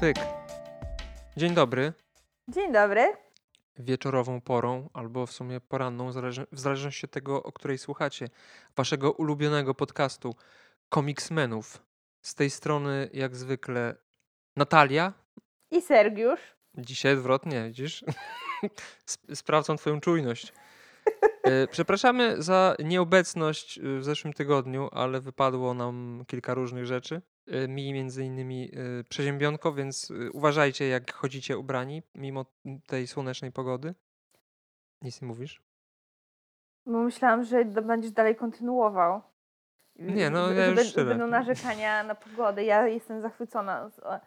Pyk. Dzień dobry. Dzień dobry. Wieczorową porą, albo w sumie poranną, w zależności od tego, o której słuchacie, waszego ulubionego podcastu Komiksmenów. Z tej strony, jak zwykle, Natalia. I Sergiusz. Dzisiaj odwrotnie, widzisz? Sp- Sprawdzam twoją czujność. E, Przepraszamy za nieobecność w zeszłym tygodniu, ale wypadło nam kilka różnych rzeczy. E, Mi między innymi y, przeziębionko, więc y, uważajcie jak chodzicie ubrani mimo tej słonecznej pogody. Nic nie mówisz? Bo myślałam, że będziesz dalej kontynuował. Nie, no ja już tyle. Będą narzekania na pogodę. Ja jestem zachwycona z e,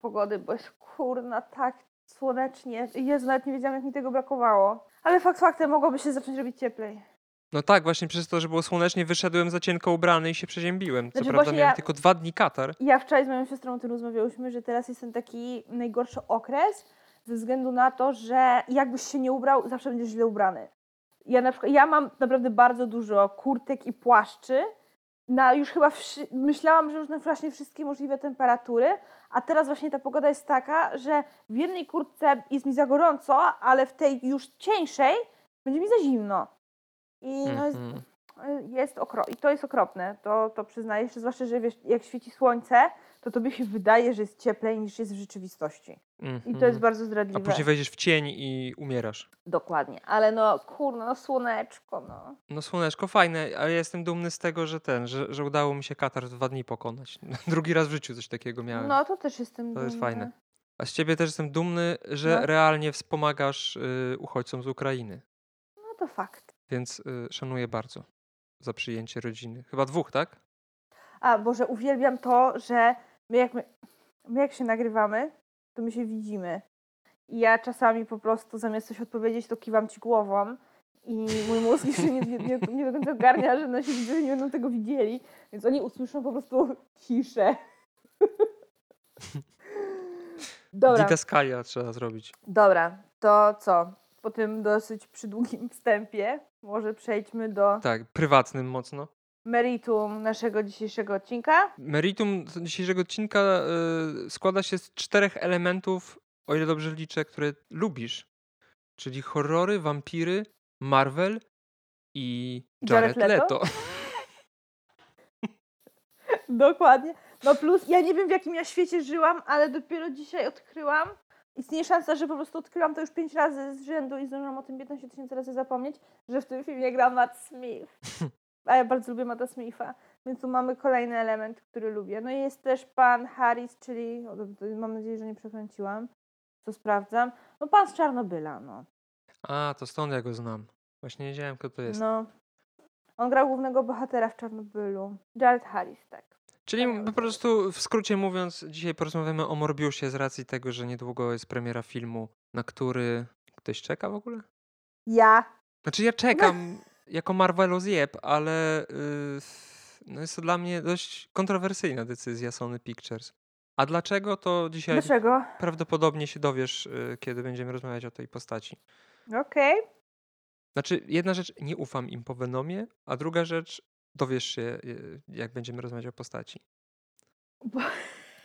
pogody, bo jest kurna tak słonecznie. Jezu, nawet nie wiedziałam, jak mi tego brakowało. Ale fakt faktem, mogłoby się zacząć robić cieplej. No tak, właśnie przez to, że było słonecznie, wyszedłem za cienko ubrany i się przeziębiłem. Co Znaczy, prawda miałem ja- tylko dwa dni katar. Ja wczoraj z moją siostrą o tym rozmawiałyśmy, że teraz jest ten taki najgorszy okres ze względu na to, że jakbyś się nie ubrał, zawsze będziesz źle ubrany. Ja na przykład, ja mam naprawdę bardzo dużo kurtek i płaszczy. Na już chyba wszy- myślałam, że już na właśnie wszystkie możliwe temperatury, a teraz właśnie ta pogoda jest taka, że w jednej kurtce jest mi za gorąco, ale w tej już cieńszej będzie mi za zimno. I no jest, Mhm. jest okro- i to jest okropne, to, to przyznaję się, zwłaszcza, że wiesz, jak świeci słońce, to tobie się wydaje, że jest cieplej niż jest w rzeczywistości. I to Mhm. jest bardzo A zdradliwe. później wejdziesz w cień i umierasz. Dokładnie, ale no kurno, no słoneczko, no. No słoneczko fajne, ale ja jestem dumny z tego, że ten, że, że udało mi się katar w dwa dni pokonać. Drugi raz w życiu coś takiego miałem. No to też jestem To jest dumna. fajne. A z ciebie też jestem dumny, że No. realnie wspomagasz y, uchodźcom z Ukrainy. No to fakt. Więc y, szanuję bardzo za przyjęcie rodziny. Chyba dwóch, tak? A, Boże, uwielbiam to, że my jak, my, my jak się nagrywamy, to my się widzimy. I ja czasami po prostu zamiast coś odpowiedzieć, to kiwam ci głową i mój mózg jeszcze nie, nie, nie, nie do końca ogarnia, że nasi widzowie nie będą tego widzieli, więc oni usłyszą po prostu ciszę. Dobra, Didaskalia trzeba zrobić. dobra, to co? Po tym dosyć przydługim wstępie może przejdźmy do Tak, prywatnym mocno. meritum naszego dzisiejszego odcinka. Meritum dzisiejszego odcinka y, składa się z czterech elementów, o ile dobrze liczę, które lubisz. Czyli horrory, wampiry, Marvel i Jared, Jared Leto? Leto. Dokładnie. No plus, ja nie wiem w jakim ja świecie żyłam, ale dopiero dzisiaj odkryłam. Istnieje szansa, że po prostu odkryłam to już pięć razy z rzędu i zdążyłam o tym 15 tysięcy razy zapomnieć, że w tym filmie gra Matt Smith. A ja bardzo lubię Matta Smitha, więc tu mamy kolejny element, który lubię. No i jest też pan Harris, czyli, o, mam nadzieję, że nie przekręciłam, co sprawdzam. No pan z Czarnobyla, no. A, to stąd ja go znam. Właśnie nie wiedziałem, kto to jest. No. On grał głównego bohatera w Czarnobylu. Jared Harris, tak. Czyli wspaniały po prostu, w skrócie mówiąc, dzisiaj porozmawiamy o Morbiusie z racji tego, że niedługo jest premiera filmu, na który ktoś czeka w ogóle? Ja Znaczy ja czekam jako Marvelo zjeb, ale yy, no jest to dla mnie dość kontrowersyjna decyzja Sony Pictures. A dlaczego, to dzisiaj Dlaczego? prawdopodobnie się dowiesz, yy, kiedy będziemy rozmawiać o tej postaci. Okej. Znaczy, jedna rzecz, nie ufam im po Venomie, a druga rzecz, dowiesz się, yy, jak będziemy rozmawiać o postaci. Bo...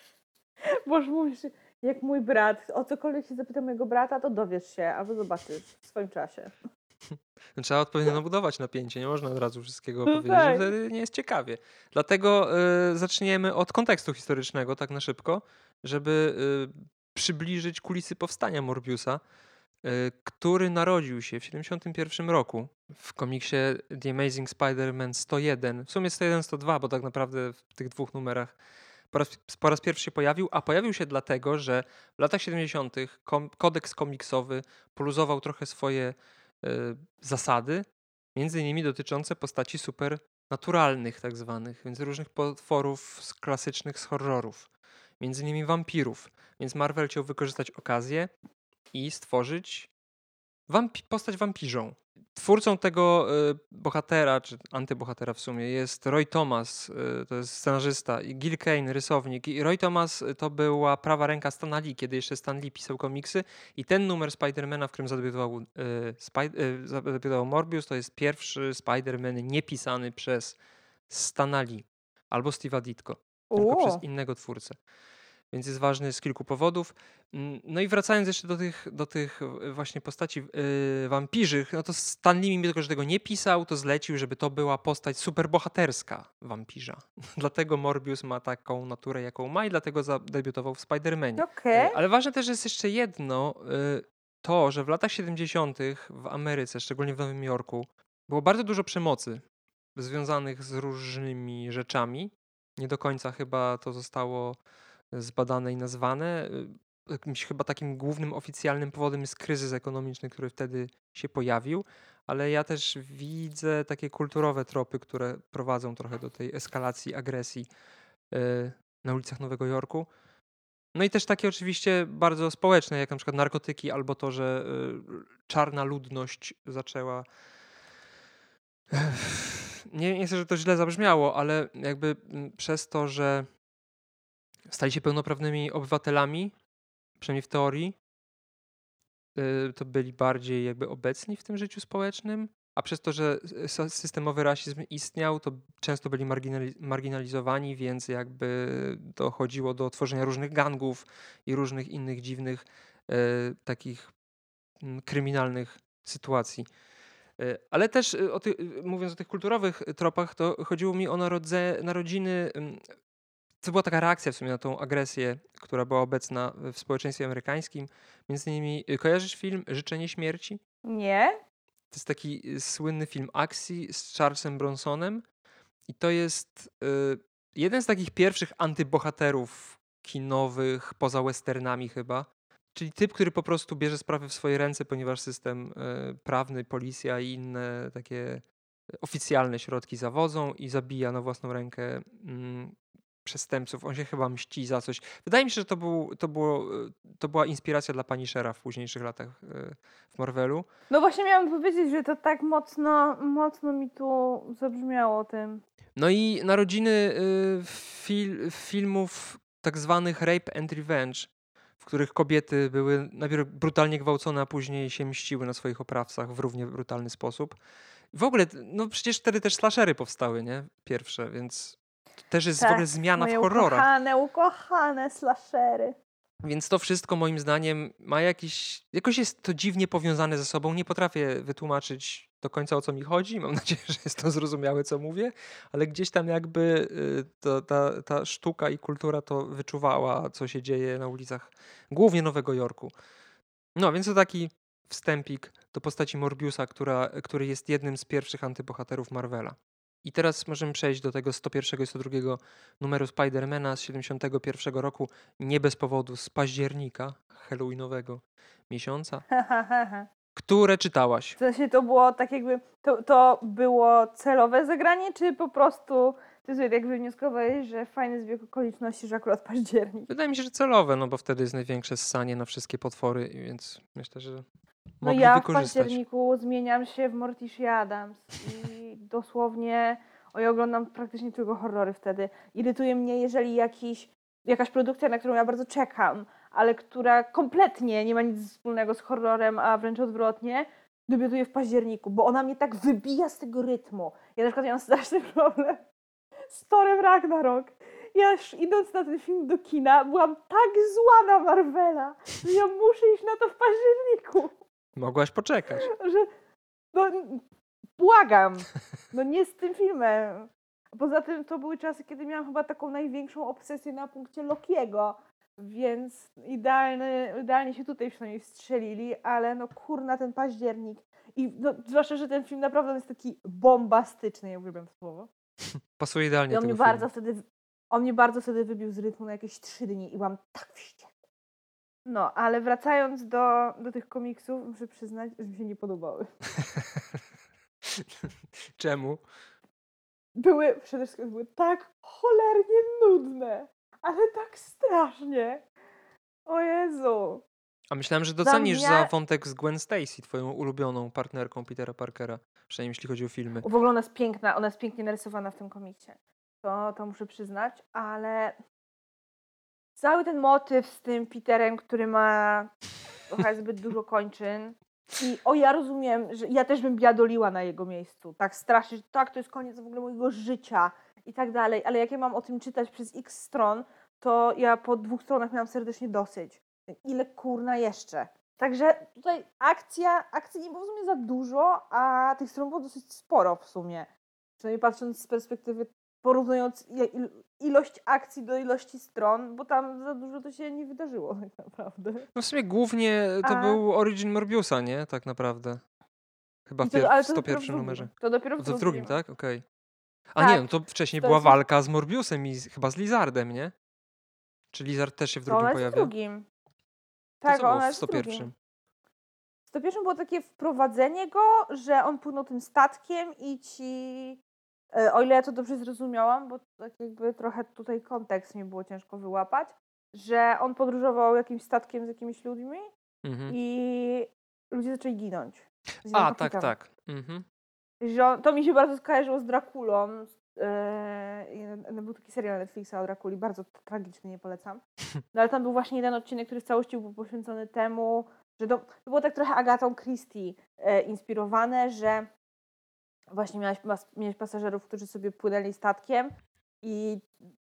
Boż mówisz, jak mój brat, o cokolwiek się zapyta mojego brata, to dowiesz się, albo zobaczysz w swoim czasie. Trzeba odpowiednio budować napięcie, nie można od razu wszystkiego No powiedzieć, tak. wtedy nie jest ciekawie. Dlatego y, zaczniemy od kontekstu historycznego, tak na szybko, żeby y, przybliżyć kulisy powstania Morbiusa, który narodził się w 1971 roku w komiksie The Amazing Spider-Man 101, w sumie 101-102, bo tak naprawdę w tych dwóch numerach po raz, po raz pierwszy się pojawił, a pojawił się dlatego, że w latach 70. Kom, kodeks komiksowy poluzował trochę swoje y, zasady, między innymi dotyczące postaci supernaturalnych tak zwanych, więc różnych potworów z klasycznych z horrorów, między innymi wampirów. Więc Marvel chciał wykorzystać okazję i stworzyć wampi- postać wampirzą. Twórcą tego y, bohatera, czy antybohatera w sumie, jest Roy Thomas, y, to jest scenarzysta, i Gil Kane, rysownik. I Roy Thomas y, to była prawa ręka Stana Lee, kiedy jeszcze Stan Lee pisał komiksy. I ten numer Spidermana, w którym zadebiutował, y, y, zadebiutował Morbius, to jest pierwszy Spiderman niepisany przez Stana Lee albo Steve'a Ditko, tylko przez innego twórcę. Więc jest ważny z kilku powodów. Mm, no i wracając jeszcze do tych, do tych właśnie postaci yy, wampirzych, no to Stan Lee, mimo że tego nie pisał, to zlecił, żeby to była postać superbohaterska wampirza. dlatego Morbius ma taką naturę, jaką ma i dlatego zadebiutował w Spider-Manie. Okay. Ale ważne też jest jeszcze jedno, to, że w latach 70. w Ameryce, szczególnie w Nowym Jorku, było bardzo dużo przemocy związanych z różnymi rzeczami. Nie do końca chyba to zostało zbadane i nazwane. Jakimś chyba takim głównym oficjalnym powodem jest kryzys ekonomiczny, który wtedy się pojawił, ale ja też widzę takie kulturowe tropy, które prowadzą trochę do tej eskalacji agresji e, na ulicach Nowego Jorku. No i też takie oczywiście bardzo społeczne, jak na przykład narkotyki, albo to, że y, czarna ludność zaczęła. Nie, nie chcę, żeby to źle zabrzmiało, ale jakby mm, przez to, że stali się pełnoprawnymi obywatelami, przynajmniej w teorii, y, to byli bardziej jakby obecni w tym życiu społecznym, a przez to, że systemowy rasizm istniał, to często byli marginalizowani, więc jakby dochodziło do tworzenia różnych gangów i różnych innych dziwnych e, takich mm, kryminalnych sytuacji. E, ale też e, o ty, mówiąc o tych kulturowych tropach, to chodziło mi o narodze, narodziny. To była taka reakcja w sumie na tą agresję, która była obecna w społeczeństwie amerykańskim. Między innymi kojarzysz film Życzenie śmierci? Nie. To jest taki y, słynny film akcji z Charlesem Bronsonem i to jest y, jeden z takich pierwszych antybohaterów kinowych, poza westernami chyba. Czyli typ, który po prostu bierze sprawy w swoje ręce, ponieważ system y, prawny, policja i inne takie oficjalne środki zawodzą i zabija na własną rękę mm, przestępców. On się chyba mści za coś. Wydaje mi się, że to, był, to, było, to była inspiracja dla Punishera w późniejszych latach e, w Marvelu. No właśnie miałam powiedzieć, że to tak mocno, mocno mi tu zabrzmiało tym. No i narodziny e, fil, filmów tak zwanych Rape and Revenge, w których kobiety były najpierw brutalnie gwałcone, a później się mściły na swoich oprawcach w równie brutalny sposób. W ogóle, no przecież wtedy też slashery powstały, nie? Pierwsze, więc to też jest tak, w ogóle zmiana w horrorach. Ukochane, ukochane slashery. Więc to wszystko moim zdaniem ma jakiś. Jakoś jest to dziwnie powiązane ze sobą. Nie potrafię wytłumaczyć do końca o co mi chodzi. Mam nadzieję, że jest to zrozumiałe, co mówię, ale gdzieś tam jakby y, to, ta, ta sztuka i kultura to wyczuwała, co się dzieje na ulicach głównie Nowego Jorku. No więc to taki wstępik do postaci Morbiusa, która, który jest jednym z pierwszych antybohaterów Marvela. I teraz możemy przejść do tego 101 i 102 numeru Spidermana z 71 roku, nie bez powodu, z października halloweenowego miesiąca, które czytałaś. W sensie to było tak jakby, to, to było celowe zagranie, czy po prostu ty sobie tak wywnioskowałeś, że fajny zbieg okoliczności, że akurat październik? Wydaje mi się, że celowe, no bo wtedy jest największe ssanie na wszystkie potwory, więc myślę, że no ja w październiku zmieniam się w Morticia Adams i dosłownie o ja oglądam praktycznie tylko horrory wtedy. Irytuje mnie, jeżeli jakiś, jakaś produkcja, na którą ja bardzo czekam, ale która kompletnie nie ma nic wspólnego z horrorem, a wręcz odwrotnie, debiutuje w październiku, bo ona mnie tak wybija z tego rytmu. Ja na przykład miałam straszny problem z Torem Ragnarok. Ja już idąc na ten film do kina, byłam tak zła na Marvela, że ja muszę iść na to w październiku. Mogłaś poczekać. Że, no, błagam. No nie z tym filmem. Poza tym to były czasy, kiedy miałam chyba taką największą obsesję na punkcie Lokiego, więc idealny, idealnie się tutaj przynajmniej strzelili, ale no kurna ten październik. I no, zwłaszcza, że ten film naprawdę jest taki bombastyczny, ja uwielbiam to słowo. Pasuje idealnie I on mnie bardzo wtedy, on mnie bardzo wtedy wybił z rytmu na jakieś trzy dni i byłam tak wściekła. No, ale wracając do, do tych komiksów, muszę przyznać, że mi się nie podobały. Czemu? Były, przede wszystkim były tak cholernie nudne, ale tak strasznie. O Jezu. A myślałem, że docenisz mnie... za wątek z Gwen Stacy, twoją ulubioną partnerką Petera Parkera, przynajmniej jeśli chodzi o filmy. W ogóle ona jest piękna, ona jest pięknie narysowana w tym komiksie. To, to muszę przyznać, ale cały ten motyw z tym Peterem, który ma trochę zbyt dużo kończyn. I o, ja rozumiem, że ja też bym biadoliła na jego miejscu. Tak strasznie, że tak, to jest koniec w ogóle mojego życia i tak dalej. Ale jak ja mam o tym czytać przez x stron, to ja po dwóch stronach miałam serdecznie dosyć. Ile kurna jeszcze? Także tutaj akcja, akcji nie było w sumie za dużo, a tych stron było dosyć sporo w sumie. Przynajmniej patrząc z perspektywy, porównując ilość akcji do ilości stron, bo tam za dużo to się nie wydarzyło tak naprawdę. No w sumie głównie to a... był Origin Morbiusa, nie? Tak naprawdę. Chyba w, to, w 101 numerze. To dopiero w drugim. drugim, tak? Okej. Okay. A tak, nie, no to wcześniej to była jest... walka z Morbiusem i z, chyba z Lizardem, nie? Czy Lizard też się w drugim pojawia? w drugim. Tak, to ona jest w 101. W 101 było takie wprowadzenie go, że on płynął tym statkiem i ci o ile ja to dobrze zrozumiałam, bo tak jakby trochę tutaj kontekst mi było ciężko wyłapać, że on podróżował jakimś statkiem z jakimiś ludźmi mhm. i ludzie zaczęli ginąć. A, tak, tak. Mhm. Że on, to mi się bardzo skojarzyło z Drakulą. Yy, był taki serial Netflixa o Drakuli, bardzo tragiczny, nie polecam. No ale tam był właśnie jeden odcinek, który w całości był poświęcony temu, że to, to było tak trochę Agatą Christie e, inspirowane, że właśnie miałeś, miałeś pasażerów, którzy sobie płynęli statkiem i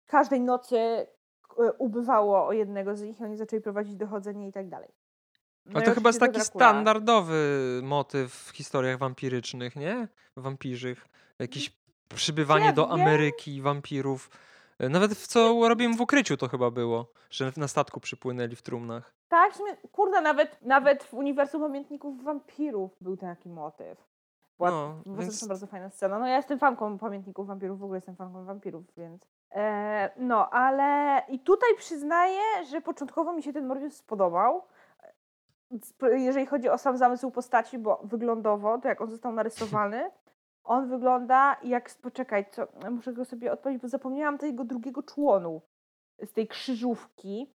każdej nocy e, ubywało o jednego z nich i oni zaczęli prowadzić dochodzenie i tak dalej. No Ale to chyba jest taki standardowy motyw w historiach wampirycznych, nie? Wampirzych. Jakieś przybywanie ja do Ameryki wampirów. E, nawet w co robiłem w ukryciu to chyba było, że na statku przypłynęli w trumnach. Tak, w sumie, kurde, nawet, nawet w uniwersum pamiętników wampirów był taki motyw. Była, no, więc... to bardzo fajna scena. No ja jestem fanką pamiętników wampirów, w ogóle jestem fanką wampirów, więc... E, no, ale i tutaj przyznaję, że początkowo mi się ten Morbius spodobał, jeżeli chodzi o sam zamysł postaci, bo wyglądowo, to jak on został narysowany, on wygląda jak, poczekaj, co, muszę go sobie odpowiedzieć, bo zapomniałam tego drugiego członu z tej krzyżówki.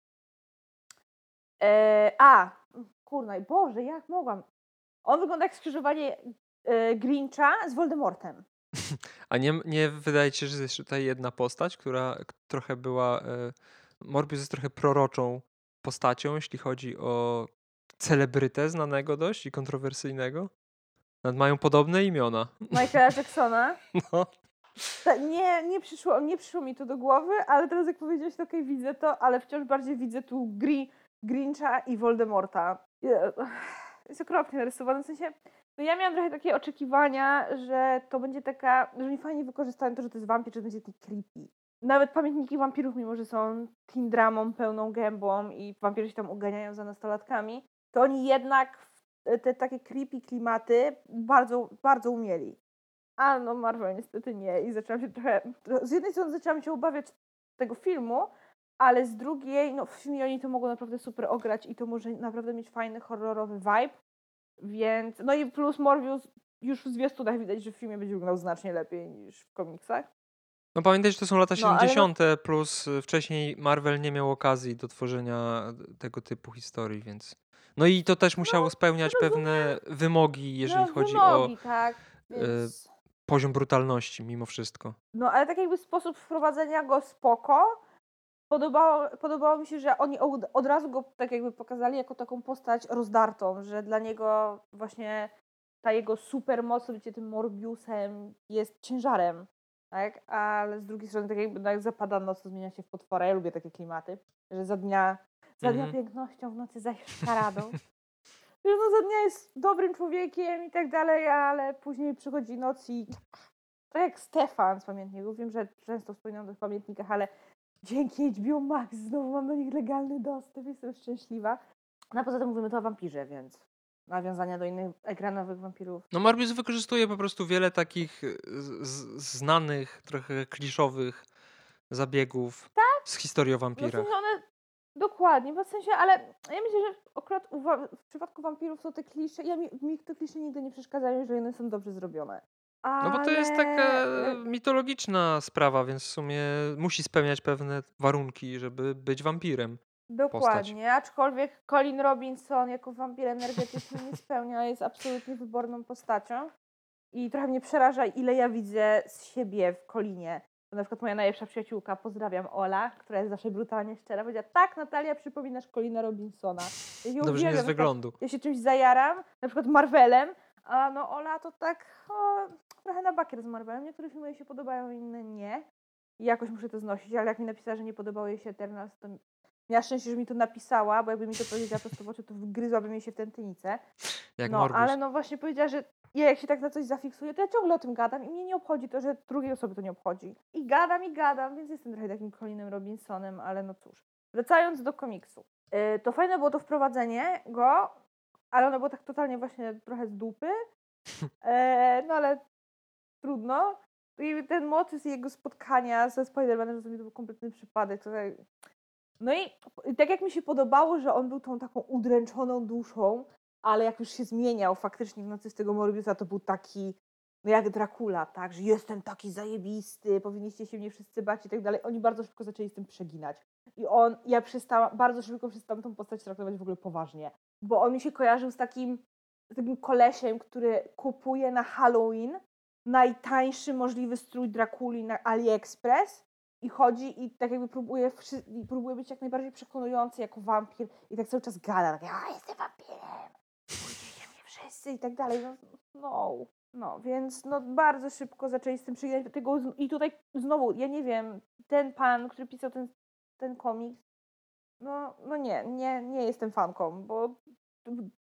E, a, kurna, Boże, jak mogłam? On wygląda jak skrzyżowanie Grincha z Voldemortem. A nie, nie wydaje ci się, że jest tutaj jedna postać, która trochę była. E, Morbius jest trochę proroczą postacią, jeśli chodzi o celebrytę znanego dość i kontrowersyjnego. Mają podobne imiona. Michaela Jacksona? No. Nie, nie, przyszło, nie przyszło mi to do głowy, ale teraz jak powiedziałeś, to okej, okay, widzę to, ale wciąż bardziej widzę tu Gri, Grincha i Voldemorta. Jest okropnie narysowane, w sensie no ja miałam trochę takie oczekiwania, że to będzie taka, że oni fajnie wykorzystają to, że to jest wampir, że będzie taki creepy. Nawet pamiętniki wampirów, mimo że są teen dramą pełną gębą i wampiry się tam uganiają za nastolatkami, to oni jednak te takie creepy klimaty bardzo, bardzo umieli. A no Marvel niestety nie i zaczęłam się trochę, z jednej strony zaczęłam się obawiać tego filmu, ale z drugiej, no w filmie oni to mogą naprawdę super ograć i to może naprawdę mieć fajny, horrorowy vibe, więc, no i plus Morbius już w zwiastunach widać, że w filmie będzie wyglądał znacznie lepiej niż w komiksach. No pamiętaj, że to są lata 70. No, plus y, wcześniej Marvel nie miał okazji do tworzenia tego typu historii, więc no i to też musiało no, spełniać pewne wymogi, jeżeli no, chodzi wymogi, o tak, e, więc... poziom brutalności mimo wszystko. No ale tak jakby sposób wprowadzenia go spoko. Podobało, podobało mi się, że oni od, od razu go tak jakby pokazali jako taką postać rozdartą, że dla niego właśnie ta jego super moc, bycie tym Morbiusem jest ciężarem, tak? Ale z drugiej strony tak jakby no jak zapada noc, to zmienia się w potwora. Ja lubię takie klimaty, że za dnia za dnia mhm. pięknością, w nocy zaś szkaradą. Że no za dnia jest dobrym człowiekiem i tak dalej, ale później przychodzi noc i tak jak Stefan z pamiętników, wiem, że często wspominam o tych pamiętnikach, ale dzięki HBO Max znowu mam do nich legalny dostęp, jestem szczęśliwa. No a poza tym mówimy to o wampirze, więc nawiązania do innych ekranowych wampirów. No Morbius wykorzystuje po prostu wiele takich znanych, trochę kliszowych zabiegów tak? z historii o wampirach. No, one Dokładnie, w sensie, ale ja myślę, że akurat w przypadku wampirów są te klisze, ja mi, mi te klisze nigdy nie przeszkadzają, że one są dobrze zrobione. No bo to jest taka mitologiczna sprawa, więc w sumie musi spełniać pewne warunki, żeby być wampirem. Dokładnie, postać. aczkolwiek Colin Robinson jako wampir energetyczny nie spełnia, jest absolutnie wyborną postacią. I trochę mnie przeraża, ile ja widzę z siebie w Colinie na przykład moja najlepsza przyjaciółka, pozdrawiam Ola, która jest zawsze brutalnie szczera, powiedziała, tak Natalia, przypominasz Colina Robinsona. Ja Dobrze nie z wyglądu. Ja się czymś zajaram, na przykład Marvelem, a no Ola to tak o, trochę na bakier z Marvelem. Niektóre filmy jej się podobają, inne nie. i jakoś muszę to znosić, ale jak mi napisała, że nie podobało jej się Eternals, to miała szczęście, że mi to napisała, bo jakby mi to powiedziała prosto w oczy, to wgryzłabym jej się w tętynicę. Jak no, ale no właśnie powiedziała, że ja jak się tak na coś zafiksuję, to ja ciągle o tym gadam i mnie nie obchodzi to, że drugiej osoby to nie obchodzi. I gadam, i gadam, więc jestem trochę takim Colinem Robinsonem, ale no cóż. Wracając do komiksu. Yy, to fajne było to wprowadzenie go, ale ono było tak totalnie właśnie trochę z dupy. E, no ale trudno. I ten motyw jego spotkania ze Spider-Manem to był kompletny przypadek. Tutaj... No i tak jak mi się podobało, że on był tą taką udręczoną duszą, ale jak już się zmieniał faktycznie w nocy z tego Morbiusa, to był taki no jak Dracula, tak, że jestem taki zajebisty, powinniście się mnie wszyscy bać i tak dalej. Oni bardzo szybko zaczęli z tym przeginać. I on, ja przestałam, bardzo szybko przestałam tą postać traktować w ogóle poważnie, bo on mi się kojarzył z takim, z takim kolesiem, który kupuje na Halloween najtańszy możliwy strój Drakuli na AliExpress i chodzi i tak jakby próbuje, próbuje być jak najbardziej przekonujący jako wampir i tak cały czas gada, tak, ja jestem wampirem, bójcie mnie wszyscy i tak dalej. No, no, no, więc no bardzo szybko zaczęli z tym do tego i tutaj znowu, ja nie wiem, ten pan, który pisał ten, ten komiks, no, no nie, nie, nie jestem fanką, bo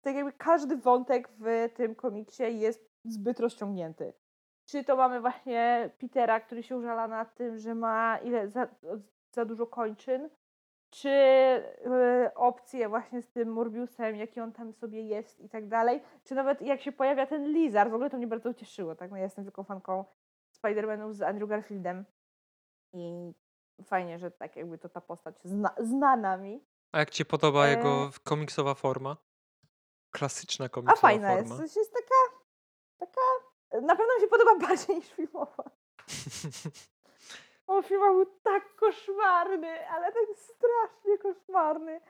tak jakby każdy wątek w tym komiksie jest zbyt rozciągnięty. Czy to mamy właśnie Petera, który się użala nad tym, że ma ile za, za dużo kończyn, czy y, opcje właśnie z tym Morbiusem, jaki on tam sobie jest i tak dalej, czy nawet jak się pojawia ten Lizard, w ogóle to mnie bardzo ucieszyło, tak, no ja jestem tylko fanką Spider-Manów z Andrew Garfieldem i fajnie, że tak jakby to ta postać zna, zna nami. A jak ci podoba E, jego komiksowa forma? Klasyczna A komiksowa fajna jest, forma. coś jest taka, taka, na pewno mi się podoba bardziej niż filmowa. O, filmowa był tak koszmarny, ale tak strasznie koszmarny.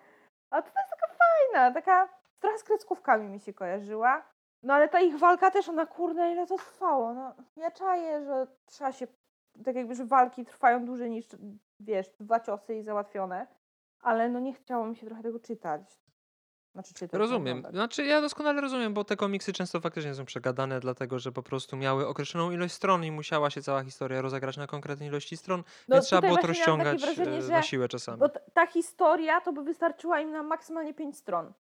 A to jest taka fajna, taka trochę z kreskówkami mi się kojarzyła. No ale ta ich walka też, ona kurde, ile to trwało. No, ja czaję, że trzeba się, tak jakby, że walki trwają dłużej niż, wiesz, dwa ciosy i załatwione. Ale no nie chciało mi się trochę tego czytać. Znaczy czytać, Rozumiem. oglądać. Znaczy ja doskonale rozumiem, bo te komiksy często faktycznie są przegadane, dlatego że po prostu miały określoną ilość stron i musiała się cała historia rozegrać na konkretnej ilości stron, No, więc trzeba było to rozciągać wrażenie, e, że- na siłę czasami. Bo ta historia to by wystarczyła im na maksymalnie 5 stron.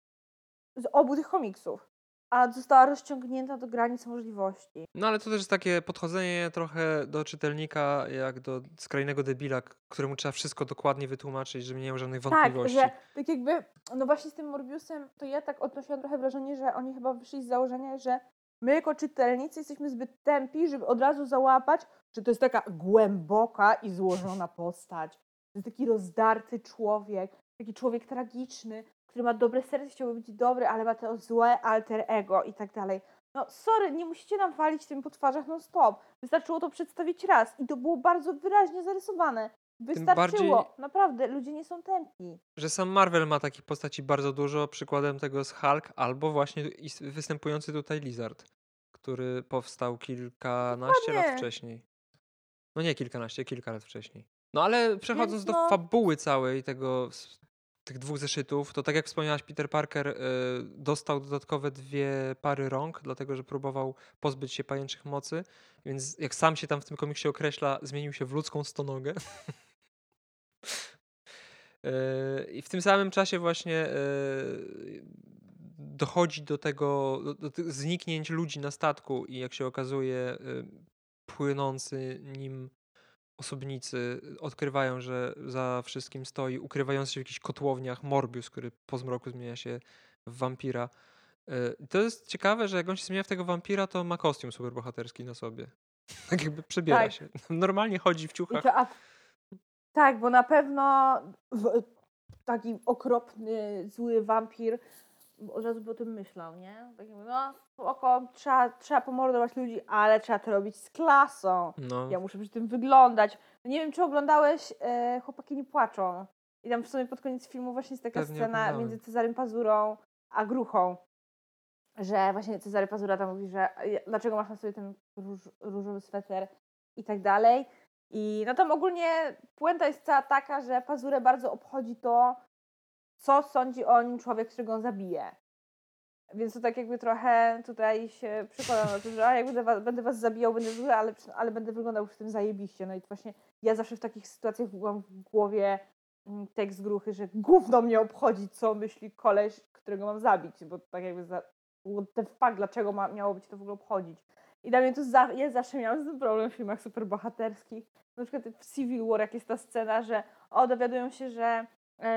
Z obu tych komiksów. A została rozciągnięta do granic możliwości. No ale to też jest takie podchodzenie trochę do czytelnika jak do skrajnego debila, któremu trzeba wszystko dokładnie wytłumaczyć, żeby nie miał żadnych Tak, wątpliwości. że tak jakby, no właśnie z tym Morbiusem, to ja tak odnosiłam trochę wrażenie, że oni chyba wyszli z założenia, że my jako czytelnicy jesteśmy zbyt tępi, żeby od razu załapać, że to jest taka głęboka i złożona postać. To jest taki rozdarty człowiek, taki człowiek tragiczny, który ma dobre serce, chciałby być dobry, ale ma to złe alter ego i tak dalej. No sorry, nie musicie nam walić tym po twarzach non stop. Wystarczyło to przedstawić raz i to było bardzo wyraźnie zarysowane. Wystarczyło. bardziej- Naprawdę, ludzie nie są tępi. Że sam Marvel ma takich postaci bardzo dużo, przykładem tego jest Hulk, albo właśnie występujący tutaj Lizard, który powstał kilkanaście lat Dokładnie. wcześniej. No nie kilkanaście, kilka lat wcześniej. No ale przechodząc Więc do no- fabuły całej tego, tych dwóch zeszytów, to tak jak wspomniałaś, Peter Parker y, dostał dodatkowe dwie pary rąk, dlatego że próbował pozbyć się pajęczych mocy, więc jak sam się tam w tym komiksie określa, zmienił się w ludzką stonogę. Yy, I w tym samym czasie właśnie yy, dochodzi do tego, do, zniknięć ludzi na statku i jak się okazuje, yy, płynący nim osobnicy odkrywają, że za wszystkim stoi ukrywający się w jakichś kotłowniach Morbius, który po zmroku zmienia się w wampira. I To jest ciekawe, że jak on się zmienia w tego wampira, to ma kostium superbohaterski na sobie. Tak jakby przebiera Tak. się. Normalnie chodzi w ciuchach. to, tak, bo na pewno w, taki okropny, zły wampir od razu by o tym myślał, nie? Tak jakby, no, oko, trzeba, trzeba pomordować ludzi, ale trzeba to robić z klasą. No. Ja muszę przy tym wyglądać. Nie wiem, czy oglądałeś e, Chłopaki nie płaczą. I tam w sumie pod koniec filmu właśnie jest taka Pewnie scena oglądałem. między Cezarym Pazurą a Gruchą. Że właśnie Cezary Pazura tam mówi, że dlaczego masz na sobie ten róż, różowy sweter i tak dalej. I no tam ogólnie puenta jest cała taka, że Pazurę bardzo obchodzi to, co sądzi o nim człowiek, którego on zabije. Więc to tak jakby trochę tutaj się przekładam na to, że a jak będę was, będę was zabijał, będę zły, ale, ale będę wyglądał przy tym zajebiście. No i właśnie ja zawsze w takich sytuacjach mam w głowie mm, tekst gruchy, że gówno mnie obchodzi, co myśli koleś, którego mam zabić, bo tak jakby za, what the fuck, dlaczego ma, miałoby cię to w ogóle obchodzić. I dla mnie to za, ja zawsze miałam z tym problem w filmach superbohaterskich. Na przykład w Civil War, jak jest ta scena, że o, dowiadują się, że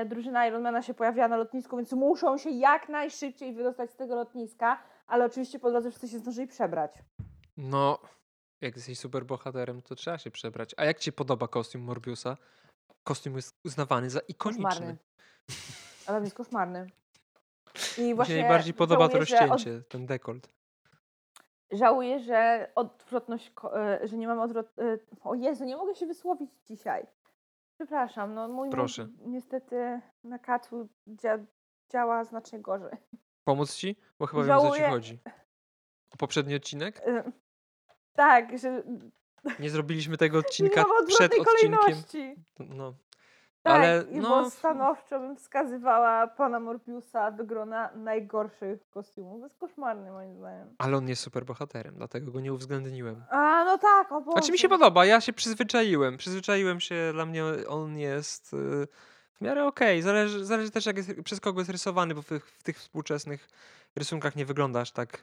drużyna Ironmana się pojawiła na lotnisku, więc muszą się jak najszybciej wydostać z tego lotniska, ale oczywiście po drodze wszyscy się zdążyli przebrać. No, jak jesteś super bohaterem, to trzeba się przebrać. A jak ci podoba kostium Morbiusa? Kostium jest uznawany za ikoniczny. Koszmarny. A dla mnie jest koszmarny. I Mi się właśnie najbardziej podoba to że od- rozcięcie, ten dekolt. Żałuję, że odwrotność, e, że nie mam odwrot... e, O Jezu, nie mogę się wysłowić dzisiaj. Przepraszam, no mój Proszę. mózg niestety na kacu dzia- działa znacznie gorzej. Pomóc ci? Bo chyba wiem, o co ci Żałuję- chodzi. O poprzedni odcinek? E, Tak, że Nie zrobiliśmy tego nie odcinka przed odwrotnej odcinkiem. kolejności. No. Tak, Ale i no, bo stanowczo bym wskazywała pana Morbiusa do grona najgorszych kostiumów. To jest koszmarny moim zdaniem. ale on jest super bohaterem, dlatego go nie uwzględniłem. A, no tak, o Boże. Znaczy mi się podoba, ja się przyzwyczaiłem. Przyzwyczaiłem się, dla mnie on jest y, w miarę okej. Zależy, zależy też jak jest, przez kogo jest rysowany, bo w, tych- w tych współczesnych rysunkach nie wygląda aż tak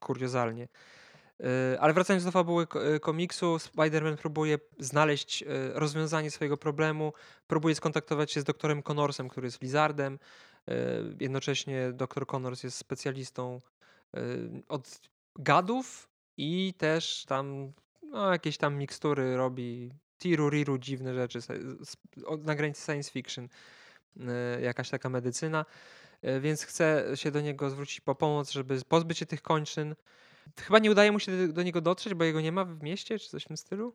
kuriozalnie. Y, Ale wracając do fabuły y, komiksu, Spider-Man próbuje znaleźć y, rozwiązanie swojego problemu, próbuje skontaktować się z doktorem Connorsem, który jest Lizardem. Jednocześnie doktor Connors jest specjalistą od gadów i też tam no, jakieś tam mikstury robi, tiru, riru, dziwne rzeczy, na granicy science fiction, jakaś taka medycyna, więc chce się do niego zwrócić po pomoc, żeby pozbyć się tych kończyn. Chyba nie udaje mu się do, do niego dotrzeć, bo jego nie ma w mieście, czy coś w tym stylu?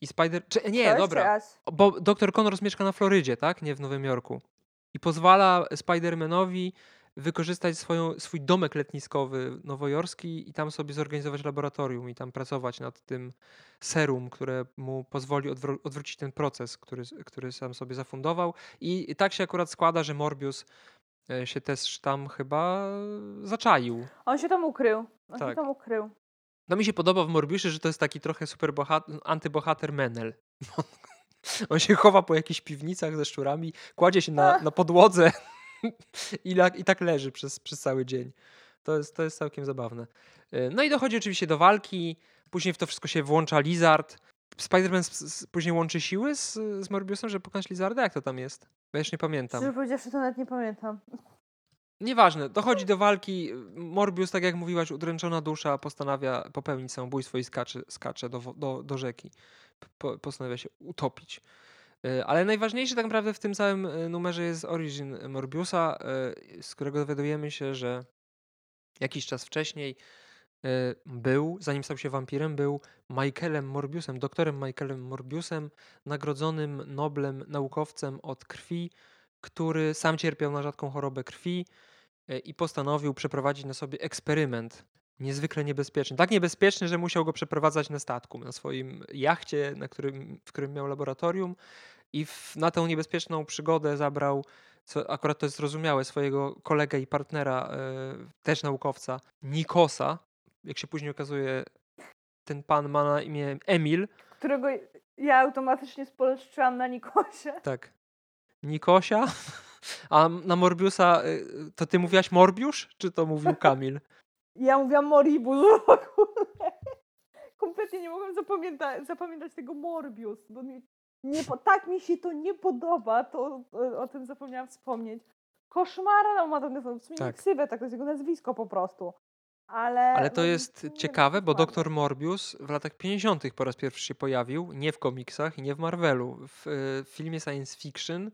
I Spider... Czy, Co, nie, jeszcze dobra. raz? Bo dr Connors mieszka na Florydzie, tak? Nie w Nowym Jorku. I pozwala Spider-Manowi wykorzystać swoją, swój domek letniskowy nowojorski i tam sobie zorganizować laboratorium i tam pracować nad tym serum, które mu pozwoli odwró- odwrócić ten proces, który, który sam sobie zafundował. I tak się akurat składa, że Morbius e, się też tam chyba zaczaił. On się tam ukrył. On się Tak. tam ukrył. No mi się podoba w Morbiusie, że to jest taki trochę super bohat- antybohater Menel. On się chowa po jakichś piwnicach ze szczurami, kładzie się na, na podłodze i, la- i tak leży przez, przez cały dzień. To jest, to jest całkiem zabawne. Y, No i dochodzi oczywiście do walki, później w to wszystko się włącza Lizard. Spider-Man później łączy siły z, z Morbiusem, żeby pokonać Lizarda? Jak to tam jest? Bo ja już nie pamiętam. Szczerze powiedziawszy, to nawet nie pamiętam. Nieważne, dochodzi do walki. Morbius, tak jak mówiłaś, udręczona dusza postanawia popełnić samobójstwo i skacze, skacze do, do, do rzeki. Po, postanawia się utopić. Y, Ale najważniejsze tak naprawdę w tym całym y, numerze jest origin Morbiusa, y, z którego dowiadujemy się, że jakiś czas wcześniej y, był, zanim stał się wampirem, był Michaelem Morbiusem, doktorem Michaelem Morbiusem, nagrodzonym Noblem naukowcem od krwi, który sam cierpiał na rzadką chorobę krwi e, i postanowił przeprowadzić na sobie eksperyment niezwykle niebezpieczny. Tak niebezpieczny, że musiał go przeprowadzać na statku, na swoim jachcie, na którym, w którym miał laboratorium i w, na tę niebezpieczną przygodę zabrał, co akurat to jest zrozumiałe, swojego kolegę i partnera, e, też naukowca, Nikosa. Jak się później okazuje, ten pan ma na imię Emil, Którego ja automatycznie spolszczyłam na Nikosie. Tak. Nikosia. A na Morbiusa y, to ty mówiłaś Morbiusz, czy to mówił Kamil? Ja mówiłam Moribus w ogóle. Kompletnie nie mogłam zapamiętać, zapamiętać tego Morbius. Bo mi, nie, tak mi się to nie podoba, to o, o tym zapomniałam wspomnieć. Koszmara, no ma to w sumie Tak. ksywę, tak to jest jego nazwisko po prostu. Ale, Ale to no, jest nie ciekawe, bo doktor Morbius w latach 50. po raz pierwszy się pojawił, nie w komiksach i nie w Marvelu, w y, filmie science fiction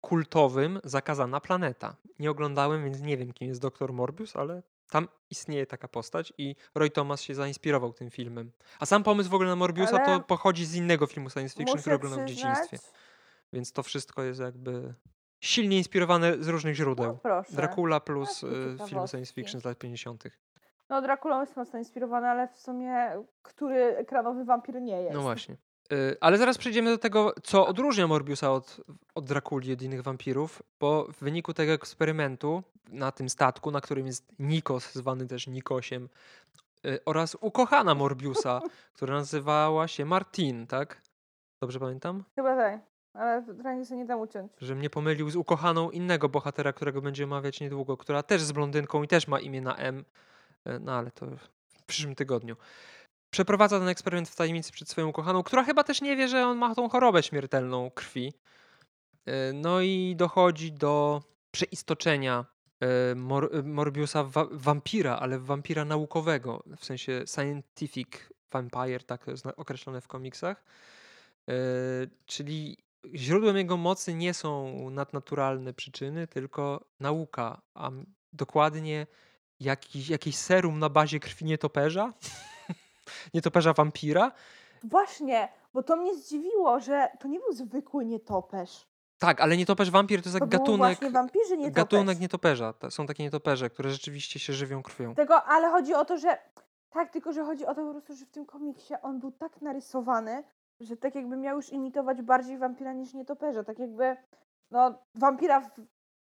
kultowym Zakazana Planeta. Nie oglądałem, więc nie wiem, kim jest doktor Morbius, ale tam istnieje taka postać i Roy Thomas się zainspirował tym filmem. A sam pomysł w ogóle na Morbiusa Ale to pochodzi z innego filmu science fiction, który Muszę oglądałem w przyznać, dzieciństwie. Więc to wszystko jest jakby silnie inspirowane z różnych No, źródeł. proszę. Dracula plus y, film science fiction z lat 50. No Drakulą jest mocno inspirowany, ale w sumie który ekranowy wampir nie jest. No właśnie. Y, Ale zaraz przejdziemy do tego, co odróżnia Morbiusa od, od Drakuli, od innych wampirów, bo w wyniku tego eksperymentu na tym statku, na którym jest Nikos, zwany też Nikosiem, y, oraz ukochana Morbiusa, która nazywała się Martin, tak? Dobrze pamiętam? Chyba tak, ale trochę się nie dam uciąć. Że mnie pomylił z ukochaną innego bohatera, którego będziemy omawiać niedługo, która też z blondynką i też ma imię na M. Y, No ale to w przyszłym tygodniu. Przeprowadza ten eksperyment w tajemnicy przed swoją ukochaną, która chyba też nie wie, że on ma tą chorobę śmiertelną krwi. Y, No i dochodzi do przeistoczenia y, Mor- Morbiusa wa- wampira, ale wampira naukowego, w sensie scientific vampire, tak to jest określone w komiksach. Czyli źródłem jego mocy nie są nadnaturalne przyczyny, tylko nauka, a dokładnie jakiś, jakieś serum na bazie krwi nietoperza, nietoperza wampira. Właśnie, bo to mnie zdziwiło, że to nie był zwykły nietoperz. Tak, ale nietoperz wampir to jest To jak gatunek, wampirzy nietoperz. gatunek nietoperza. To Są takie nietoperze, które rzeczywiście się żywią krwią. Tego, ale chodzi o to, że tak, tylko że chodzi o to po prostu, że w tym komiksie on był tak narysowany, że tak jakby miał już imitować bardziej wampira niż nietoperza. Tak jakby, no, wampira w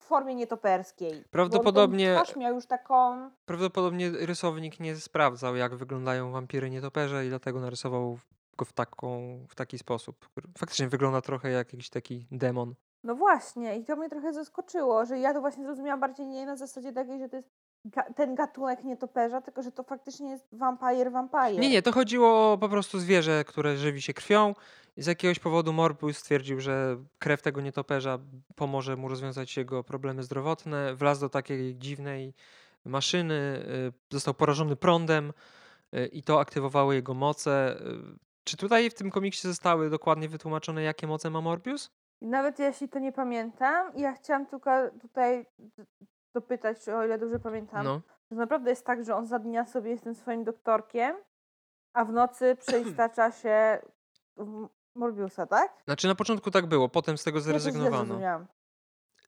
formie nietoperskiej. Prawdopodobnie- twarz miał już taką... Prawdopodobnie rysownik nie sprawdzał, jak wyglądają wampiry nietoperze i dlatego narysował go w, taką, w taki sposób. Faktycznie wygląda trochę jak jakiś taki demon. No właśnie, i to mnie trochę zaskoczyło, że ja to właśnie zrozumiałam bardziej nie na zasadzie takiej, że to jest ga- ten gatunek nietoperza, tylko że to faktycznie jest vampire vampire. Nie, nie, to chodziło o po prostu zwierzę, które żywi się krwią. I z jakiegoś powodu Morbius stwierdził, że krew tego nietoperza pomoże mu rozwiązać jego problemy zdrowotne. Wlazł do takiej dziwnej maszyny, y, został porażony prądem y, i to aktywowało jego moce. Y, Czy tutaj w tym komiksie zostały dokładnie wytłumaczone, jakie moce ma Morbius? Nawet jeśli to nie pamiętam, ja chciałam tylko tutaj dopytać, czy o ile dobrze pamiętam, No. że naprawdę jest tak, że on za dnia sobie jest tym swoim doktorkiem, a w nocy przeistacza się w Morbiusa, tak? Znaczy na początku tak było, potem z tego Ja zrezygnowano. zrozumiałam.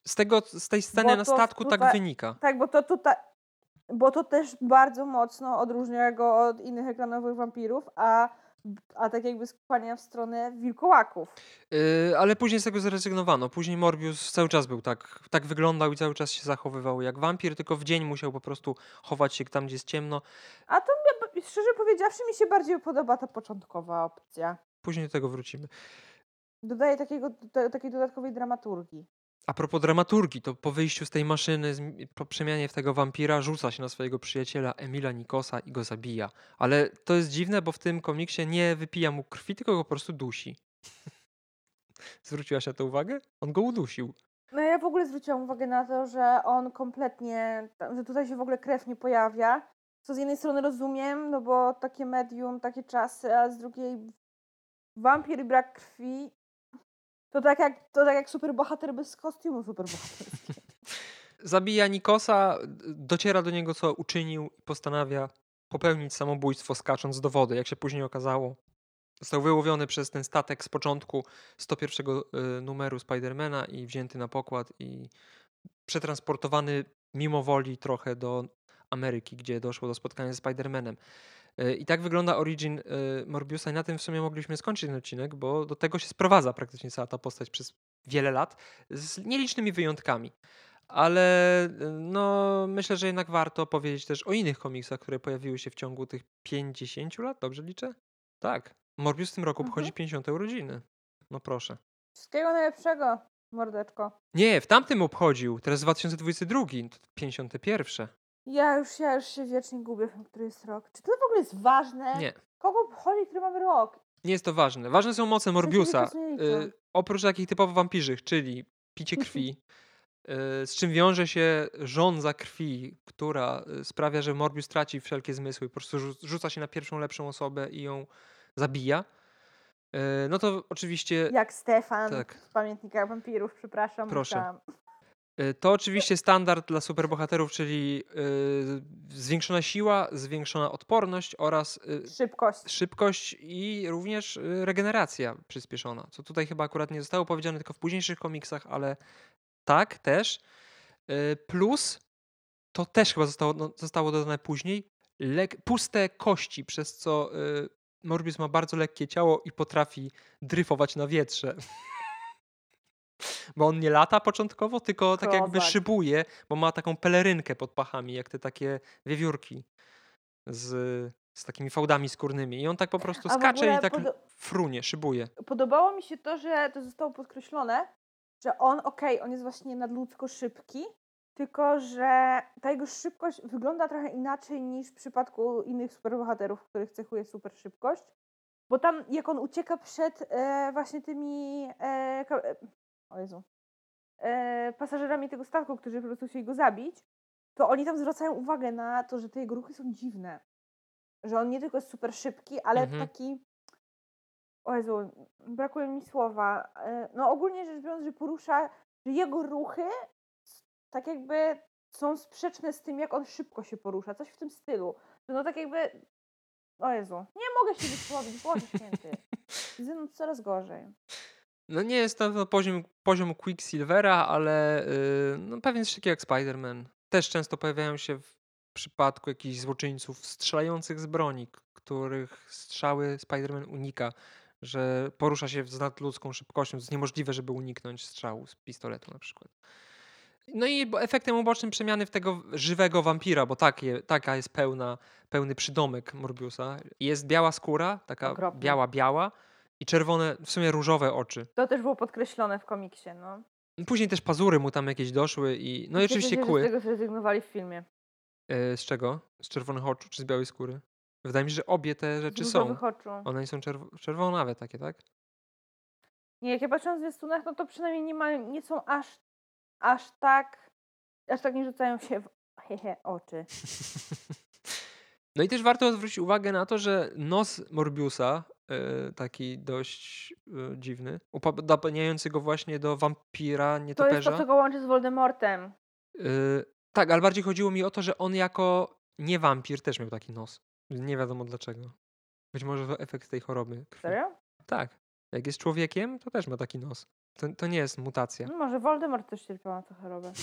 Z, tego, z tej sceny Bo na statku tak tutaj- wynika. Tak, bo to tutaj. Bo to też bardzo mocno odróżnia go od innych ekranowych wampirów, a, a tak jakby skłania w stronę wilkołaków. Yy, ale później z tego zrezygnowano. Później Morbius cały czas był tak, tak wyglądał i cały czas się zachowywał jak wampir, tylko w dzień musiał po prostu chować się tam, gdzie jest ciemno. A to szczerze powiedziawszy, mi się bardziej podoba ta początkowa opcja. Później do tego wrócimy. Dodaje takiego, do, takiej dodatkowej dramaturgii. A propos dramaturgii, to po wyjściu z tej maszyny, po przemianie w tego wampira, rzuca się na swojego przyjaciela Emila Nikosa i go zabija. Ale to jest dziwne, bo w tym komiksie nie wypija mu krwi, tylko go po prostu dusi. Zwróciłaś na to uwagę? On go udusił. No ja w ogóle zwróciłam uwagę na to, że on kompletnie, że tutaj się w ogóle krew nie pojawia. Co z jednej strony rozumiem, no bo takie medium, takie czasy, a z drugiej wampir i brak krwi to tak jak, to tak jak superbohater bez kostiumu superbohaterskiego. Zabija Nikosa, dociera do niego, co uczynił i postanawia popełnić samobójstwo skacząc do wody. Jak się później okazało, został wyłowiony przez ten statek z początku 101 y, numeru Spidermana i wzięty na pokład i przetransportowany mimo woli trochę do Ameryki, gdzie doszło do spotkania ze Spidermanem. Y, I tak wygląda origin y, Morbiusa i na tym w sumie mogliśmy skończyć ten odcinek, bo do tego się sprowadza praktycznie cała ta postać przez wiele lat, z nielicznymi wyjątkami. Ale y, no, myślę, że jednak warto powiedzieć też o innych komiksach, które pojawiły się w ciągu tych 50 lat, dobrze liczę? Tak. Morbius w tym roku Mhm. obchodzi 50 urodziny. No proszę. Wszystkiego najlepszego, mordeczko. Nie, w tamtym obchodził, teraz 2022, to 51. Ja już, ja już się wiecznie gubię, który jest rok. Czy to w ogóle jest ważne? Nie, Kogo obchodzi, który mamy rok? nie jest to ważne. Ważne są moce Morbiusa. Y, oprócz takich typowo wampirzych, czyli picie krwi, y, z czym wiąże się żądza krwi, która y, sprawia, że Morbius traci wszelkie zmysły, po prostu rzu- rzuca się na pierwszą lepszą osobę i ją zabija. Y, no to oczywiście Jak Stefan Tak. z Pamiętnika Wampirów, przepraszam. Proszę. musiałam. Y, To oczywiście standard dla superbohaterów, czyli y, zwiększona siła, zwiększona odporność oraz y, Szybkość. szybkość i również y, regeneracja przyspieszona. Co tutaj chyba akurat nie zostało powiedziane tylko w późniejszych komiksach, ale tak też. Plus to też chyba zostało, no, zostało dodane później. Lek, puste kości, przez co Morbius ma bardzo lekkie ciało i potrafi dryfować na wietrze. Bo on nie lata początkowo, tylko tak jakby szybuje, bo ma taką pelerynkę pod pachami, jak te takie wiewiórki z, z takimi fałdami skórnymi. I on tak po prostu skacze i tak podo- frunie, szybuje. Podobało mi się to, że to zostało podkreślone, że on, okej, on jest właśnie nadludzko szybki, tylko że ta jego szybkość wygląda trochę inaczej niż w przypadku innych superbohaterów, których cechuje super szybkość. Bo tam, jak on ucieka przed e, właśnie tymi e, o Jezu, e, pasażerami tego statku, którzy po prostu chcieli go zabić, to oni tam zwracają uwagę na to, że te jego ruchy są dziwne. Że on nie tylko jest super szybki, ale Mhm. taki. O Jezu, brakuje mi słowa. E, No ogólnie rzecz biorąc, że porusza, że jego ruchy tak jakby są sprzeczne z tym, jak on szybko się porusza. Coś w tym stylu. Że no tak jakby. O Jezu, nie mogę się wysłowić, Boże święty. Ze mną coraz gorzej. No nie jest to poziom, poziom Quicksilvera, ale yy, no, pewien coś takiego jak Spider-Man. Też często pojawiają się w przypadku jakichś złoczyńców strzelających z broni, których strzały Spider-Man unika, że porusza się z nadludzką szybkością. jest niemożliwe, żeby uniknąć strzału z pistoletu na przykład. No i efektem ubocznym przemiany w tego żywego wampira, bo takie, taka jest pełna, pełny przydomek Morbiusa. Jest biała skóra, taka Okropne. biała, biała i czerwone, w sumie różowe oczy. To też było podkreślone w komiksie, no. Później też pazury mu tam jakieś doszły i no i Cieszę oczywiście się, że kły. Z tego zrezygnowali w filmie. E, z czego? Z czerwonych oczu czy z białej skóry? Wydaje mi się, że obie te Z rzeczy są. różowych oczu. One są czerw- czerwonawe takie, tak? Nie, jak ja patrzę na zwiastunach, no to przynajmniej nie, ma, nie są aż, aż tak, aż tak nie rzucają się w hehe, oczy. No i też warto zwrócić uwagę na to, że nos Morbiusa, taki dość e, dziwny, upodabniający go właśnie do wampira, To jest nietoperza. to, co go łączy z Voldemortem. E, tak, ale bardziej chodziło mi o to, że on jako nie wampir też miał taki nos. Nie wiadomo dlaczego. Być może to efekt tej choroby krwi. Serio? Tak. Jak jest człowiekiem, to też ma taki nos. To, to nie jest mutacja. No może Voldemort też cierpiał na tę chorobę.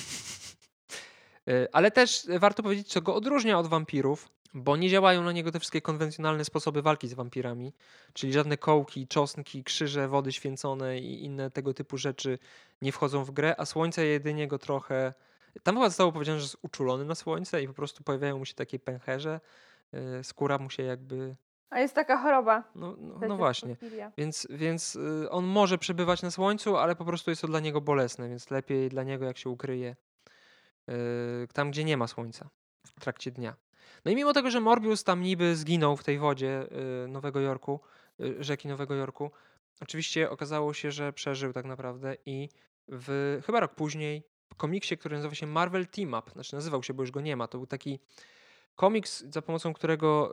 Ale też warto powiedzieć, co go odróżnia od wampirów, bo nie działają na niego te wszystkie konwencjonalne sposoby walki z wampirami, czyli żadne kołki, czosnki, krzyże, wody święcone i inne tego typu rzeczy nie wchodzą w grę, a słońce jedynie go trochę. Tam chyba zostało powiedziane, że jest uczulony na słońce i po prostu pojawiają mu się takie pęcherze, e, skóra mu się jakby. A jest taka choroba. No, no, no właśnie. porfiria. Więc, więc y, on może przebywać na słońcu, ale po prostu jest to dla niego bolesne, więc lepiej dla niego, jak się ukryje y, tam, gdzie nie ma słońca w trakcie dnia. No i mimo tego, że Morbius tam niby zginął w tej wodzie y, Nowego Jorku, y, rzeki Nowego Jorku, oczywiście okazało się, że przeżył tak naprawdę i w, chyba rok później w komiksie, który nazywa się Marvel Team Up, znaczy nazywał się, bo już go nie ma, to był taki komiks, za pomocą którego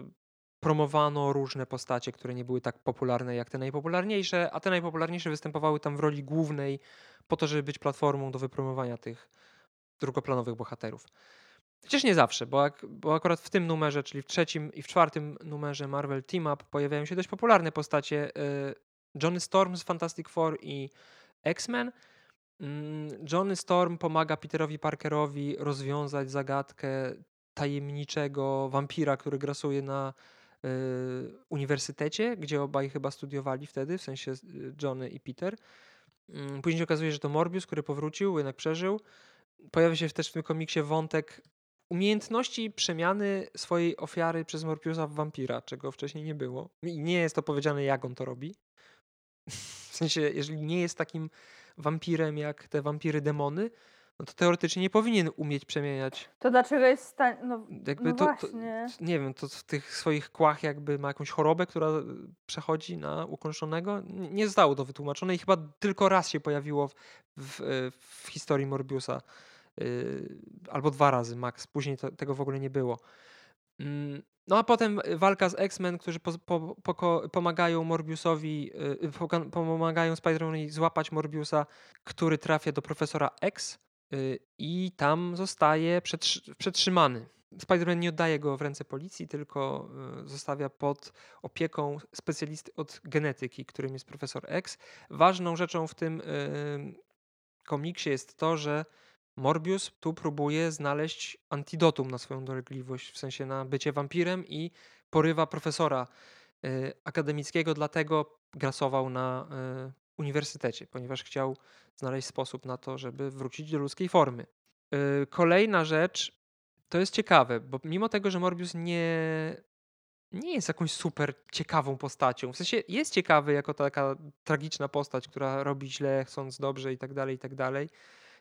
y, promowano różne postacie, które nie były tak popularne jak te najpopularniejsze, a te najpopularniejsze występowały tam w roli głównej po to, żeby być platformą do wypromowania tych drugoplanowych bohaterów. Chociaż nie zawsze, bo, ak- bo akurat w tym numerze, czyli w trzecim i w czwartym numerze Marvel Team Up pojawiają się dość popularne postacie y, Johnny Storm z Fantastic Four i X-Men. Mm, Johnny Storm pomaga Peterowi Parkerowi rozwiązać zagadkę tajemniczego wampira, który grasuje na y, uniwersytecie, gdzie obaj chyba studiowali wtedy, w sensie y, Johnny i Peter. Mm, Później się okazuje, że to Morbius, który powrócił, jednak przeżył. Pojawia się też w tym komiksie wątek umiejętności przemiany swojej ofiary przez Morbiusa w wampira, czego wcześniej nie było. I nie jest to powiedziane, jak on to robi. W sensie, jeżeli nie jest takim wampirem jak te wampiry demony, no to teoretycznie nie powinien umieć przemieniać. To dlaczego jest stan... No, Jakby no to, to, właśnie. nie wiem, to w tych swoich kłach jakby ma jakąś chorobę, która y, przechodzi na ukończonego. Nie zostało to wytłumaczone i chyba tylko raz się pojawiło w, w, y, w historii Morbiusa. Y, Albo dwa razy max. Później to, tego w ogóle nie było. Mm, No a potem walka z X-Men, którzy po, po, poko- pomagają Morbiusowi, y, pomagają Spider-Manowi złapać Morbiusa, który trafia do profesora X y, i tam zostaje przetrzy- przetrzymany. Spider-Man nie oddaje go w ręce policji, tylko y, zostawia pod opieką specjalisty od genetyki, którym jest profesor X. Ważną rzeczą w tym y, komiksie jest to, że Morbius tu próbuje znaleźć antidotum na swoją dolegliwość, w sensie na bycie wampirem i porywa profesora y, akademickiego, dlatego grasował na y, uniwersytecie, ponieważ chciał znaleźć sposób na to, żeby wrócić do ludzkiej formy. Y, kolejna rzecz, to jest ciekawe, bo mimo tego, że Morbius nie, nie jest jakąś super ciekawą postacią, w sensie jest ciekawy jako taka tragiczna postać, która robi źle, chcąc dobrze i tak dalej, i tak dalej.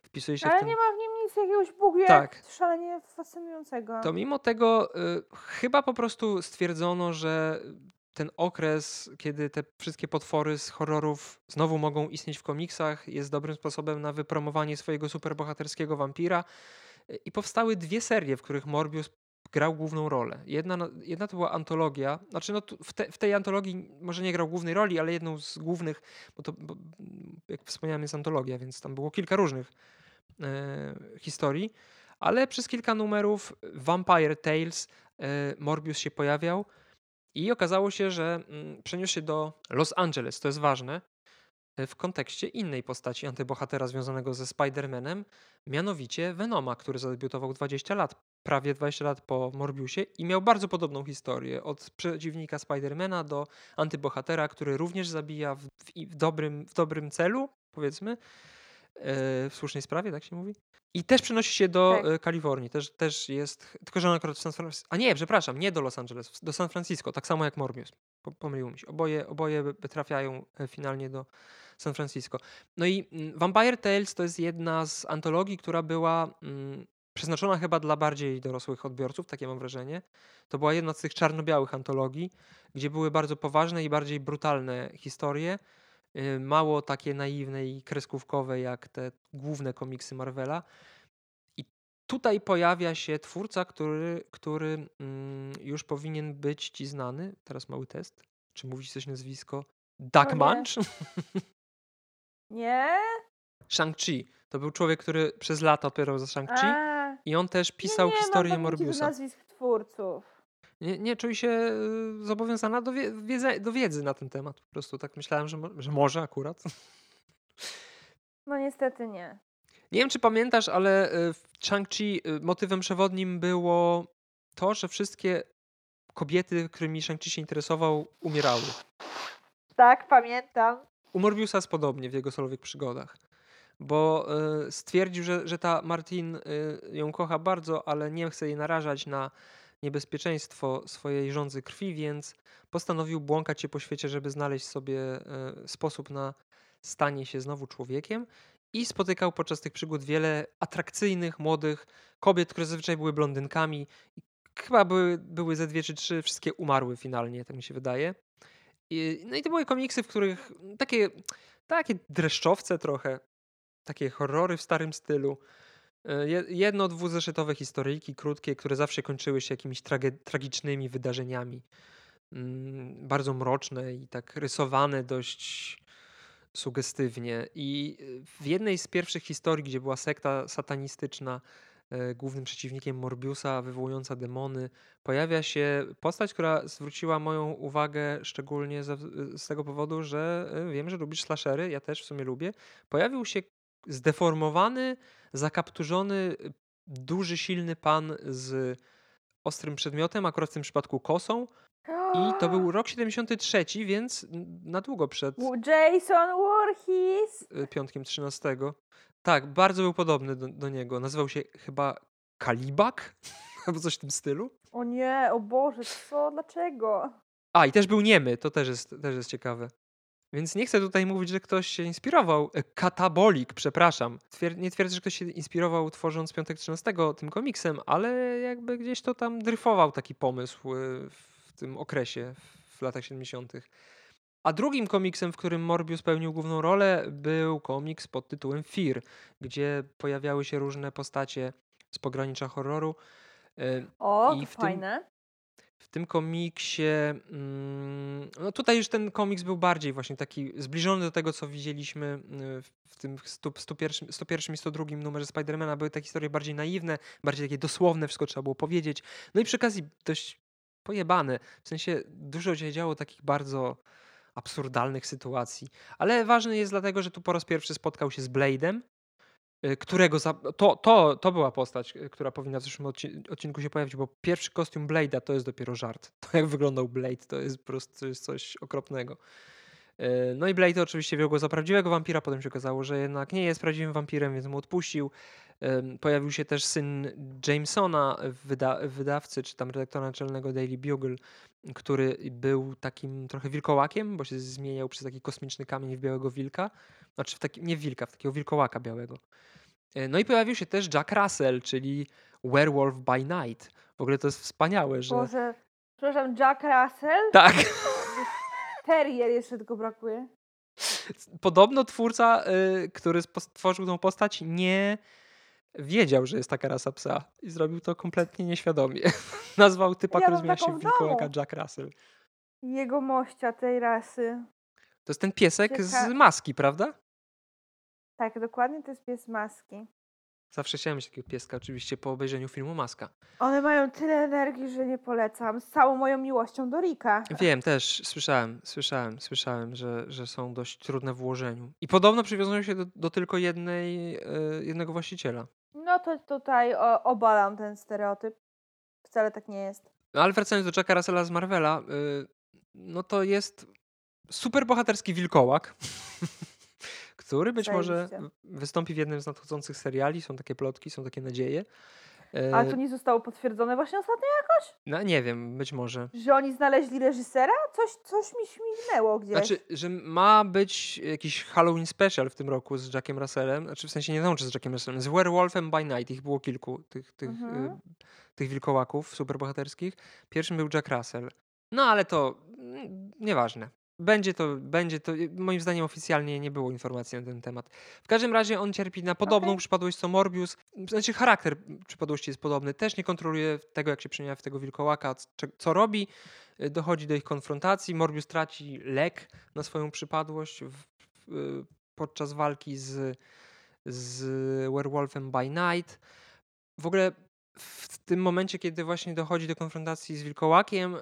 Wpisuje się w Ale ten... nie ma w nim nic jakiegoś bugu, Tak. szalenie fascynującego. To mimo tego y, chyba po prostu stwierdzono, że ten okres, kiedy te wszystkie potwory z horrorów znowu mogą istnieć w komiksach, jest dobrym sposobem na wypromowanie swojego superbohaterskiego wampira. Y, I powstały dwie serie, w których Morbius grał główną rolę. Jedna, jedna to była antologia, znaczy no w, te, w tej antologii może nie grał głównej roli, ale jedną z głównych, bo to bo, jak wspomniałem jest antologia, więc tam było kilka różnych e, historii, ale przez kilka numerów Vampire Tales e, Morbius się pojawiał i okazało się, że mm, przeniósł się do Los Angeles, to jest ważne, e, w kontekście innej postaci antybohatera związanego ze Spider-Manem, mianowicie Venoma, który zadebiutował 20 lat, prawie 20 lat po Morbiusie i miał bardzo podobną historię. Od przeciwnika Spidermana do antybohatera, który również zabija w, w, w, dobrym, w dobrym celu, powiedzmy, e, w słusznej sprawie, tak się mówi. I też przenosi się do Tak. e, Kalifornii. Też, też jest, tylko że on akurat w San Francisco. A nie, przepraszam, nie do Los Angeles, do San Francisco, tak samo jak Morbius. Po- Pomyliło mi się. Oboje, oboje trafiają e, finalnie do San Francisco. No i mm, Vampire Tales to jest jedna z antologii, która była mm, przeznaczona chyba dla bardziej dorosłych odbiorców, takie mam wrażenie. To była jedna z tych czarno-białych antologii, gdzie były bardzo poważne i bardziej brutalne historie. y, Mało takie naiwne i kreskówkowe, jak te główne komiksy Marvela. I tutaj pojawia się twórca, który, który mm, już powinien być ci znany. Teraz mały test. Czy mówić coś nazwisko? Duck nie. Munch? Nie? Shang-Chi. To był człowiek, który przez lata opierał za Shang-Chi. I on też pisał nie, nie historię Morbiusa. nazwisk twórców. Nie, nie czuj się y, zobowiązana do, wie, wiedzy, do wiedzy na ten temat. Po prostu tak myślałem, że, że może akurat. No niestety nie. Nie wiem, czy pamiętasz, ale y, w Shang-Chi y, motywem przewodnim było to, że wszystkie kobiety, którymi Shang-Chi się interesował, umierały. Tak, pamiętam. U Morbiusa jest podobnie w jego solowych przygodach. Bo y, stwierdził, że, że ta Martin y, ją kocha bardzo, ale nie chce jej narażać na niebezpieczeństwo swojej żądzy krwi, więc postanowił błąkać się po świecie, żeby znaleźć sobie y, sposób na stanie się znowu człowiekiem. I spotykał podczas tych przygód wiele atrakcyjnych, młodych kobiet, które zazwyczaj były blondynkami. Chyba były, były ze dwie czy trzy, wszystkie umarły finalnie, tak mi się wydaje. I, no i to były komiksy, w których takie, takie dreszczowce trochę, takie horrory w starym stylu. E, je- Jedno, dwuzeszytowe historyjki krótkie, które zawsze kończyły się jakimiś trage- tragicznymi wydarzeniami. Mm, Bardzo mroczne i tak rysowane dość sugestywnie. I e, w jednej z pierwszych historii, gdzie była sekta satanistyczna, e, głównym przeciwnikiem Morbiusa, wywołująca demony, pojawia się postać, która zwróciła moją uwagę szczególnie ze, z tego powodu, że wiem, że lubisz slashery, ja też w sumie lubię. Pojawił się zdeformowany, zakapturzony, duży, silny pan z ostrym przedmiotem, akurat w tym przypadku kosą. I to był rok 73, więc na długo przed Jason Voorhees. y, piątkiem 13. Tak, bardzo był podobny do, do niego. Nazywał się chyba Kalibak? Albo coś w tym stylu. O nie, o Boże, co? Dlaczego? A, i też był niemy, to też jest, też jest ciekawe. Więc nie chcę tutaj mówić, że ktoś się inspirował. E, Katabolik, przepraszam. Twier- nie twierdzę, że ktoś się inspirował tworząc Piątek 13 tym komiksem, ale jakby gdzieś to tam dryfował taki pomysł e, w tym okresie, w latach 70. A drugim komiksem, w którym Morbius pełnił główną rolę, był komiks pod tytułem Fear, gdzie pojawiały się różne postacie z pogranicza horroru. E, O, I w tym- fajne. W tym komiksie, mm, no tutaj już ten komiks był bardziej właśnie taki zbliżony do tego, co widzieliśmy y, w- tym 100, 101, 101 i 102 numerze Spidermana. Były te historie bardziej naiwne, bardziej takie dosłowne, wszystko trzeba było powiedzieć. No i przy okazji dość pojebane. W sensie dużo się działo takich bardzo absurdalnych sytuacji. Ale ważny jest dlatego, że tu po raz pierwszy spotkał się z Blade'em którego za, to, to, to była postać, y, która powinna w zeszłym odci- odcinku się pojawić, bo pierwszy kostium Blade'a to jest dopiero żart. To jak wyglądał Blade, to jest po prostu coś okropnego. Y, No i Blade oczywiście wziął go za prawdziwego wampira, potem się okazało, że jednak nie jest prawdziwym wampirem, więc mu odpuścił. Pojawił się też syn Jamesona, wyda wydawcy, czy tam redaktora naczelnego Daily Bugle, który był takim trochę wilkołakiem, bo się zmieniał przez taki kosmiczny kamień w białego wilka. Znaczy, w taki, nie wilka, w takiego wilkołaka białego. E, No i pojawił się też Jack Russell, czyli Werewolf by Night. W ogóle to jest wspaniałe, że... Boże, przepraszam, Jack Russell? Tak. Terrier jeszcze tylko brakuje. Podobno twórca, y, który stworzył tą postać, nie wiedział, że jest taka rasa psa i zrobił to kompletnie nieświadomie. Nazwał typa, Ja który zmienia się w wilkołaka. Jack Russell. Jego mościa tej rasy. To jest ten piesek z Cieka- maski, prawda? Tak, dokładnie to jest pies maski. Zawsze chciałem mieć takiego pieska, oczywiście po obejrzeniu filmu Maska. One mają tyle energii, że nie polecam. Z całą moją miłością do Rika. Wiem, też słyszałem, słyszałem, słyszałem, że, że są dość trudne w ułożeniu. I podobno przywiązują się do, do tylko jednej, e, jednego właściciela. No to tutaj o, obalam ten stereotyp. Wcale tak nie jest. No ale wracając do Jacka Russella z Marvela, y, no to jest super bohaterski wilkołak, który być może wystąpi w jednym z nadchodzących seriali. Są takie plotki, są takie nadzieje. Ale to nie zostało potwierdzone właśnie ostatnio, No nie wiem, być może. że oni znaleźli reżysera? Coś, coś mi śmignęło gdzieś. Znaczy, że ma być jakiś Halloween special w tym roku z Jackiem Russellem, znaczy w sensie nie łączy z Jackiem Russellem, z Werewolfem by Night, ich było kilku, tych, tych, Mhm. y, tych wilkołaków superbohaterskich. Pierwszym był Jack Russell. No ale to mm, nieważne. Będzie to, będzie to, y, moim zdaniem oficjalnie nie było informacji na ten temat. W każdym razie on cierpi na podobną Okej. przypadłość co Morbius. Znaczy charakter przypadłości jest podobny. Też nie kontroluje tego, jak się przemienia w tego wilkołaka, co, robi. Y, Dochodzi do ich konfrontacji. Morbius traci lek na swoją przypadłość w, w, y, podczas walki z, z Werewolfem by Night. W ogóle w tym momencie, kiedy właśnie dochodzi do konfrontacji z wilkołakiem,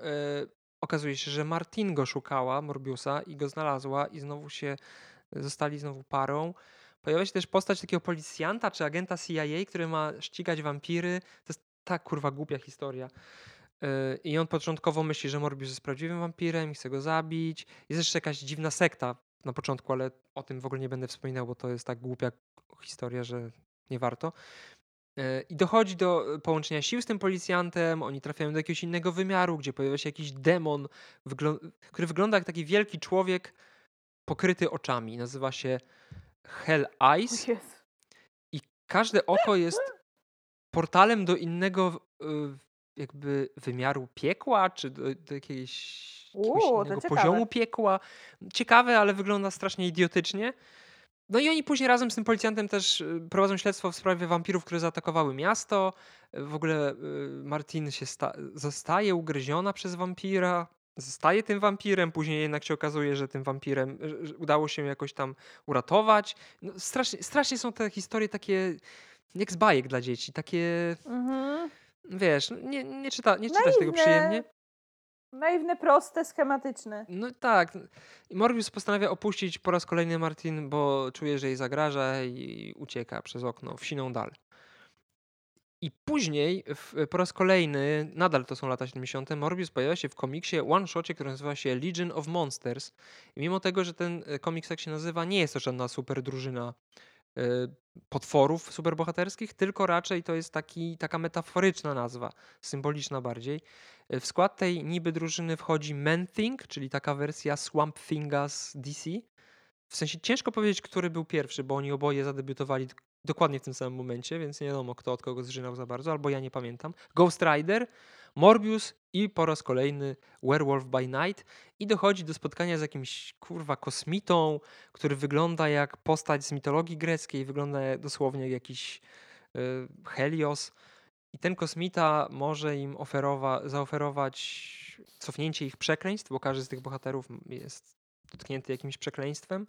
okazuje się, że Martin go szukała, Morbiusa, i go znalazła i znowu się, zostali znowu parą. Pojawia się też postać takiego policjanta czy agenta CIA, który ma ścigać wampiry. To jest tak kurwa głupia historia. Yy, I on początkowo myśli, że Morbius jest prawdziwym wampirem i chce go zabić. Jest jeszcze jakaś dziwna sekta na początku, ale o tym w ogóle nie będę wspominał, bo to jest tak głupia historia, że nie warto. Yy, I dochodzi do połączenia sił z tym policjantem, oni trafiają do jakiegoś innego wymiaru, gdzie pojawia się jakiś demon, który wygląda jak taki wielki człowiek pokryty oczami. Nazywa się Hell Eyes i każde oko jest portalem do innego y, jakby wymiaru piekła, czy do, do jakiegoś, jakiegoś Uuu, poziomu piekła. Ciekawe, ale wygląda strasznie idiotycznie. No i oni później razem z tym policjantem też y, prowadzą śledztwo w sprawie wampirów, które zaatakowały miasto. Y, W ogóle y, Martin się sta- zostaje ugryziona przez wampira. Zostaje tym wampirem, później jednak się okazuje, że tym wampirem udało się jakoś tam uratować. No, strasznie, strasznie są te historie takie jak z bajek dla dzieci. Takie, Mhm. wiesz, no, nie, nie, czyta, nie czytasz tego przyjemnie. Naiwne, proste, schematyczne. No tak. Morbius postanawia opuścić po raz kolejny Martin, bo czuje, że jej zagraża i ucieka przez okno w siną dal. I później, w, po raz kolejny, nadal to są lata 70., Morbius pojawia się w komiksie one-shocie, który nazywa się Legion of Monsters. I mimo tego, że ten e, komiks tak się nazywa, nie jest to żadna super drużyna potworów superbohaterskich, tylko raczej to jest taki, taka metaforyczna nazwa, symboliczna bardziej. E, W skład tej niby drużyny wchodzi Man-Thing, czyli taka wersja Swamp Thinga z DC. W sensie ciężko powiedzieć, który był pierwszy, bo oni oboje zadebiutowali dokładnie w tym samym momencie, więc nie wiadomo, kto od kogo zżynał za bardzo, albo ja nie pamiętam. Ghost Rider, Morbius i po raz kolejny Werewolf by Night. I dochodzi do spotkania z jakimś kurwa kosmitą, który wygląda jak postać z mitologii greckiej, wygląda dosłownie jak jakiś y, Helios. I ten kosmita może im oferowa- zaoferować cofnięcie ich przekleństw, bo każdy z tych bohaterów jest dotknięty jakimś przekleństwem.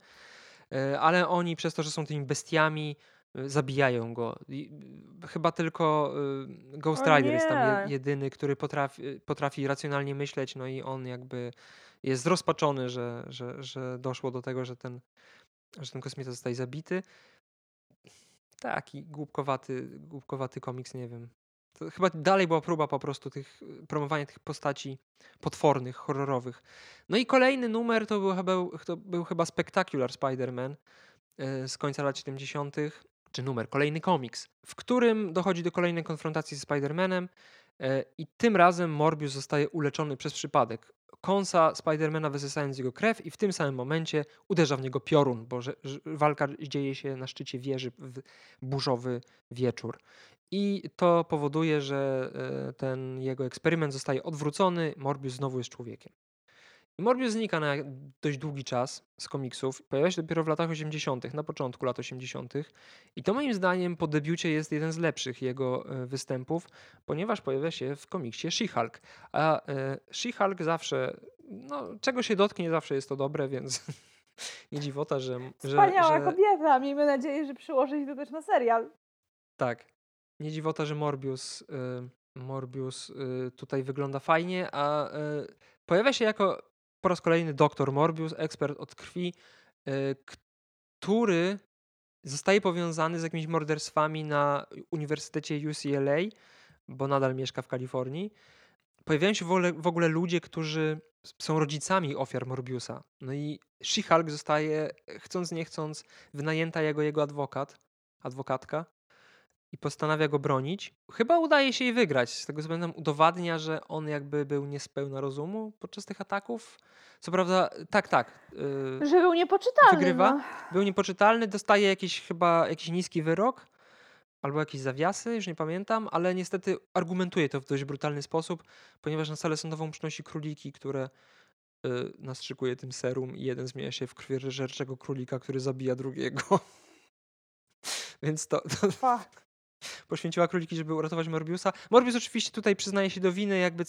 E, Ale oni przez to, że są tymi bestiami, y, zabijają go. I, y, Chyba tylko y, Ghost O Rider jest tam je- nie. jedyny, który potrafi, potrafi racjonalnie myśleć, no i on jakby jest zrozpaczony, że, że, że doszło do tego, że ten, że ten kosmita zostaje zabity. taki głupkowaty, głupkowaty komiks, nie wiem. To chyba dalej była próba po prostu tych, promowania tych postaci potwornych, horrorowych. No i kolejny numer to był chyba, to był chyba Spectacular Spider-Man e, z końca lat 70., czy numer, kolejny komiks, w którym dochodzi do kolejnej konfrontacji z Spider-Manem e, i tym razem Morbius zostaje uleczony przez przypadek. Kąsa Spidermana wysysając jego krew i w tym samym momencie uderza w niego piorun, bo że, że walka dzieje się na szczycie wieży w burzowy wieczór. I to powoduje, że e, ten jego eksperyment zostaje odwrócony, Morbius znowu jest człowiekiem. I Morbius znika na dość długi czas z komiksów. Pojawia się dopiero w latach 80., na początku lat 80. I to moim zdaniem po debiucie jest jeden z lepszych jego e, występów, ponieważ pojawia się w komiksie She-Hulk. A e, She-Hulk zawsze, no, czego się dotknie, zawsze jest to dobre, więc nie dziwota, że. Wspaniała że, kobieta. Miejmy nadzieję, że przyłoży się to też na serial. Tak. Nie dziwota, że Morbius, y, Morbius y, tutaj wygląda fajnie, a y, pojawia się jako po raz kolejny doktor Morbius, ekspert od krwi, który zostaje powiązany z jakimiś morderstwami na Uniwersytecie UCLA, bo nadal mieszka w Kalifornii. Pojawiają się w ogóle, w ogóle ludzie, którzy są rodzicami ofiar Morbiusa. No i She-Hulk zostaje, chcąc nie chcąc, wynajęta jako jego adwokat, adwokatka i postanawia go bronić. Chyba udaje się jej wygrać. Z tego względu udowadnia, że on jakby był niespełna rozumu podczas tych ataków. Co prawda, tak, tak. Yy, że był niepoczytalny. Wygrywa. No. Był niepoczytalny, dostaje jakiś chyba jakiś niski wyrok albo jakieś zawiasy, już nie pamiętam, ale niestety argumentuje to w dość brutalny sposób, ponieważ na salę sądową przynosi króliki, które yy, nastrzykuje tym serum i jeden zmienia się w krwiożerczego królika, który zabija drugiego. Więc to, to, poświęciła króliki, żeby uratować Morbiusa. Morbius oczywiście tutaj przyznaje się do winy, jakby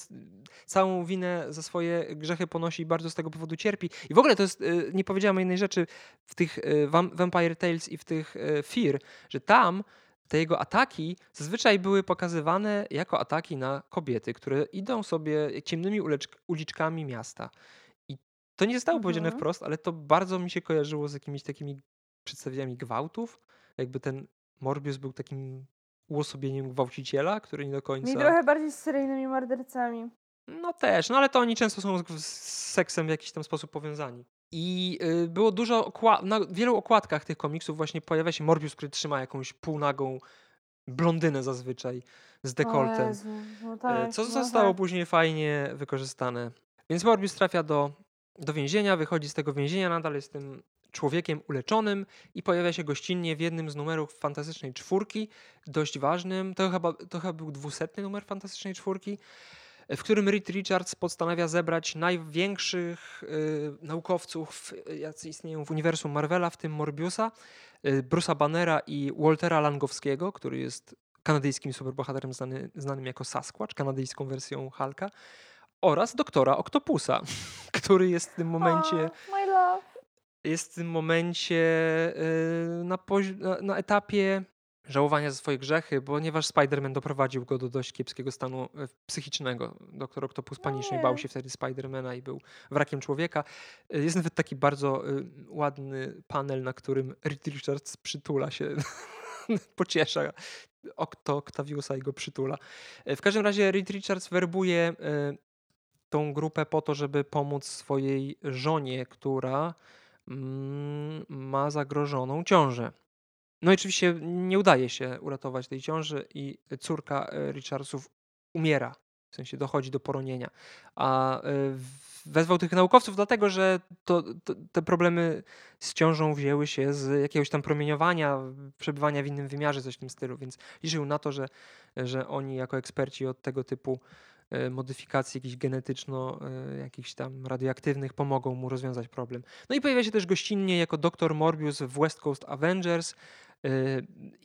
całą winę za swoje grzechy ponosi i bardzo z tego powodu cierpi. I w ogóle to jest, y, nie powiedziałem jednej rzeczy w tych y, Vampire Tales i w tych y, Fear, że tam te jego ataki zazwyczaj były pokazywane jako ataki na kobiety, które idą sobie ciemnymi uliczkami miasta. I to nie zostało mhm. powiedziane wprost, ale to bardzo mi się kojarzyło z jakimiś takimi przedstawieniami gwałtów. Jakby ten Morbius był takim uosobieniem gwałciciela, który nie do końca... Mi trochę bardziej z seryjnymi mordercami. No też, no ale to oni często są z, seksem w jakiś tam sposób powiązani. I y, było dużo, okła- na wielu okładkach tych komiksów właśnie pojawia się Morbius, który trzyma jakąś półnagą blondynę zazwyczaj z dekoltem. No tak, co no zostało tak. później fajnie wykorzystane. Więc Morbius trafia do, do więzienia, wychodzi z tego więzienia, nadal jest tym człowiekiem uleczonym i pojawia się gościnnie w jednym z numerów Fantastycznej Czwórki, dość ważnym. To chyba, to chyba był dwusetny numer Fantastycznej Czwórki, w którym Reed Richards postanawia zebrać największych y, naukowców, jacy istnieją w uniwersum Marvela, w tym Morbiusa, y, Bruce'a Bannera i Waltera Langowskiego, który jest kanadyjskim superbohaterem znany, znanym jako Sasquatch, kanadyjską wersją Hulka, oraz doktora Octopusa, który jest w tym momencie... Oh, jest w tym momencie y, na, na etapie żałowania za swoje grzechy, ponieważ Spider-Man doprowadził go do dość kiepskiego stanu y, psychicznego. Doktor Octopus panicznie bał się wtedy Spidermana i był wrakiem człowieka. Y, jest nawet taki bardzo ładny panel, na którym Reed Richards przytula się, pociesza Octo Octaviusa i go przytula. W każdym razie Reed Richards werbuje tą grupę po to, żeby pomóc swojej żonie, która Mm, ma zagrożoną ciążę. No i oczywiście nie udaje się uratować tej ciąży i córka e, Richardsów umiera. W sensie dochodzi do poronienia. A e, wezwał tych naukowców dlatego, że to, to, te problemy z ciążą wzięły się z jakiegoś tam promieniowania, przebywania w innym wymiarze, coś w tym stylu, więc liczył na to, że, że oni jako eksperci od tego typu modyfikacji jakichś genetyczno, e, jakichś tam radioaktywnych pomogą mu rozwiązać problem. No i pojawia się też gościnnie jako doktor Morbius w West Coast Avengers e,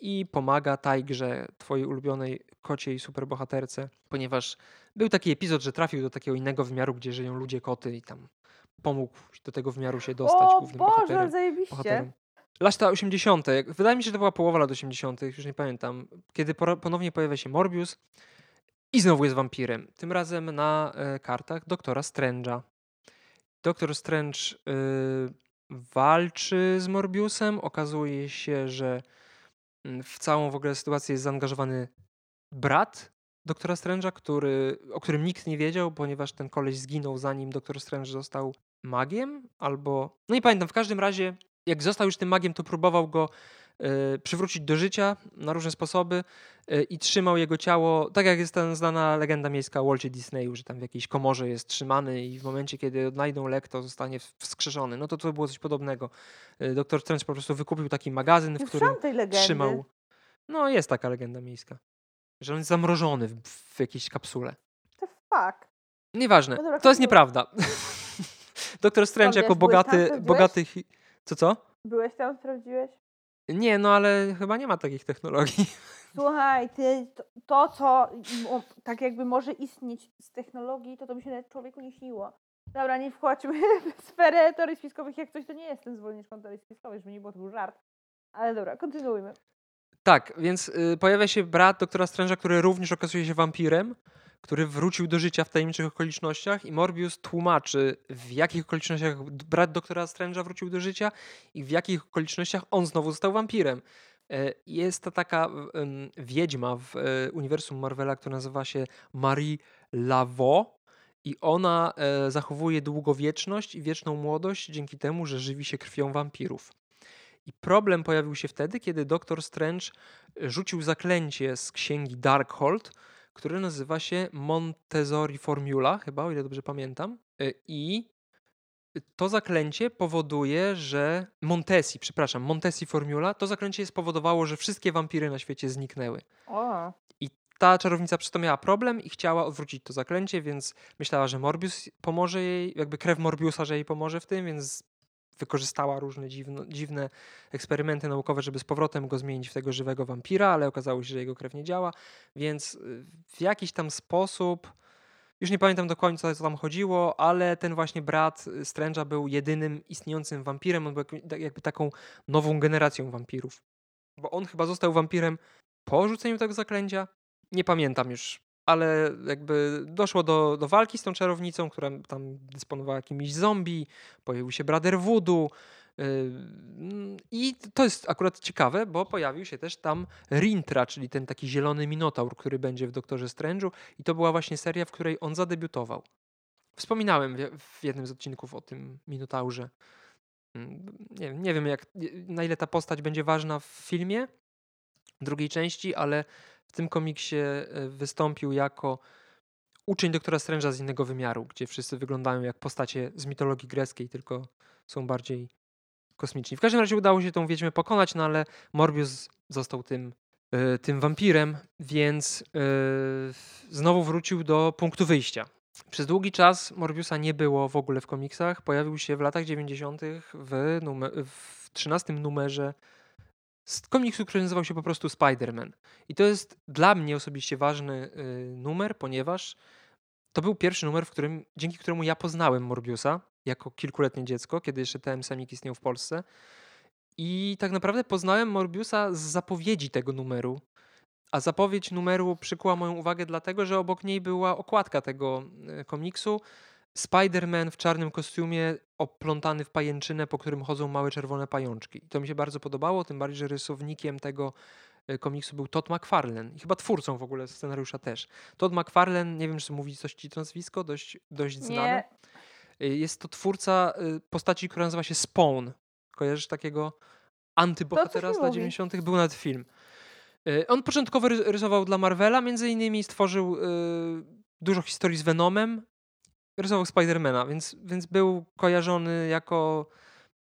i pomaga Tigrze, twojej ulubionej kociej superbohaterce, ponieważ był taki epizod, że trafił do takiego innego wymiaru, gdzie żyją ludzie koty i tam pomógł do tego wymiaru się dostać o głównym Boże, bohaterem. zajebiście. Bohaterem. Lata 80. Wydaje mi się, że to była połowa lat 80., już nie pamiętam. Kiedy ponownie pojawia się Morbius, i znowu jest wampirem. Tym razem na e, kartach doktora Strange'a. Doktor Strange y, walczy z Morbiusem. Okazuje się, że Mm, w całą w ogóle sytuację jest zaangażowany brat doktora Strange'a, który, o którym nikt nie wiedział, ponieważ ten koleś zginął zanim doktor Strange został magiem, albo... No nie pamiętam, w każdym razie jak został już tym magiem, to próbował go przywrócić do życia na różne sposoby y, i trzymał jego ciało, tak jak jest ta znana legenda miejska Walcie Disneyu, że tam w jakiejś komorze jest trzymany i w momencie, kiedy odnajdą lek, to zostanie wskrzeszony. No to to było coś podobnego. Y, Doktor Strange po prostu wykupił taki magazyn, w którym trzymał... No jest taka legenda miejska. Że on jest zamrożony w, w jakiejś kapsule. The fuck? Nieważne. No dobra, to jest nieprawda. Doktor Strange jako bogaty, bogaty... Co, co? Byłeś tam, sprawdziłeś? Nie, no ale chyba nie ma takich technologii. Słuchaj, ty, to, to co tak jakby może istnieć z technologii, to to by się nawet człowieku nie śniło. Dobra, nie wchodźmy w sferę teorii spiskowych. Jak coś, to nie jestem zwolenniczką teorii spiskowych, żeby nie było, to był żart. Ale dobra, kontynuujmy. Tak, więc y, pojawia się brat doktora Strange'a, który również okazuje się wampirem który wrócił do życia w tajemniczych okolicznościach i Morbius tłumaczy, w jakich okolicznościach brat doktora Strange'a wrócił do życia i w jakich okolicznościach on znowu został wampirem. E, jest to taka wiedźma w e, uniwersum Marvela, która nazywa się Marie Laveau i ona e, zachowuje długowieczność i wieczną młodość dzięki temu, że żywi się krwią wampirów. I problem pojawił się wtedy, kiedy doktor Strange rzucił zaklęcie z księgi Darkhold, który nazywa się Montessori Formula, chyba, o ile dobrze pamiętam. Y, I to zaklęcie powoduje, że Montesi, przepraszam, Montesi Formula, to zaklęcie spowodowało, że wszystkie wampiry na świecie zniknęły. O. I ta czarownica przy to miała problem i chciała odwrócić to zaklęcie, więc myślała, że Morbius pomoże jej, jakby krew Morbiusa, że jej pomoże w tym, więc wykorzystała różne dziwno, dziwne eksperymenty naukowe, żeby z powrotem go zmienić w tego żywego wampira, ale okazało się, że jego krew nie działa, więc y, w jakiś tam sposób, już nie pamiętam do końca, co tam chodziło, ale ten właśnie brat Strange'a był jedynym istniejącym wampirem, on był jakby taką nową generacją wampirów. Bo on chyba został wampirem po rzuceniu tego zaklęcia. Nie pamiętam już ale jakby doszło do, do walki z tą czarownicą, która tam dysponowała jakimiś zombie, pojawił się Brother Voodoo, yy, i to jest akurat ciekawe, bo pojawił się też tam Rintra, czyli ten taki zielony minotaur, który będzie w Doktorze Strange'u i to była właśnie seria, w której on zadebiutował. Wspominałem w jednym z odcinków o tym minotaurze. Mm, nie, nie wiem, jak, na ile ta postać będzie ważna w filmie drugiej części, ale w tym komiksie e, wystąpił jako uczeń doktora Strange'a z innego wymiaru, gdzie wszyscy wyglądają jak postacie z mitologii greckiej, tylko są bardziej kosmiczni. W każdym razie udało się tą wiedźmę pokonać, no ale Morbius został tym, yy, tym wampirem, więc yy, znowu wrócił do punktu wyjścia. Przez długi czas Morbiusa nie było w ogóle w komiksach. Pojawił się w latach 90. w, numer, w 13 numerze komiksu, który nazywał się po prostu Spider-Man. I to jest dla mnie osobiście ważny y, numer, ponieważ to był pierwszy numer, w którym, dzięki któremu ja poznałem Morbiusa jako kilkuletnie dziecko, kiedy jeszcze TM Semik istniał w Polsce. I tak naprawdę poznałem Morbiusa z zapowiedzi tego numeru. A zapowiedź numeru przykuła moją uwagę dlatego, że obok niej była okładka tego y, komiksu Spider-Man w czarnym kostiumie oplątany w pajęczynę, po którym chodzą małe czerwone pajączki. I to mi się bardzo podobało, tym bardziej, że rysownikiem tego e, komiksu był Todd McFarlane i chyba twórcą w ogóle scenariusza też. Todd McFarlane, nie wiem, czy mówi coś ci to nazwisko, dość, dość znane. Jest to twórca e, postaci, która nazywa się Spawn. Kojarzysz takiego antybohatera z lat 90. Był nawet film. E, on początkowo rysował dla Marvela, między innymi stworzył dużo historii z Venomem, rysował Spidermana, więc, więc był kojarzony jako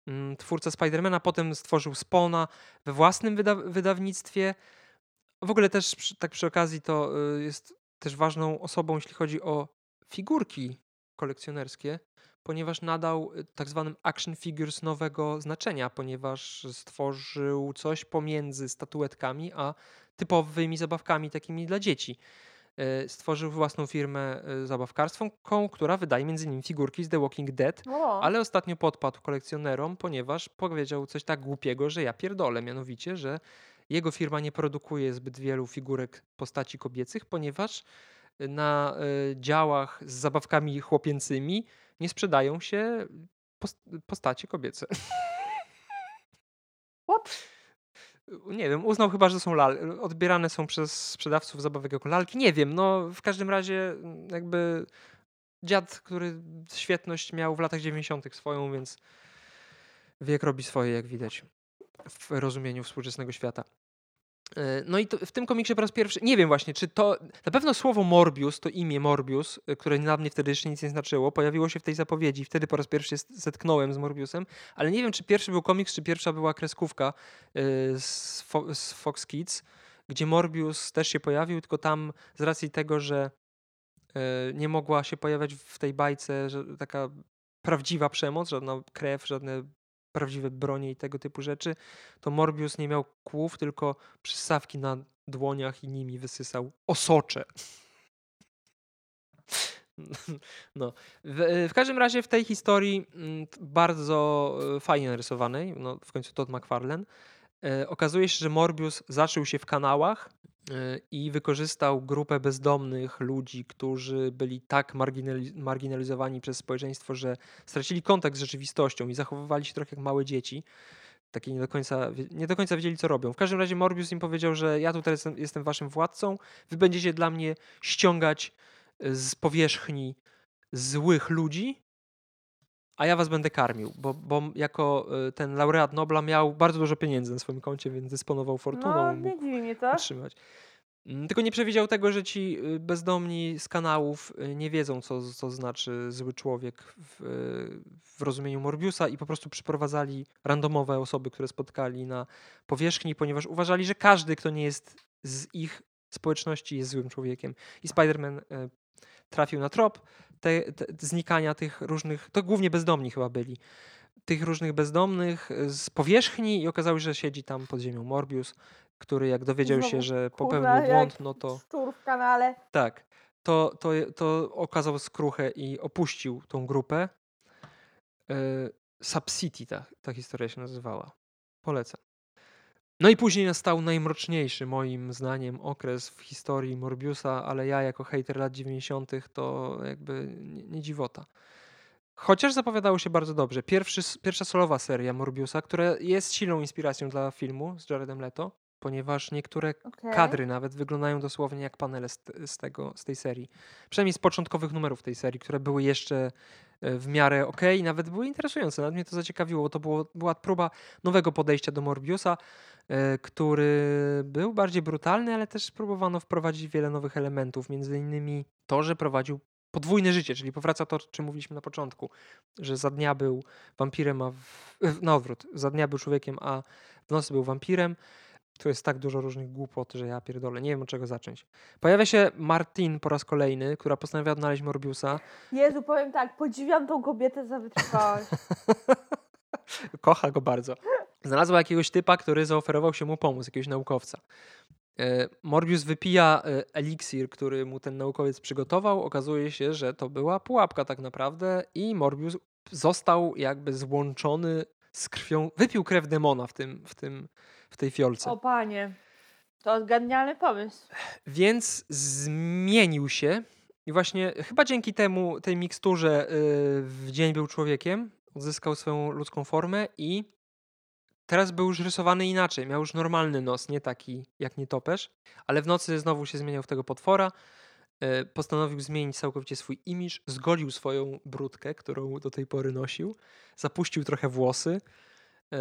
mm, twórca Spidermana, potem stworzył Spona we własnym wyda wydawnictwie. W ogóle też przy, tak przy okazji to y, jest też ważną osobą, jeśli chodzi o figurki kolekcjonerskie, ponieważ nadał y, tak zwanym action figures nowego znaczenia, ponieważ stworzył coś pomiędzy statuetkami a typowymi zabawkami takimi dla dzieci. E, stworzył własną firmę e, zabawkarstwą, która wydaje m.in. figurki z The Walking Dead, o. ale ostatnio podpadł kolekcjonerom, ponieważ powiedział coś tak głupiego, że ja pierdolę, mianowicie, że jego firma nie produkuje zbyt wielu figurek postaci kobiecych, ponieważ na e, działach z zabawkami chłopięcymi nie sprzedają się postacie kobiece. What? Nie wiem, uznał chyba, że są lalki. Odbierane są przez sprzedawców zabawek jako lalki. Nie wiem, no w każdym razie mm, jakby dziad, który świetność miał w latach 90. swoją, więc wiek robi swoje, jak widać, w rozumieniu współczesnego świata. E, no i w tym komiksie po raz pierwszy, nie wiem właśnie, czy to, na pewno słowo Morbius, to imię Morbius, e, które na mnie wtedy jeszcze nic nie znaczyło, pojawiło się w tej zapowiedzi, wtedy po raz pierwszy zetknąłem z Morbiusem, ale nie wiem, czy pierwszy był komiks, czy pierwsza była kreskówka e, z, Fo z Fox Kids, gdzie Morbius też się pojawił, tylko tam z racji tego, że nie mogła się pojawiać w tej bajce taka prawdziwa przemoc, żadna krew, żadne prawdziwe bronie i tego typu rzeczy, to Morbius nie miał kłów, tylko przystawki na dłoniach i nimi wysysał osocze. No. W, w, każdym razie w tej historii mm, bardzo e, fajnie narysowanej, no w końcu Todd McFarlane, okazuje się, że Morbius zaczął się w kanałach i wykorzystał grupę bezdomnych ludzi, którzy byli tak marginalizowani przez społeczeństwo, że stracili kontakt z rzeczywistością i zachowywali się trochę jak małe dzieci. Takie nie do końca, nie do końca wiedzieli, co robią. W każdym razie Morbius im powiedział, że ja tutaj jestem, jestem waszym władcą, wy będziecie dla mnie ściągać e, z powierzchni złych ludzi, a ja was będę karmił, bo, bo jako e, ten laureat Nobla miał bardzo dużo pieniędzy na swoim koncie, więc dysponował fortuną. No, nie dziwi mnie to. Trzymać. Mm, tylko nie przewidział tego, że ci y, bezdomni z kanałów y, nie wiedzą, co, co znaczy zły człowiek w, w rozumieniu Morbiusa i po prostu przyprowadzali randomowe osoby, które spotkali na powierzchni, ponieważ uważali, że każdy, kto nie jest z ich społeczności, jest złym człowiekiem. I Spider-Man y, trafił na trop te, te, znikania tych różnych, to głównie bezdomni chyba byli, tych różnych bezdomnych z powierzchni i okazało się, że siedzi tam pod ziemią Morbius który jak dowiedział się, że popełnił błąd, no to szczur w kanale. tak, to, to, to okazał skruchę i opuścił tą grupę. Yy, Subcity ta, ta historia się nazywała. Polecam. No i później nastał najmroczniejszy moim zdaniem okres w historii Morbiusa, ale ja jako hater lat 90. to jakby nie, nie dziwota. Chociaż zapowiadało się bardzo dobrze. Pierwszy, pierwsza solowa seria Morbiusa, która jest silną inspiracją dla filmu z Jaredem Leto ponieważ niektóre okay. kadry nawet wyglądają dosłownie jak panele z, z, tego, z tej serii. Przynajmniej z początkowych numerów tej serii, które były jeszcze e, w miarę ok, nawet były interesujące. Nawet mnie to zaciekawiło, bo to było, była próba nowego podejścia do Morbiusa, e, który był bardziej brutalny, ale też próbowano wprowadzić wiele nowych elementów, między innymi to, że prowadził podwójne życie, czyli powraca to, o czym mówiliśmy na początku, że za dnia był wampirem, a w, na odwrót, za dnia był człowiekiem, a w nocy był wampirem. Tu jest tak dużo różnych głupot, że ja pierdolę. Nie wiem od czego zacząć. Pojawia się Martin po raz kolejny, która postanawia odnaleźć Morbiusa. Jezu, powiem tak, podziwiam tą kobietę za wytrwałość. Kocha go bardzo. Znalazła jakiegoś typa, który zaoferował się mu pomóc, jakiegoś naukowca. E, Morbius wypija e, eliksir, który mu ten naukowiec przygotował. Okazuje się, że to była pułapka tak naprawdę i Morbius został jakby złączony z krwią. Wypił krew demona w tym, w tym w tej fiolce. O panie, to genialny pomysł. Więc zmienił się i właśnie chyba dzięki temu, tej miksturze y, w dzień był człowiekiem, odzyskał swoją ludzką formę i teraz był już rysowany inaczej. Miał już normalny nos, nie taki jak nietoperz, ale w nocy znowu się zmieniał w tego potwora. Y, postanowił zmienić całkowicie swój imiż, zgolił swoją brudkę, którą do tej pory nosił, zapuścił trochę włosy, y,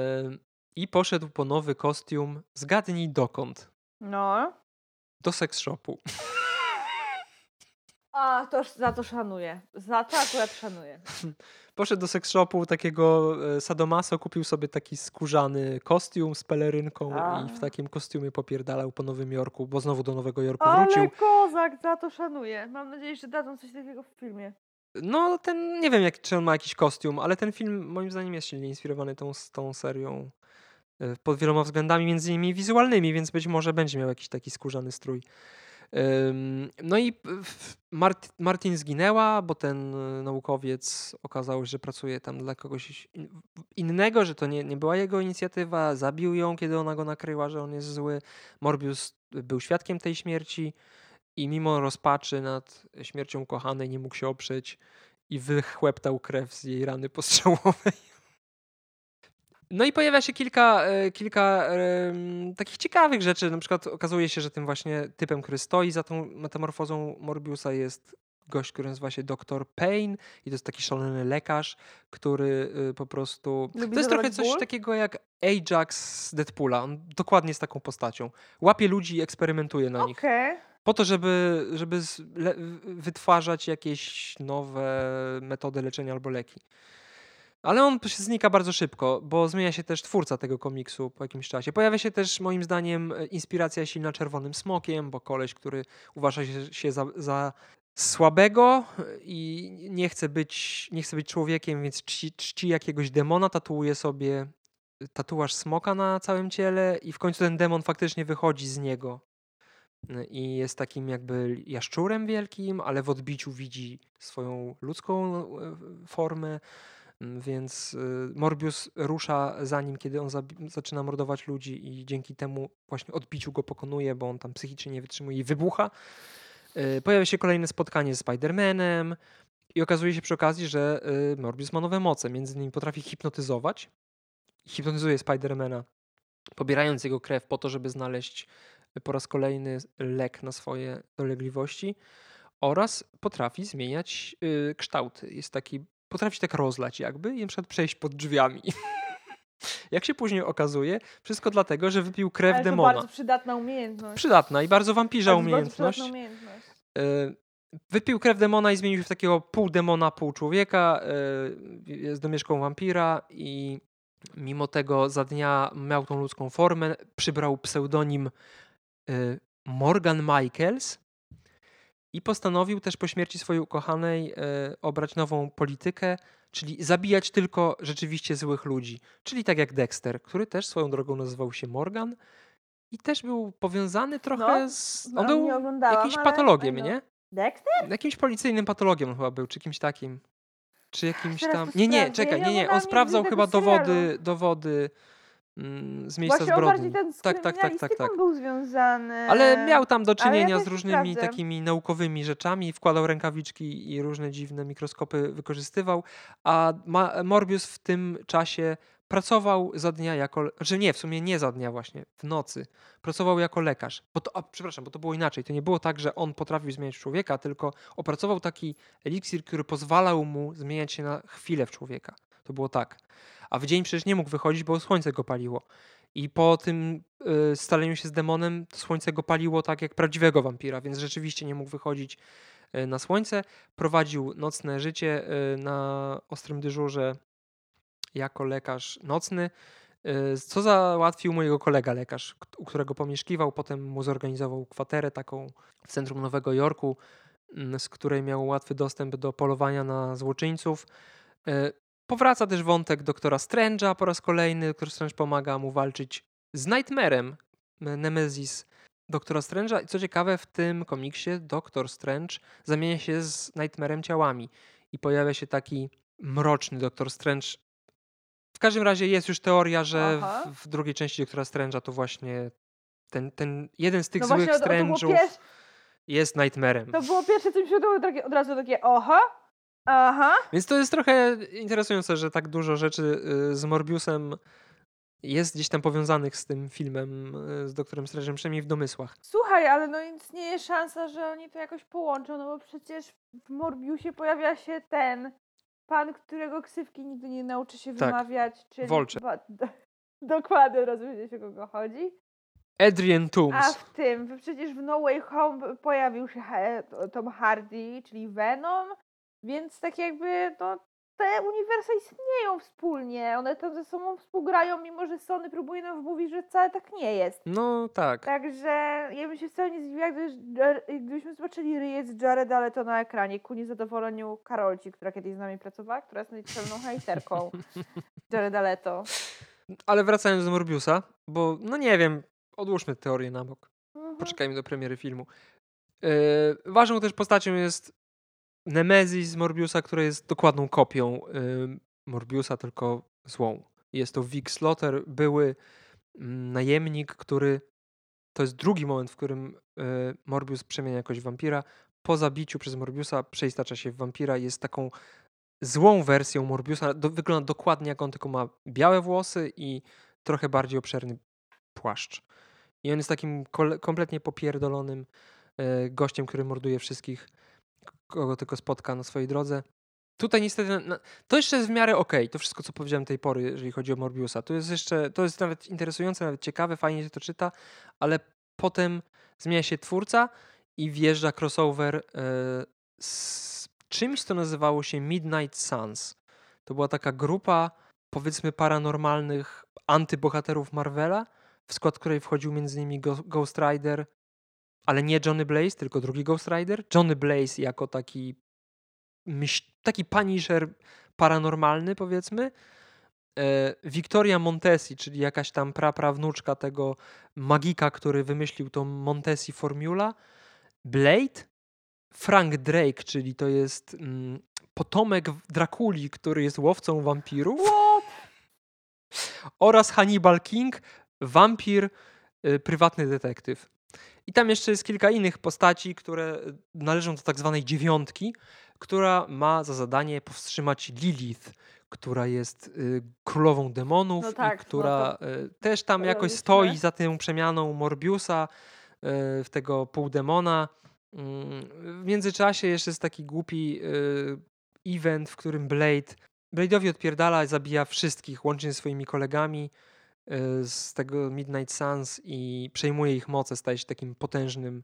i poszedł po nowy kostium. Zgadnij dokąd? No. Do seks shopu. A, to za to szanuję. Za to akurat szanuję. Poszedł do seks shopu takiego e, sadomaso, kupił sobie taki skórzany kostium z pelerynką A. i w takim kostiumie popierdalał po Nowym Jorku, bo znowu do Nowego Jorku Ale wrócił. Ale kozak, za to szanuję. Mam nadzieję, że dadzą coś takiego w filmie. No, ten, nie wiem, jak, czy on ma jakiś kostium, ale ten film moim zdaniem jest silnie inspirowany tą, tą serią pod wieloma względami, między innymi wizualnymi, więc być może będzie miał jakiś taki skórzany strój. No i Mart Martin zginęła, bo ten e, naukowiec okazało się, że pracuje tam dla kogoś innego, że to nie, nie była jego inicjatywa. Zabił ją, kiedy ona go nakryła, że on jest zły. Morbius był świadkiem tej śmierci i mimo rozpaczy nad śmiercią kochanej nie mógł się oprzeć i wychłeptał krew z jej rany postrzałowej. No i pojawia się kilka, e, kilka takich ciekawych rzeczy. Na przykład okazuje się, że tym właśnie typem, który stoi za tą metamorfozą Morbiusa jest gość, który nazywa się Dr. Payne i to jest taki szalony lekarz, który y, po prostu... Lubi to jest trochę coś ból? takiego jak Ajax z Deadpoola. On dokładnie jest taką postacią. Łapie ludzi i eksperymentuje na nich. Okej. Po to, żeby, żeby wytwarzać jakieś nowe metody leczenia albo leki. Ale on się znika bardzo szybko, bo zmienia się też twórca tego komiksu po jakimś czasie. Pojawia się też moim zdaniem e, inspiracja silna Czerwonym Smokiem, bo koleś, który uważa się, za, za słabego i nie chce być, nie chce być człowiekiem, więc czci, czci jakiegoś demona, tatuuje sobie tatuaż smoka na całym ciele i w końcu ten demon faktycznie wychodzi z niego i jest takim jakby jaszczurem wielkim, ale w odbiciu widzi swoją ludzką e, formę. Mm, Więc y, Morbius rusza za nim, kiedy on zaczyna mordować ludzi, i dzięki temu właśnie odbiciu go pokonuje, bo on tam psychicznie nie wytrzymuje i wybucha. Y, Pojawia się kolejne spotkanie z Spider-Manem, i okazuje się przy okazji, że y, Morbius ma nowe moce. Między innymi potrafi hipnotyzować. Hipnotyzuje Spidermana, pobierając jego krew po to, żeby znaleźć po raz kolejny lek na swoje dolegliwości oraz potrafi zmieniać kształty. Jest taki, potrafi się tak rozlać jakby i na przykład przejść pod drzwiami. Jak się później okazuje, wszystko dlatego, że wypił krew Ale to demona. bardzo przydatna umiejętność. Przydatna i bardzo wampirza bardzo umiejętność. przydatna umiejętność. Y, Wypił krew demona i zmienił się w takiego pół demona, pół człowieka. y, Jest domieszką wampira i mimo tego za dnia miał tą ludzką formę. Przybrał pseudonim y, Morgan Michaels i postanowił też po śmierci swojej ukochanej y, obrać nową politykę, czyli zabijać tylko rzeczywiście złych ludzi. Czyli tak jak Dexter, który też swoją drogą nazywał się Morgan i też był powiązany trochę No, z... no, On był jakimś patologiem, nie? Dexter? Jakimś policyjnym patologiem chyba był, czy kimś takim. Czy jakimś tam. Nie, nie, czekaj, nie, nie. On sprawdzał chyba dowody, dowody mm, z miejsca Właśnie zbrodni. ten z Tak, tak, tak, tak, tak. był związany. Ale miał tam do ja czynienia też z różnymi sprawdzę. takimi naukowymi rzeczami, wkładał rękawiczki i różne dziwne mikroskopy wykorzystywał, a Ma- Morbius w tym czasie pracował za dnia jako, znaczy nie, w sumie nie za dnia właśnie, w nocy. Pracował jako lekarz. Bo to, a, przepraszam, bo to było inaczej. To nie było tak, że on potrafił zmieniać człowieka, tylko opracował taki eliksir, który pozwalał mu zmieniać się na chwilę w człowieka. To było tak. A w dzień przecież nie mógł wychodzić, bo słońce go paliło. I po tym y, scaleniu się z demonem, słońce go paliło tak jak prawdziwego wampira, więc rzeczywiście nie mógł wychodzić y, na słońce. Prowadził nocne życie y, na ostrym dyżurze jako lekarz nocny, y, co załatwił mojego kolega lekarz, u którego pomieszkiwał. Potem mu zorganizował kwaterę taką w centrum Nowego Jorku, mm, z której miał łatwy dostęp do polowania na złoczyńców. Powraca też wątek doktora Strange'a po raz kolejny. Doktor Strange pomaga mu walczyć z Nightmarem, Nemesis doktora Strange'a. I co ciekawe, w tym komiksie Doktor Strange zamienia się z Nightmarem ciałami i pojawia się taki mroczny Doktor Strange. W każdym razie jest już teoria, że w, w drugiej części Doktora Strange'a to właśnie ten, ten jeden z tych No złych Strange'ów jest Nightmarem. to było pierwsze, co mi się takie, od razu takie oha, aha. Więc to jest trochę interesujące, że tak dużo rzeczy y, z Morbiusem jest gdzieś tam powiązanych z tym filmem y, z doktorem Strange'em, przynajmniej w domysłach. Słuchaj, ale no istnieje szansa, że oni to jakoś połączą, no bo przecież w Morbiusie pojawia się ten pan, którego ksywki nigdy nie nauczy się Tak. wymawiać, czyli... Ba- do- Dokładnie rozumiesz, o kogo chodzi. Adrian A Toomes. w tym, przecież w No Way Home pojawił się Tom Hardy, czyli Venom, więc tak jakby no, te uniwersa istnieją wspólnie, one tam ze sobą współgrają, mimo że Sony próbuje nam wmówić, że wcale tak nie jest. No tak. Także ja bym się wcale nie zdziwiła, gdyż, gdybyśmy zobaczyli ryjec Jareda Leto na ekranie ku niezadowoleniu Karolci, która kiedyś z nami pracowała, która jest najczęstszą hejterką Jareda Leto. Ale wracając do Morbiusa, bo no nie wiem, odłóżmy teorię na bok. Mhm. Poczekajmy do premiery filmu. Yy, ważną też postacią jest Nemesis z Morbiusa, która jest dokładną kopią yy, Morbiusa, tylko złą. Jest to Vic Slaughter, były mm, najemnik, który to jest drugi moment, w którym yy, Morbius przemienia jakoś wampira. Po zabiciu przez Morbiusa przeistacza się w wampira jest taką złą wersją Morbiusa. Do, wygląda dokładnie jak on, tylko ma białe włosy i trochę bardziej obszerny płaszcz. I on jest takim kompletnie popierdolonym e, gościem, który morduje wszystkich, kogo tylko spotka na swojej drodze. Tutaj niestety, to jeszcze jest w miarę okay, to wszystko, co powiedziałem tej pory, jeżeli chodzi o Morbiusa. To jest jeszcze, to jest nawet interesujące, nawet ciekawe, fajnie się to czyta, ale potem zmienia się twórca i wjeżdża crossover e, z czymś, co nazywało się Midnight Suns. To była taka grupa, powiedzmy, paranormalnych antybohaterów Marvela, w skład której wchodził m.in. Ghost Rider, ale nie Johnny Blaze, tylko drugi Ghost Rider. Johnny Blaze jako taki taki punisher paranormalny, powiedzmy. E, Victoria Montesi, czyli jakaś tam praprawnuczka tego magika, który wymyślił tą Montesi formula. Blade, Frank Drake, czyli to jest mm, potomek Drakuli, który jest łowcą wampirów. What? Oraz Hannibal King, wampir, y, prywatny detektyw. I tam jeszcze jest kilka innych postaci, które należą do tak zwanej dziewiątki, która ma za zadanie powstrzymać Lilith, która jest y, królową demonów no tak, i która no y, też tam jakoś stoi za tą przemianą Morbiusa y, w tego półdemona. Mm, w międzyczasie jeszcze jest taki głupi event, w którym Blade Blade'owi odpierdala i zabija wszystkich, łącznie ze swoimi kolegami z tego Midnight Suns i przejmuje ich moce, staje się takim potężnym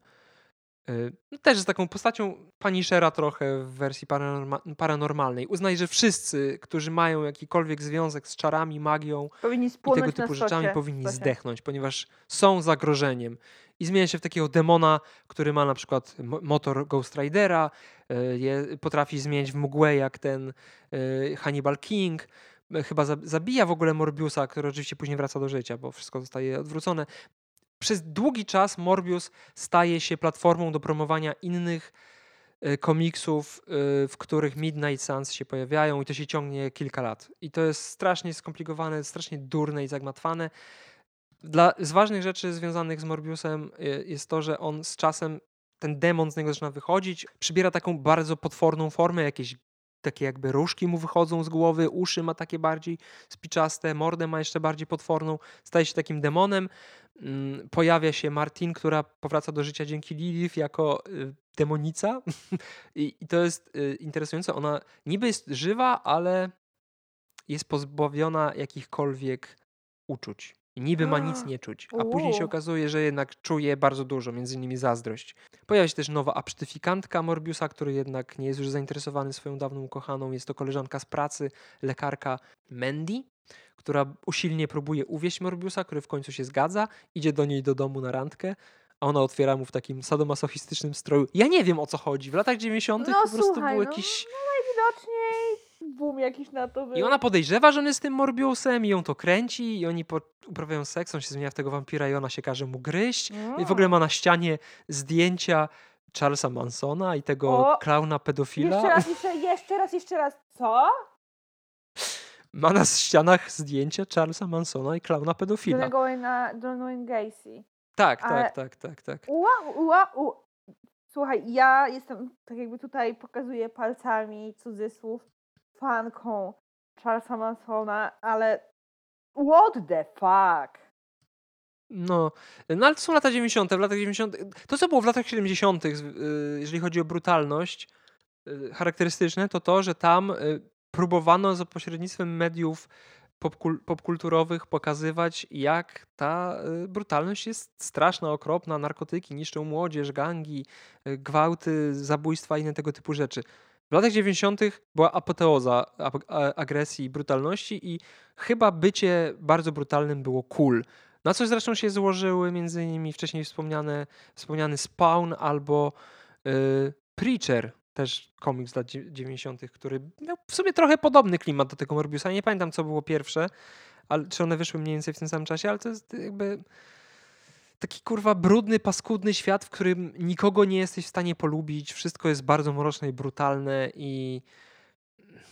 Y, no też z taką postacią Punishera trochę w wersji paranorma paranormalnej. Uznaj, że wszyscy, którzy mają jakikolwiek związek z czarami, magią i tego typu rzeczami, powinni zdechnąć, ponieważ są zagrożeniem. I zmienia się w takiego demona, który ma na przykład motor Ghost Ridera, y, je, potrafi zmienić w mgłę jak ten y, Hannibal King, chyba zabija w ogóle Morbiusa, który oczywiście później wraca do życia, bo wszystko zostaje odwrócone przez długi czas Morbius staje się platformą do promowania innych e, komiksów, e, w których Midnight Suns się pojawiają i to się ciągnie kilka lat. I to jest strasznie skomplikowane, strasznie durne i zagmatwane. Dla, z ważnych rzeczy związanych z Morbiusem e, jest to, że on z czasem, ten demon z niego zaczyna wychodzić, przybiera taką bardzo potworną formę, jakieś takie jakby różki mu wychodzą z głowy, uszy ma takie bardziej spiczaste, mordę ma jeszcze bardziej potworną, staje się takim demonem. Mm, pojawia się Martin, która powraca do życia dzięki Lilith jako y, demonica. I, I, to jest y, interesujące. Ona niby jest żywa, ale jest pozbawiona jakichkolwiek uczuć. Niby ma nic nie czuć, a później się okazuje, że jednak czuje bardzo dużo, między innymi zazdrość. Pojawia się też nowa absztyfikantka Morbiusa, który jednak nie jest już zainteresowany swoją dawną ukochaną. Jest to koleżanka z pracy, lekarka Mandy, która usilnie próbuje uwieść Morbiusa, który w końcu się zgadza, idzie do niej do domu na randkę, a ona otwiera mu w takim sadomasochistycznym stroju. Ja nie wiem o co chodzi. W latach 90. No, po prostu słuchaj, był no, jakiś. No, najwidoczniej boom jakiś na to był. I ona podejrzewa, że on jest tym Morbiusem i ją to kręci i oni po... uprawiają seks, on się zmienia w tego wampira i ona się każe mu gryźć. I w ogóle ma na ścianie zdjęcia Charlesa Mansona i tego o, klauna pedofila. Jeszcze raz, jeszcze, jeszcze raz, jeszcze raz. Co? ma na ścianach zdjęcia Charlesa Mansona i klauna pedofila. John Wayne, John Wayne Gacy. Tak, Ale... tak, tak, tak, tak. Ua, ua, ua. Słuchaj, ja jestem, tak jakby tutaj pokazuję palcami cudzysłów, fanką Charlesa Mansona, ale what the fuck? No, no ale to są lata 90. W latach 90. To, co było w latach 70., y, jeżeli chodzi o brutalność y, charakterystyczne, to to, że tam y, próbowano za pośrednictwem mediów popkul popkulturowych pokazywać, jak ta brutalność jest straszna, okropna, narkotyki niszczą młodzież, gangi, gwałty, zabójstwa i inne tego typu rzeczy. W latach 90. była apoteoza agresji i brutalności i chyba bycie bardzo brutalnym było cool. Na co zresztą się złożyły między innymi wcześniej wspomniane, wspomniany Spawn albo yy, Preacher, też komiks z lat 90., który miał w sumie trochę podobny klimat do tego Morbiusa. Nie pamiętam, co było pierwsze, ale czy one wyszły mniej więcej w tym samym czasie, ale to jest jakby taki kurwa brudny, paskudny świat, w którym nikogo nie jesteś w stanie polubić. Wszystko jest bardzo mroczne i brutalne i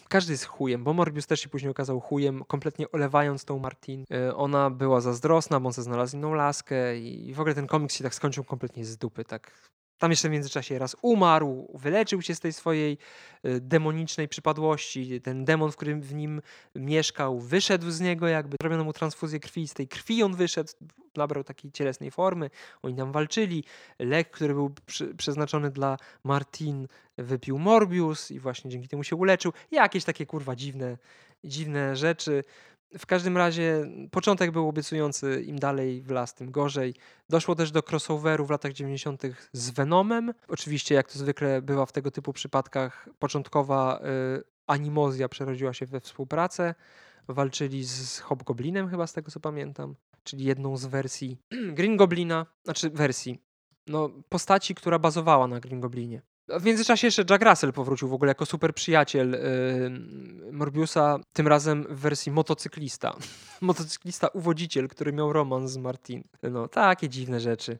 każdy jest chujem, bo Morbius też się później okazał chujem, kompletnie olewając tą Martin. E, ona była zazdrosna, bo on znalazł inną laskę i w ogóle ten komiks się tak skończył kompletnie z dupy, tak Tam jeszcze w międzyczasie raz umarł, wyleczył się z tej swojej y, demonicznej przypadłości. Ten demon, w którym w nim mieszkał, wyszedł z niego, jakby robiono mu transfuzję krwi. Z tej krwi on wyszedł, nabrał takiej cielesnej formy. Oni tam walczyli. Lek, który był przy, przeznaczony dla Martin, wypił Morbius i właśnie dzięki temu się uleczył. Jakieś takie kurwa dziwne, dziwne rzeczy. W każdym razie początek był obiecujący, im dalej w las, tym gorzej. Doszło też do crossoveru w latach 90. z Venomem. Oczywiście, jak to zwykle bywa w tego typu przypadkach, początkowa y, animozja przerodziła się we współpracę. Walczyli z Hobgoblinem, chyba z tego co pamiętam, czyli jedną z wersji Green Goblina, znaczy wersji, no, postaci, która bazowała na Green Goblinie. W międzyczasie jeszcze Jack Russell powrócił w ogóle jako super przyjaciel yy, Morbiusa, tym razem w wersji motocyklista. motocyklista uwodziciel, który miał romans z Martin. No, takie dziwne rzeczy.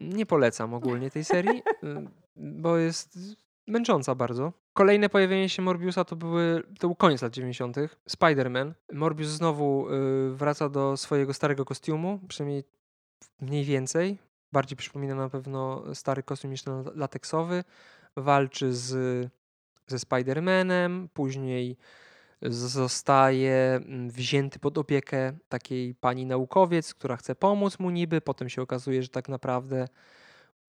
Nie polecam ogólnie tej serii, yy, bo jest męcząca bardzo. Kolejne pojawienie się Morbiusa to, były, to był koniec lat 90. Spider-Man. Morbius znowu yy, wraca do swojego starego kostiumu, przynajmniej mniej więcej bardziej przypomina na pewno stary kostium niż ten lateksowy. Walczy z, ze Spider-Manem, później zostaje mm, wzięty pod opiekę takiej pani naukowiec, która chce pomóc mu niby. Potem się okazuje, że tak naprawdę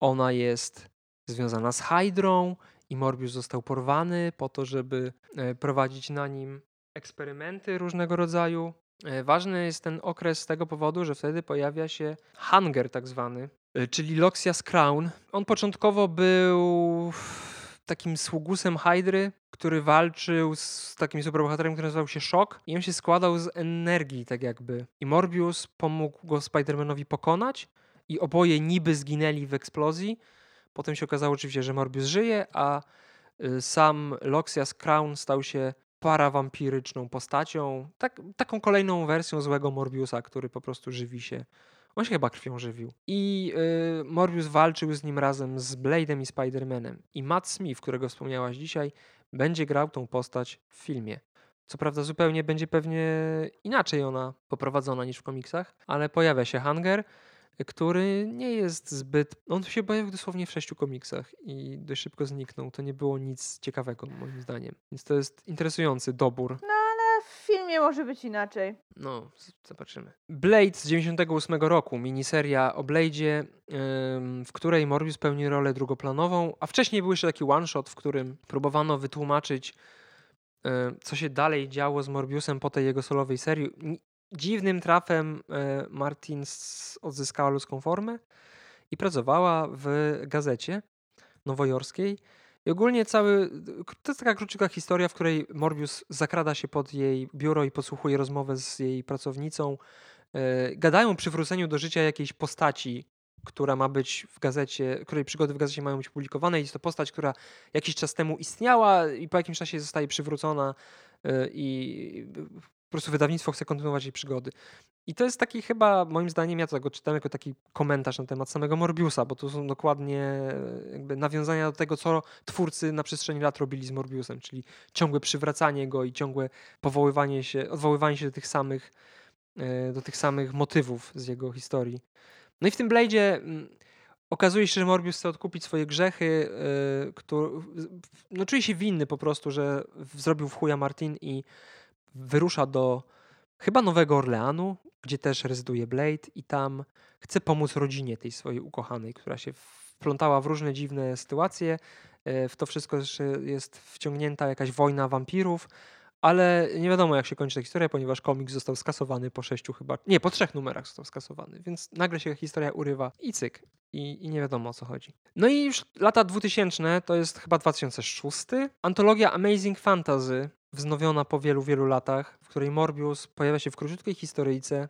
ona jest związana z Hydrą i Morbius został porwany po to, żeby e, prowadzić na nim eksperymenty różnego rodzaju. E, ważny jest ten okres z tego powodu, że wtedy pojawia się hunger tak zwany, czyli Loxias Crown. On początkowo był takim sługusem Hydry, który walczył z takim superbohaterem, który nazywał się Shock i on się składał z energii tak jakby. I Morbius pomógł go Spider-Manowi pokonać i oboje niby zginęli w eksplozji. Potem się okazało oczywiście, że Morbius żyje, a y, sam Loxias Crown stał się parawampiryczną postacią, tak, taką kolejną wersją złego Morbiusa, który po prostu żywi się. On się chyba krwią żywił. I yy, Morbius walczył z nim razem z Blade'em i Spider-Manem. I Matt Smith, którego wspomniałaś dzisiaj, będzie grał tą postać w filmie. Co prawda zupełnie będzie pewnie inaczej ona poprowadzona niż w komiksach, ale pojawia się Hunger, który nie jest zbyt. On się pojawił dosłownie w sześciu komiksach i dość szybko zniknął. To nie było nic ciekawego, moim zdaniem. Więc to jest interesujący dobór. No w filmie może być inaczej. No, zobaczymy. Blade z 98 roku, miniseria o Blade'zie, w której Morbius pełni rolę drugoplanową, a wcześniej był jeszcze taki one-shot, w którym próbowano wytłumaczyć co się dalej działo z Morbiusem po tej jego solowej serii dziwnym trafem e, Martin odzyskała ludzką formę i pracowała w gazecie nowojorskiej. I ogólnie cały. To jest taka krótka historia, w której Morbius zakrada się pod jej biuro i podsłuchuje rozmowę z jej pracownicą. E, gadają o przywróceniu do życia jakiejś postaci, która ma być w gazecie, której przygody w gazecie mają być publikowane. Jest to postać, która jakiś czas temu istniała i po jakimś czasie zostaje przywrócona e, i po prostu wydawnictwo chce kontynuować jej przygody. I to jest taki chyba, moim zdaniem, ja to go czytam jako taki komentarz na temat samego Morbiusa, bo to są dokładnie e, nawiązania do tego, co twórcy na przestrzeni lat robili z Morbiusem, czyli ciągłe przywracanie go i ciągłe powoływanie się, odwoływanie się do tych samych, e, do tych samych motywów z jego historii. No i w tym Blade'zie mm, okazuje się, że Morbius chce odkupić swoje grzechy, yy, który, no czuje się winny po prostu, że zrobił w chuja Martin i wyrusza do chyba Nowego Orleanu, gdzie też rezyduje Blade i tam chce pomóc rodzinie tej swojej ukochanej, która się wplątała w różne dziwne sytuacje. E, w to wszystko jest wciągnięta jakaś wojna wampirów, ale nie wiadomo jak się kończy ta historia, ponieważ komiks został skasowany po sześciu chyba, nie, po trzech numerach został skasowany, więc nagle się historia urywa i cyk. I, I, nie wiadomo o co chodzi. No i już lata 2000 to jest chyba 2006. Antologia Amazing Fantasy wznowiona po wielu, wielu latach, w której Morbius pojawia się w króciutkiej historyjce,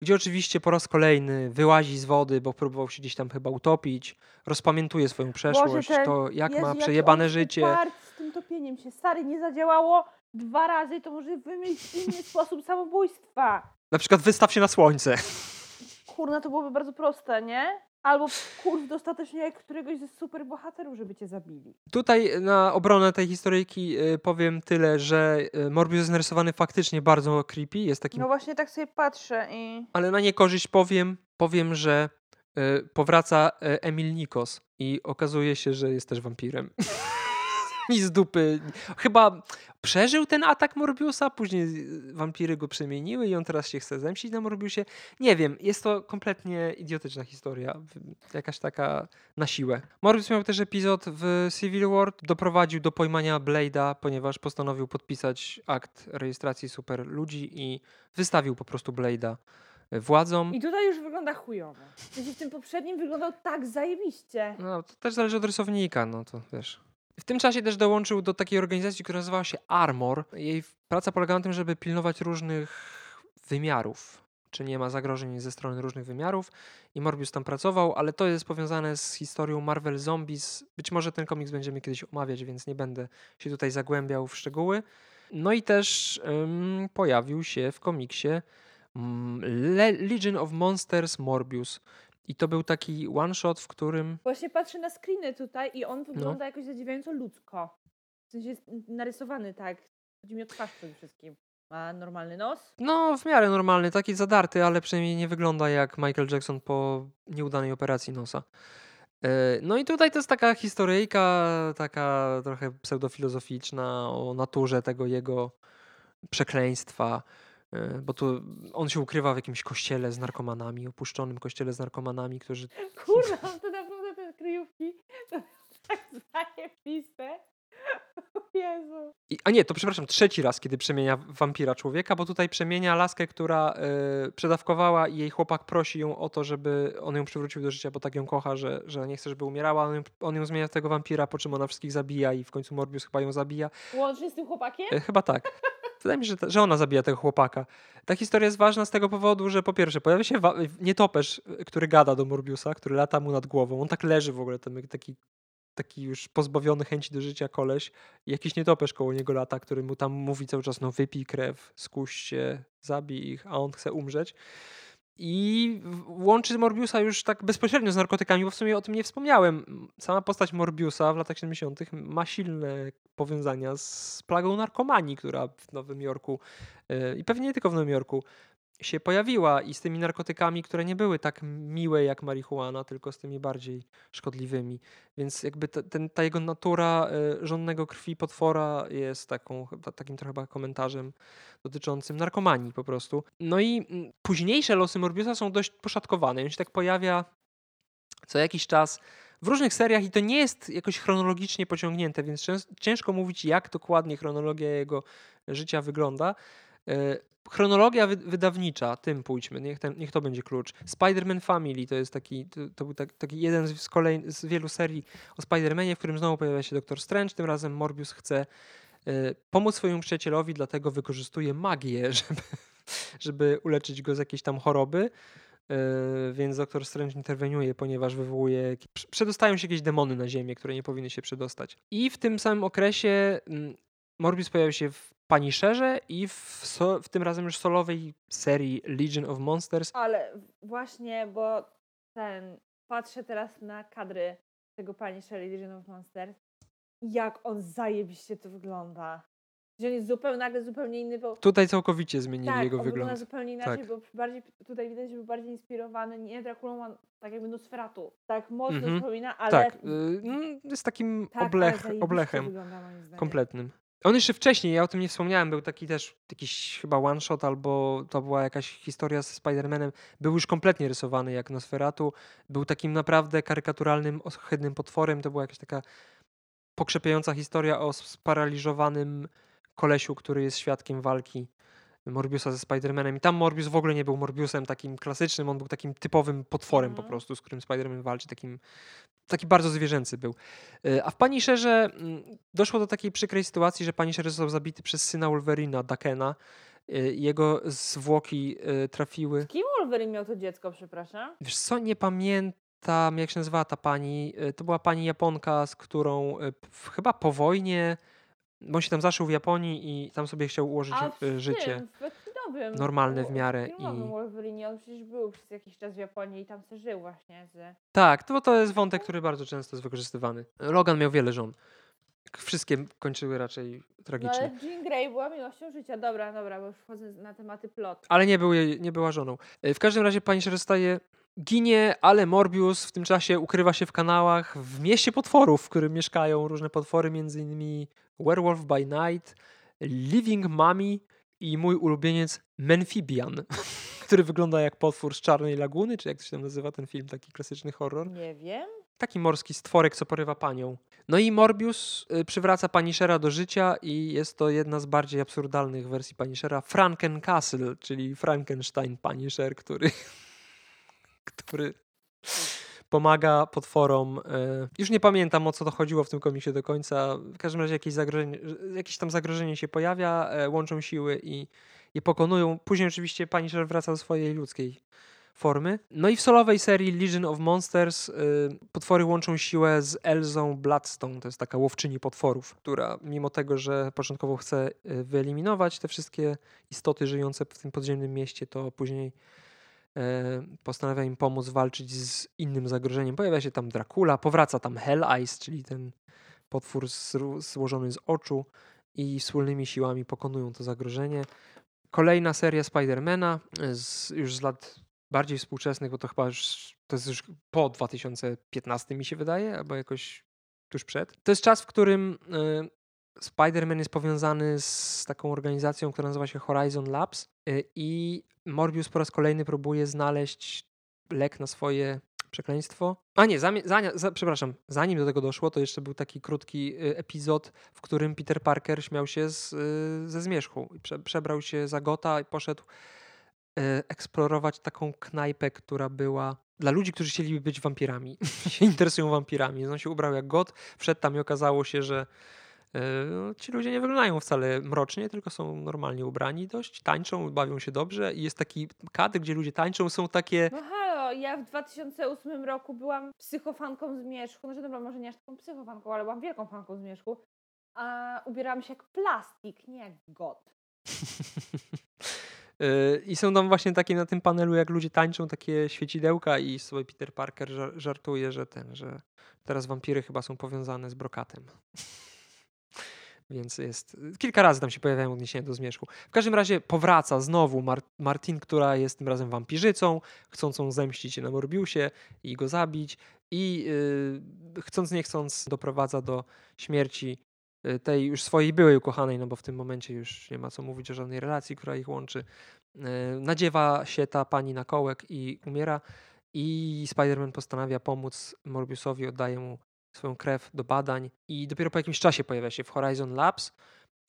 gdzie oczywiście po raz kolejny wyłazi z wody, bo próbował się gdzieś tam chyba utopić, rozpamiętuje swoją przeszłość, Boże, to jak Jezu, ma przejebane jak życie. z tym topieniem się. Stary, nie zadziałało dwa razy, to może wymyślić inny sposób samobójstwa. Na przykład wystaw się na słońce. Kurna, to byłoby bardzo proste, nie? Albo kurw dostatecznie któregoś ze superbohaterów, żeby cię zabili. Tutaj na obronę tej historyjki y, powiem tyle, że y, Morbius jest narysowany faktycznie bardzo creepy. Jest takim... No właśnie tak sobie patrzę i... Ale na niekorzyść powiem, powiem, że e, powraca Emil Nikos i okazuje się, że jest też wampirem. I z dupy. Chyba przeżył ten atak Morbiusa, później wampiry go przemieniły i on teraz się chce zemścić na Morbiusie. Nie wiem, jest to kompletnie idiotyczna historia. Jakaś taka na siłę. Morbius miał też epizod w Civil War, doprowadził do pojmania Blade'a, ponieważ postanowił podpisać akt rejestracji super ludzi i wystawił po prostu Blade'a y, władzom. I tutaj już wygląda chujowo. W tym poprzednim wyglądał tak zajebiście. No, to też zależy od rysownika, no to wiesz. W tym czasie też dołączył do takiej organizacji, która nazywała się Armor. Jej praca polegała na tym, żeby pilnować różnych wymiarów. Czy nie ma zagrożeń ze strony różnych wymiarów. I Morbius tam pracował, ale to jest powiązane z historią Marvel Zombies. Być może ten komiks będziemy kiedyś omawiać, więc nie będę się tutaj zagłębiał w szczegóły. No i też ym, pojawił się w komiksie mm, Le- Legion of Monsters Morbius. I to był taki one shot, w którym Właśnie patrzę na screeny tutaj i No. on wygląda jakoś zadziwiająco ludzko. W sensie jest narysowany tak. Chodzi mi o twarz przede wszystkim. Ma normalny nos. No, w miarę normalny, taki zadarty, ale przynajmniej nie wygląda jak Michael Jackson po nieudanej operacji nosa. E, No i tutaj to jest taka historyjka, taka trochę pseudofilozoficzna o naturze tego jego przekleństwa, bo tu on się ukrywa w jakimś kościele z narkomanami, opuszczonym kościele z narkomanami, którzy... Kurwa, to naprawdę te kryjówki to tak zajebiste. Jezu. I, a nie, to przepraszam, trzeci raz, kiedy przemienia wampira człowieka, bo tutaj przemienia laskę, która e, przedawkowała i jej chłopak prosi ją o to, żeby on ją przywrócił do życia, bo tak ją kocha, że, że nie chce, żeby umierała. On on ją zmienia w tego wampira, po czym ona wszystkich zabija i w końcu Morbius chyba ją zabija. Łącznie z tym chłopakiem? E, chyba tak. Wydaje mi się, że, że ona zabija tego chłopaka. Ta historia jest ważna z tego powodu, że po pierwsze pojawia się nietoperz, e, który gada do Morbiusa, który lata mu nad głową. On tak leży w ogóle, ten, taki, taki już pozbawiony chęci do życia koleś. Jakiś nietoperz koło niego lata, który mu tam mówi cały czas, no wypij krew, skuś się, zabij ich, a on chce umrzeć. I łączy Morbiusa już tak bezpośrednio z narkotykami, bo w sumie o tym nie wspomniałem. Sama postać Morbiusa w latach 70. ma silne powiązania z plagą narkomanii, która w Nowym Jorku yy, i pewnie nie tylko w Nowym Jorku się pojawiła i z tymi narkotykami, które nie były tak miłe jak marihuana, tylko z tymi bardziej szkodliwymi. Więc jakby ta, ten, ta jego natura y, żonnego krwi potwora jest taką, takim trochę komentarzem dotyczącym narkomanii po prostu. No i mm, późniejsze losy Morbiusa są dość poszatkowane. On się tak pojawia co jakiś czas w różnych seriach i to nie jest jakoś chronologicznie pociągnięte, więc ciężko mówić, jak dokładnie chronologia jego życia wygląda. E, Chronologia wy- wydawnicza, tym pójdźmy, niech, ten, niech to będzie klucz. Spider-Man Family to jest taki, to, to był tak, taki jeden z, z, z wielu serii o Spider-Manie, w którym znowu pojawia się Doktor Strange. Tym razem Morbius chce e, pomóc swojemu przyjacielowi, dlatego wykorzystuje magię, żeby, żeby uleczyć go z jakiejś tam choroby. E, Więc Doktor Strange interweniuje, ponieważ wywołuje. Przedostają się jakieś demony na Ziemię, które nie powinny się przedostać. I w tym samym okresie mm, Morbius pojawił się w Punisherze i w, so, w tym razem już solowej serii Legion of Monsters. Ale właśnie, bo ten. Patrzę teraz na kadry tego pani Shelley Legion of Monsters. Jak on zajebiście to wygląda. Że on jest zupełnie, nagle zupełnie inny. Bo Tutaj całkowicie zmienili tak, jego on wygląda wygląd. zupełnie inaczej, Tak. bo bardziej, tutaj widać, że był bardziej inspirowany nie Drakulą, a tak jakby Nosferatu. Tak mocno Mhm. przypomina, ale Tak, y, mm, jest takim tak, oblech, oblechem kompletnym. On jeszcze wcześniej, ja o tym nie wspomniałem, był taki też jakiś chyba one shot albo to była jakaś historia z Spider-Manem. Był już kompletnie rysowany jak Nosferatu. Był takim naprawdę karykaturalnym, ohydnym potworem. To była jakaś taka pokrzepiająca historia o sparaliżowanym kolesiu, który jest świadkiem walki Morbiusa ze Spider-Manem. I tam Morbius w ogóle nie był Morbiusem takim klasycznym, on był takim typowym potworem po Mhm. prostu, z którym Spider-Man walczy, takim taki bardzo zwierzęcy był. Y, A w Punisherze mm, doszło do takiej przykrej sytuacji, że Punisher został zabity przez syna Wolverina, Dakena. Y, Jego zwłoki y, trafiły... Kim Wolverine miał to dziecko, przepraszam? Wiesz co, nie pamiętam jak się nazywała ta pani. To była pani Japonka, z którą chyba po wojnie, bo on się tam zaszył w Japonii i tam sobie chciał ułożyć A życie. Tym, w filmowym, normalne w miarę filmowym i- Wolverine, on przecież był przez jakiś czas w Japonii i tam se żył właśnie z... Tak, to, to jest wątek, który bardzo często jest wykorzystywany. Logan miał wiele żon. Wszystkie kończyły raczej No tragicznie. ale Jean Grey była miłością życia. Dobra, dobra, bo już wchodzę na tematy plot. ale nie, był jej, nie była żoną. E, W każdym razie pani się zostaje ginie, ale Morbius w tym czasie ukrywa się w kanałach w mieście potworów, w którym mieszkają różne potwory, między innymi Werewolf by Night, Living Mummy i mój ulubieniec Memphibian, który wygląda jak potwór z Czarnej Laguny, czy jak to się tam nazywa ten film, taki klasyczny horror. Nie wiem. Taki morski stworek, co porywa panią. No i Morbius y, przywraca Punishera do życia i jest to jedna z bardziej absurdalnych wersji Punishera. Franken Castle, czyli Frankenstein Punisher, który, który pomaga potworom. y, Już nie pamiętam o co to chodziło w tym komiksie do końca. W każdym razie jakieś, zagrożenie, jakieś tam zagrożenie się pojawia, e, łączą siły i je pokonują. Później oczywiście Punisher wraca do swojej ludzkiej formy. No i w solowej serii Legion of Monsters y, potwory łączą siłę z Elzą Bloodstone. To jest taka łowczyni potworów, która mimo tego, że początkowo chce y, wyeliminować te wszystkie istoty żyjące w tym podziemnym mieście, to później postanawia im pomóc walczyć z innym zagrożeniem. Pojawia się tam Dracula, powraca tam Hell Eyes, czyli ten potwór złożony z oczu i wspólnymi siłami pokonują to zagrożenie. Kolejna seria Spidermana z, już z lat bardziej współczesnych, bo to chyba już to jest już po 2015 mi się wydaje, albo jakoś tuż przed. To jest czas, w którym y, Spider-Man jest powiązany z taką organizacją, która nazywa się Horizon Labs y, i Morbius po raz kolejny próbuje znaleźć lek na swoje przekleństwo. A nie, zania- za, przepraszam, zanim do tego doszło, to jeszcze był taki krótki y, epizod, w którym Peter Parker śmiał się z, y, ze zmierzchu. Prze, przebrał się za Gota i poszedł e, eksplorować taką knajpę, która była dla ludzi, którzy chcieliby być wampirami, się interesują wampirami. On się ubrał jak god, wszedł tam i okazało się, że no, ci ludzie nie wyglądają wcale mrocznie, tylko są normalnie ubrani dość, tańczą, bawią się dobrze i jest taki kadr, gdzie ludzie tańczą, są takie... No halo, ja w 2008 roku byłam psychofanką Zmierzchu. Znaczy dobra, może nie aż taką psychofanką, ale byłam wielką fanką Zmierzchu. A ubierałam się jak plastik, nie jak god. Yy, I są tam właśnie takie na tym panelu, jak ludzie tańczą, takie świecidełka i sobie Peter Parker żar- żartuje, że ten, że teraz wampiry chyba są powiązane z brokatem. Więc jest. Kilka razy tam się pojawiają odniesienia do zmierzchu. W każdym razie powraca znowu Mar- Martin, która jest tym razem wampirzycą, chcącą zemścić się na Morbiusie i go zabić. I yy, chcąc nie chcąc doprowadza do śmierci y, tej już swojej byłej ukochanej, no bo w tym momencie już nie ma co mówić o żadnej relacji, która ich łączy. Y, Nadziewa się ta pani na kołek i umiera i Spider-Man postanawia pomóc Morbiusowi, oddaje mu swoją krew do badań i dopiero po jakimś czasie pojawia się w Horizon Labs,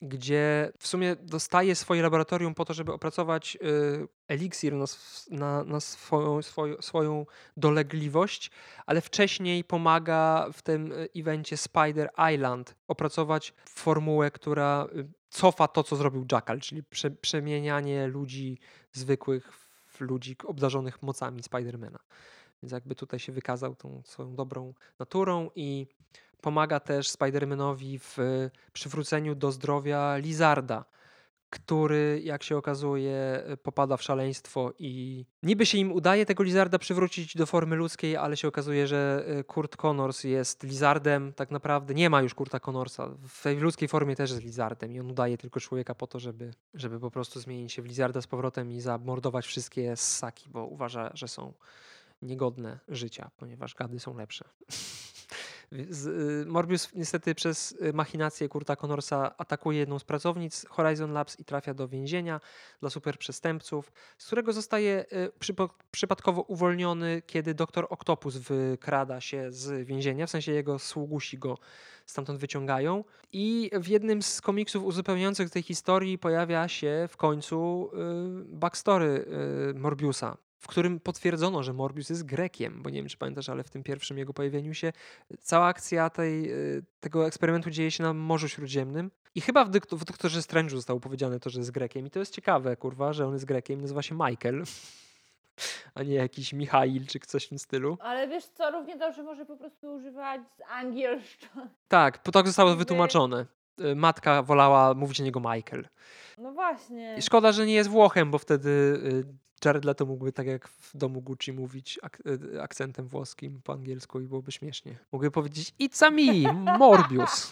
gdzie w sumie dostaje swoje laboratorium po to, żeby opracować y, eliksir na, na, na swoją, swoją, swoją dolegliwość, ale wcześniej pomaga w tym y, evencie Spider Island opracować formułę, która y, cofa to, co zrobił Jackal, czyli prze, przemienianie ludzi zwykłych w ludzi obdarzonych mocami Spidermana. Więc jakby tutaj się wykazał tą swoją dobrą naturą i pomaga też Spidermanowi w przywróceniu do zdrowia Lizarda, który, jak się okazuje, popada w szaleństwo i niby się im udaje tego Lizarda przywrócić do formy ludzkiej, ale się okazuje, że y, Kurt Connors jest Lizardem. Tak naprawdę nie ma już Kurta Connorsa. W tej ludzkiej formie też jest Lizardem i on udaje tylko człowieka po to, żeby, żeby po prostu zmienić się w Lizarda z powrotem i zamordować wszystkie ssaki, bo uważa, że są niegodne życia, ponieważ gady są lepsze. Y, Morbius niestety przez y, machinację Kurta Connorsa atakuje jedną z pracownic Horizon Labs i trafia do więzienia dla superprzestępców, z którego zostaje y, przypadkowo uwolniony, kiedy doktor Octopus wykrada się z więzienia, w sensie jego sługusi go stamtąd wyciągają. I w jednym z komiksów uzupełniających tej historii pojawia się w końcu backstory Morbiusa, w którym potwierdzono, że Morbius jest Grekiem, bo nie wiem, czy pamiętasz, ale w tym pierwszym jego pojawieniu się cała akcja tej, y, tego eksperymentu dzieje się na Morzu Śródziemnym. I chyba w, dykt- w Doktorze Strange'u zostało powiedziane to, że jest Grekiem. I to jest ciekawe, kurwa, że on jest Grekiem nazywa się Michael, a nie jakiś Michail czy coś w tym stylu. Ale wiesz co, równie dobrze może po prostu używać z. Tak, po- tak zostało wytłumaczone. Y, Matka wolała mówić o niego Michael. No właśnie. I szkoda, że nie jest Włochem, bo wtedy y, Jared Leto mógłby tak jak w domu Gucci mówić ak- y, akcentem włoskim po angielsku i byłoby śmiesznie. Mógłby powiedzieć It's a me, Morbius.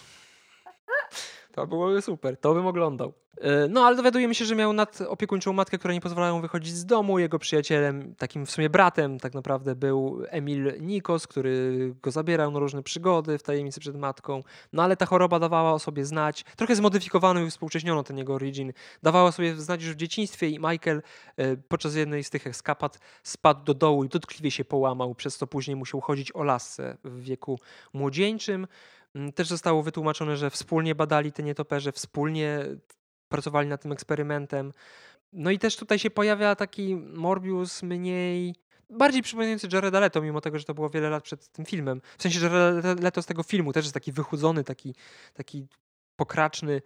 To byłoby super, to bym oglądał. E, no, ale dowiadujemy się, że miał nadopiekuńczą matkę, która nie pozwalała mu wychodzić z domu. Jego przyjacielem, takim w sumie bratem tak naprawdę był Emil Nikos, który go zabierał na różne przygody w tajemnicy przed matką. No, ale ta choroba dawała o sobie znać. Trochę zmodyfikowano i współcześniono ten jego origin. Dawała sobie znać już w dzieciństwie i Michael e, podczas jednej z tych eskapad spadł do dołu i dotkliwie się połamał, przez co później musiał chodzić o lasce w wieku młodzieńczym. Mm, też zostało wytłumaczone, że wspólnie badali te nietoperze, wspólnie pracowali nad tym eksperymentem. No i też tutaj się pojawia taki Morbius mniej bardziej przypominający Jareda Leto, mimo tego, że to było wiele lat przed tym filmem. W sensie, Jared Leto z tego filmu też jest taki wychudzony, taki, taki pokraczny.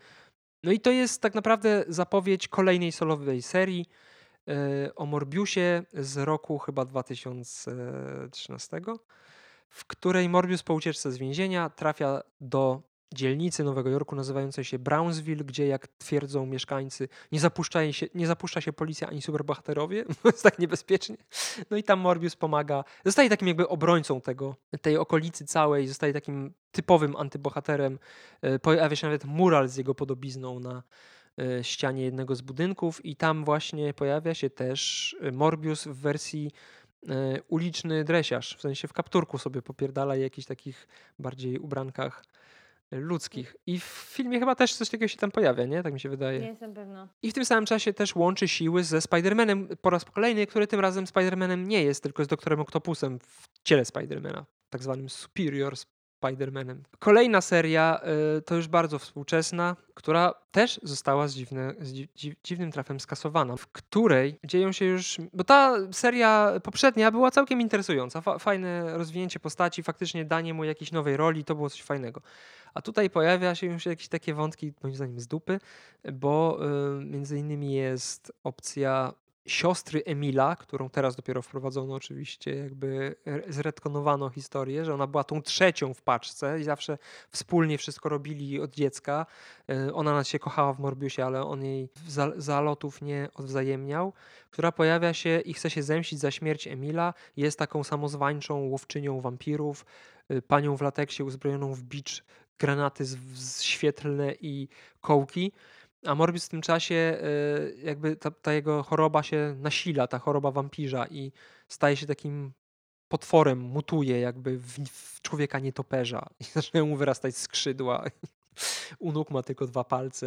No i to jest tak naprawdę zapowiedź kolejnej solowej serii yy, o Morbiusie z roku chyba 2013 w której Morbius po ucieczce z więzienia trafia do dzielnicy Nowego Jorku nazywającej się Brownsville, gdzie jak twierdzą mieszkańcy, nie zapuszcza się, nie zapuszcza się policja ani superbohaterowie, bo jest tak niebezpiecznie. No i tam Morbius pomaga, zostaje takim jakby obrońcą tego, tej okolicy całej, zostaje takim typowym antybohaterem. E, pojawia się nawet mural z jego podobizną na e, ścianie jednego z budynków i tam właśnie pojawia się też Morbius w wersji E, uliczny dresiarz, w sensie w kapturku sobie popierdala jakichś takich bardziej ubrankach ludzkich. I w filmie chyba też coś takiego się tam pojawia, nie? Tak mi się wydaje. Nie jestem pewna. I w tym samym czasie też łączy siły ze Spider-Manem po raz kolejny, który tym razem Spider-Manem nie jest, tylko jest doktorem Octopusem w ciele Spider-Mana, tak zwanym Superior Spider-Manem. Kolejna seria y, to już bardzo współczesna, która też została z, dziwne, z dzi, dziwnym trafem skasowana, w której dzieją się już, bo ta seria poprzednia była całkiem interesująca, fa, fajne rozwinięcie postaci, faktycznie danie mu jakiejś nowej roli, to było coś fajnego. A tutaj pojawia się już jakieś takie wątki, moim zdaniem z dupy, bo y, między innymi jest opcja siostry Emila, którą teraz dopiero wprowadzono oczywiście, jakby zretkonowano historię, że ona była tą trzecią w paczce i zawsze wspólnie wszystko robili od dziecka. E, ona nas się kochała w Morbiusie, ale on jej zalotów nie odwzajemniał, która pojawia się i chce się zemścić za śmierć Emila. Jest taką samozwańczą łowczynią wampirów, e, panią w lateksie uzbrojoną w bicz, granaty świetlne i kołki. A Morbius w tym czasie y, jakby ta, ta, jego choroba się nasila, ta choroba wampirza i staje się takim potworem, mutuje jakby w, w człowieka nietoperza i zaczynają mu wyrastać skrzydła. U nóg ma tylko dwa palce.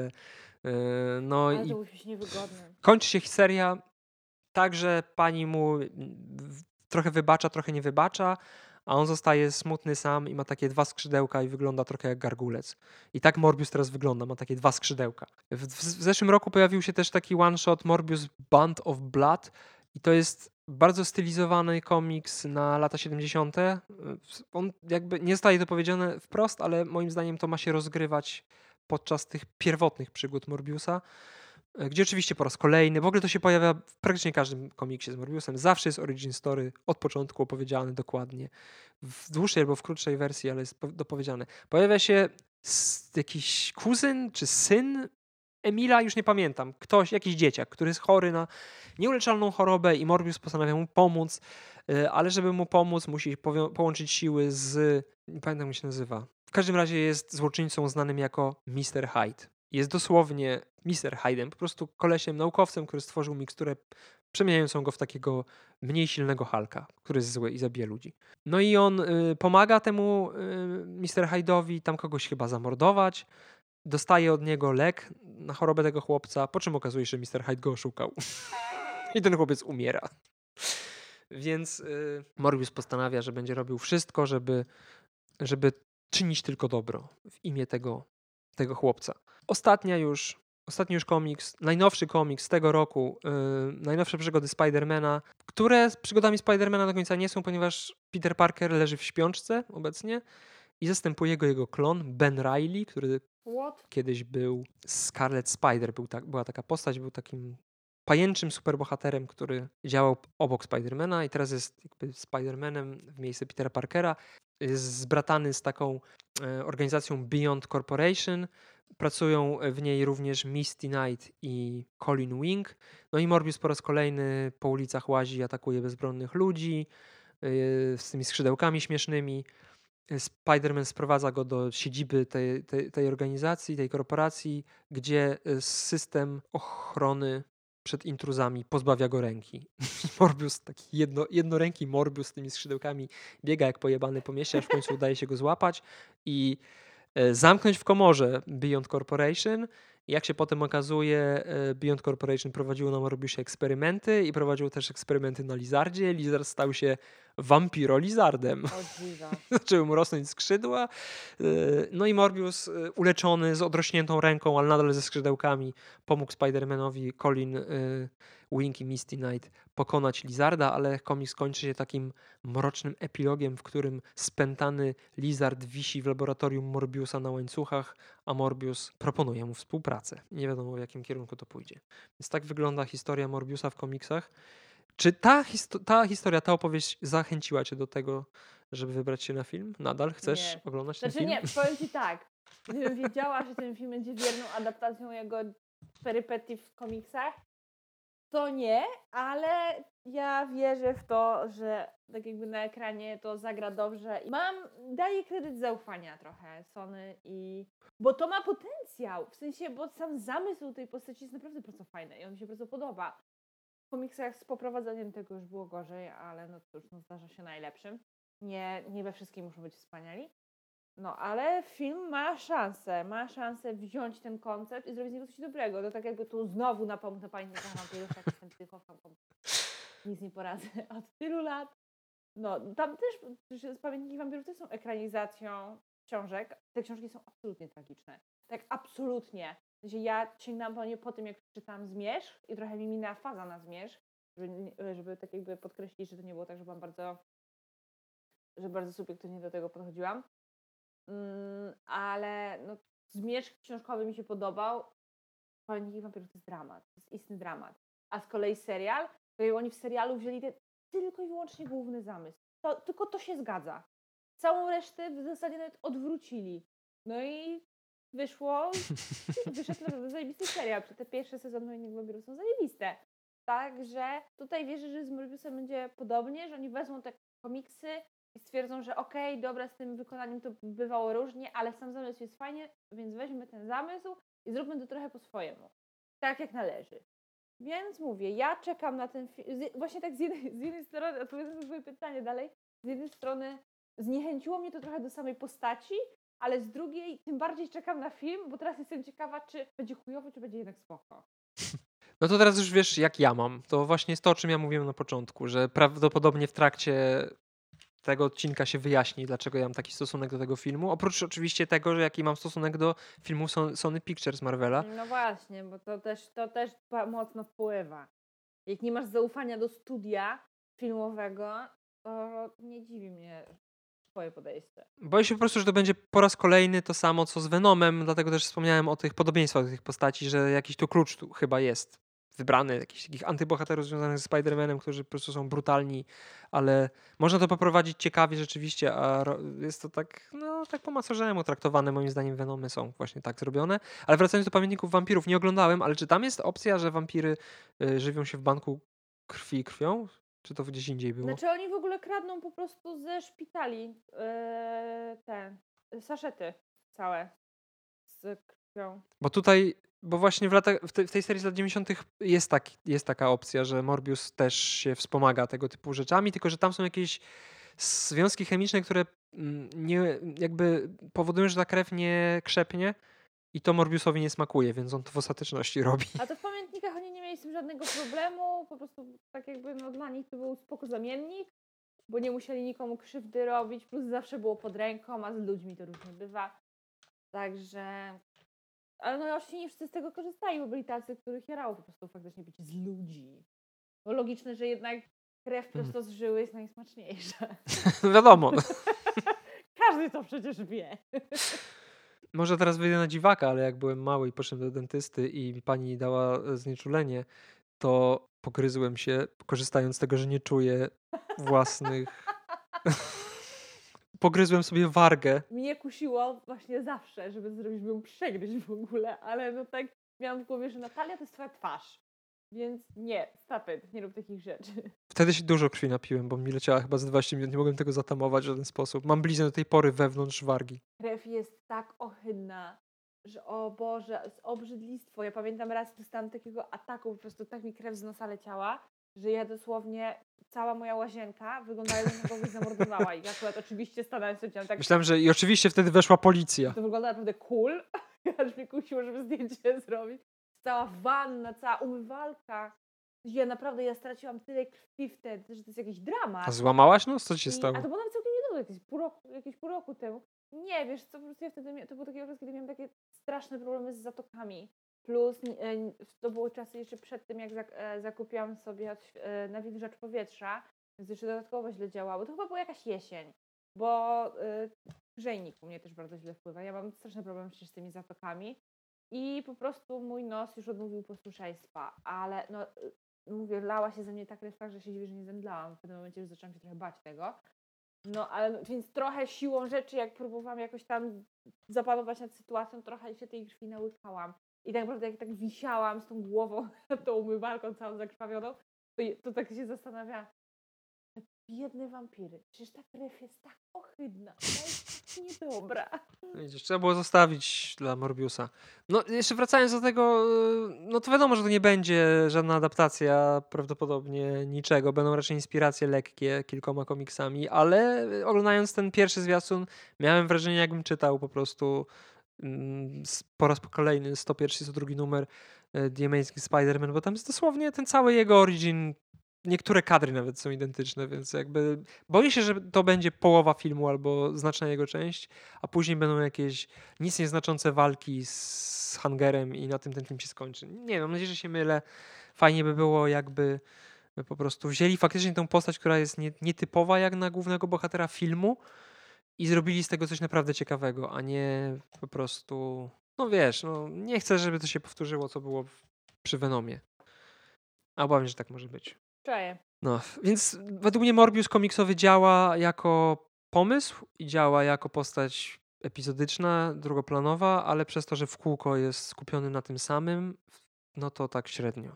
Y, no Ale i to musi niewygodne. Kończy się seria tak, że pani mu trochę wybacza, trochę nie wybacza, a on zostaje smutny sam i ma takie dwa skrzydełka i wygląda trochę jak gargulec. I tak Morbius teraz wygląda, ma takie dwa skrzydełka. W, w, zeszłym roku pojawił się też taki one-shot Morbius Band of Blood i to jest bardzo stylizowany komiks na lata 70. On jakby nie zostaje to powiedziane wprost, ale moim zdaniem to ma się rozgrywać podczas tych pierwotnych przygód Morbiusa. E, gdzie oczywiście po raz kolejny, w ogóle to się pojawia w praktycznie każdym komiksie z Morbiusem, zawsze jest origin story od początku opowiedziany dokładnie, w dłuższej albo w krótszej wersji, ale jest dopowiedziane. Pojawia się jakiś kuzyn czy syn Emila, już nie pamiętam, ktoś, jakiś dzieciak, który jest chory na nieuleczalną chorobę i Morbius postanawia mu pomóc, e, ale żeby mu pomóc musi połączyć siły z, nie pamiętam jak się nazywa, w każdym razie jest złoczyńcą znanym jako Mr. Hyde jest dosłownie Mr. Hyden, po prostu kolesiem, naukowcem, który stworzył miksturę przemieniającą go w takiego mniej silnego Halka, który jest zły i zabija ludzi. No i on y, pomaga temu y, Mr. Hyde'owi tam kogoś chyba zamordować, dostaje od niego lek na chorobę tego chłopca, po czym okazuje się, że Mr. Hyde go oszukał. I ten chłopiec umiera. Więc y, Morbius postanawia, że będzie robił wszystko, żeby, żeby czynić tylko dobro w imię tego tego chłopca. Ostatnia już, ostatni już komiks, najnowszy komiks z tego roku, yy, najnowsze przygody Spidermana, które z przygodami Spidermana do końca nie są, ponieważ Peter Parker leży w śpiączce obecnie i zastępuje go jego klon Ben Riley, który What? kiedyś był Scarlet Spider, był tak, była taka postać, był takim pajęczym superbohaterem, który działał obok Spidermana i teraz jest jakby Spidermanem w miejsce Petera Parkera. Jest zbratany z taką organizacją Beyond Corporation. Pracują w niej również Misty Knight i Colin Wing. No i Morbius po raz kolejny po ulicach łazi, atakuje bezbronnych ludzi yy, z tymi skrzydełkami śmiesznymi. Spider-Man sprowadza go do siedziby tej, tej, tej organizacji, tej korporacji, gdzie y, system ochrony przed intruzami pozbawia go ręki. Morbius, taki jedno, jednoręki Morbius z tymi skrzydełkami biega jak pojebany po mieście, aż w końcu udaje się go złapać i e, zamknąć w komorze Beyond Corporation jak się potem okazuje, e, Beyond Corporation prowadziło na Morbiusie eksperymenty i prowadziło też eksperymenty na Lizardzie. Lizard stał się wampiro-lizardem. Zaczęły mu rosnąć skrzydła. E, no i Morbius e, uleczony z odrośniętą ręką, ale nadal ze skrzydełkami, pomógł Spider-Manowi Colin Wink i Misty Knight pokonać Lizarda, ale komiks kończy się takim mrocznym epilogiem, w którym spętany Lizard wisi w laboratorium Morbiusa na łańcuchach, a Morbius proponuje mu współpracę. Nie wiadomo w jakim kierunku to pójdzie. Więc tak wygląda historia Morbiusa w komiksach. Czy ta, histo ta historia, ta opowieść zachęciła cię do tego, żeby wybrać się na film? Nadal chcesz nie. oglądać znaczy, ten film? nie, powiem ci tak. Gdybym wiedziała, że ten film będzie wierną adaptacją jego perypetii w komiksach, to nie, ale ja wierzę w to, że tak jakby na ekranie to zagra dobrze i mam, daję kredyt zaufania trochę Sony i... Bo to ma potencjał, w sensie, bo sam zamysł tej postaci jest naprawdę bardzo fajny i on mi się bardzo podoba. W komiksach z poprowadzeniem tego już było gorzej, ale no cóż, no zdarza się najlepszym. Nie, nie we wszystkim muszą być wspaniali. No, ale film ma szansę, ma szansę wziąć ten koncept i zrobić z niego coś dobrego. To tak jakby tu znowu napomnę pamięć na wampirów, jak jestem psychofan, nic nie poradzę od tylu lat. No, tam też, Pamiętniki Wampirów też są ekranizacją książek. Te książki są absolutnie tragiczne. Tak absolutnie. Ja sięgnęłam po nie po tym, jak przeczytałam Zmierzch i trochę mi minęła faza na Zmierzch, żeby, żeby tak jakby podkreślić, że to nie było tak, że byłam bardzo, że bardzo subiektywnie do tego podchodziłam. Mm, ale no, zmierzch książkowy mi się podobał. Pamiętniki wampirów to jest dramat, to jest istny dramat. A z kolei serial, to oni w serialu wzięli te, tylko i wyłącznie główny zamysł. To, tylko to się zgadza. Całą resztę w zasadzie nawet odwrócili. No i wyszło, wyszedł naprawdę zajebisty serial. Te pierwsze sezony Pamiętników wampirów są zajebiste. Także tutaj wierzę, że z Morbiusem będzie podobnie, że oni wezmą te komiksy, i stwierdzą, że okej, okay, dobra, z tym wykonaniem to bywało różnie, ale sam zamysł jest fajnie, więc weźmy ten zamysł i zróbmy to trochę po swojemu. Tak jak należy. Więc mówię, ja czekam na ten film. Właśnie tak z jednej, z jednej strony, odpowiadając na Twoje pytanie dalej, z jednej strony zniechęciło mnie to trochę do samej postaci, ale z drugiej tym bardziej czekam na film, bo teraz jestem ciekawa, czy będzie chujowo, czy będzie jednak spoko. No to teraz już wiesz, jak ja mam. To właśnie jest to, o czym ja mówiłem na początku, że prawdopodobnie w trakcie tego odcinka się wyjaśni, dlaczego ja mam taki stosunek do tego filmu. Oprócz oczywiście tego, że jaki mam stosunek do filmu Sony Pictures Marvela. No właśnie, bo to też, to też mocno wpływa. Jak nie masz zaufania do studia filmowego, to nie dziwi mnie twoje podejście. Boję się po prostu, że to będzie po raz kolejny to samo, co z Venomem, dlatego też wspomniałem o tych podobieństwach do tych postaci, że jakiś tu klucz tu chyba jest wybrany, jakichś takich antybohaterów związanych z Spider-Manem, którzy po prostu są brutalni, ale można to poprowadzić ciekawie rzeczywiście, a jest to tak, no, tak po macorzemu traktowane. Moim zdaniem Venomy są właśnie tak zrobione. Ale wracając do Pamiętników Wampirów, nie oglądałem, ale czy tam jest opcja, że wampiry y, żywią się w banku krwi krwią? Czy to gdzieś indziej było? Znaczy oni w ogóle kradną po prostu ze szpitali yy, te saszety całe z krwią. Bo tutaj bo właśnie w, w, te, w tej serii z lat 90. Jest, tak, jest taka opcja, że Morbius też się wspomaga tego typu rzeczami, tylko że tam są jakieś związki chemiczne, które mm, nie, jakby powodują, że ta krew nie krzepnie i to Morbiusowi nie smakuje, więc on to w ostateczności robi. A to w pamiętnikach oni nie mieli z tym żadnego problemu, po prostu tak jakby no, dla nich to był spoko zamiennik, bo nie musieli nikomu krzywdy robić, plus zawsze było pod ręką, a z ludźmi to różnie bywa. Także ale no oczywiście nie wszyscy z tego korzystali, bo byli tacy, których jarało po prostu faktycznie być z ludzi. Bo logiczne, że jednak krew mhm. prosto z żyły jest najsmaczniejsza. Wiadomo. Każdy to przecież wie. Może teraz wyjdę na dziwaka, ale jak byłem mały i poszedłem do dentysty i pani dała znieczulenie, to pogryzłem się, korzystając z tego, że nie czuję własnych pogryzłem sobie wargę. Mnie kusiło właśnie zawsze, żeby zrobić, bym przegryźć w ogóle, ale no tak miałam w głowie, że Natalia to jest twoja twarz. Więc nie, stop it, nie rób takich rzeczy. Wtedy się dużo krwi napiłem, bo mi leciała chyba z 20 minut, nie mogłem tego zatamować w żaden sposób. Mam bliznę do tej pory wewnątrz wargi. Krew jest tak ohydna, że o Boże, z obrzydlistwo. Ja pamiętam raz dostałam takiego ataku, po prostu tak mi krew z nosa leciała, że ja dosłownie, cała moja łazienka wyglądała jakby kogoś zamordowała. I akurat oczywiście stanąłem sobie tak, Myślałem, że i oczywiście wtedy weszła policja. to wygląda naprawdę cool, aż mnie kusiło, żeby zdjęcie zrobić. Cała wanna, cała umywalka. Ja naprawdę, ja straciłam tyle krwi wtedy, że to jest jakiś dramat. A złamałaś nos? Co ci się I- stało? A to było nawet całkiem niedawno, jakieś pół roku, jakieś pół roku temu. Nie, wiesz co, po prostu ja wtedy, to był taki okres, kiedy miałam takie straszne problemy z zatokami. Plus e, to były czasy jeszcze przed tym, jak e, zakupiłam sobie e, nawilżacz powietrza, więc jeszcze dodatkowo źle działało. To chyba była jakaś jesień, bo grzejnik u mnie też bardzo źle wpływa. Ja mam straszny problem przecież z tymi zatokami i po prostu mój nos już odmówił posłuszeństwa, ale no mówię, lała się ze mnie ta krew tak, że się dziwię, że nie zemdlałam. W pewnym momencie już zaczęłam się trochę bać tego. No, ale więc trochę siłą rzeczy, jak próbowałam jakoś tam zapanować nad sytuacją, trochę się tej krwi nałykałam. I tak naprawdę jak tak wisiałam z tą głową nad tą umywalką całą zakrwawioną, to, to tak się zastanawiałam. Biedne wampiry, przecież ta krew jest tak ohydna, ona jest tak niedobra. Widzisz, trzeba było zostawić dla Morbiusa. No, jeszcze wracając do tego, y, no to wiadomo, że to nie będzie żadna adaptacja prawdopodobnie niczego. Będą raczej inspiracje lekkie kilkoma komiksami, ale oglądając ten pierwszy zwiastun, miałem wrażenie, jakbym czytał po prostu po raz kolejny 101 i 102 numer The Amazing Spider-Man, bo tam jest dosłownie ten cały jego origin. Niektóre kadry nawet są identyczne, więc jakby boję się, że to będzie połowa filmu albo znaczna jego część, a później będą jakieś nic nieznaczące walki z Hangerem i na tym ten film się skończy. Nie wiem, mam nadzieję, że się mylę. Fajnie by było, jakby po prostu wzięli faktycznie tę postać, która jest nie, nietypowa jak na głównego bohatera filmu i zrobili z tego coś naprawdę ciekawego, a nie po prostu, no wiesz, no nie chcę, żeby to się powtórzyło, co było przy Venomie. A obawiam się, że tak może być. Czaję. No, więc według mnie Morbius komiksowy działa jako pomysł i działa jako postać epizodyczna, drugoplanowa, ale przez to, że w kółko jest skupiony na tym samym, no to tak średnio.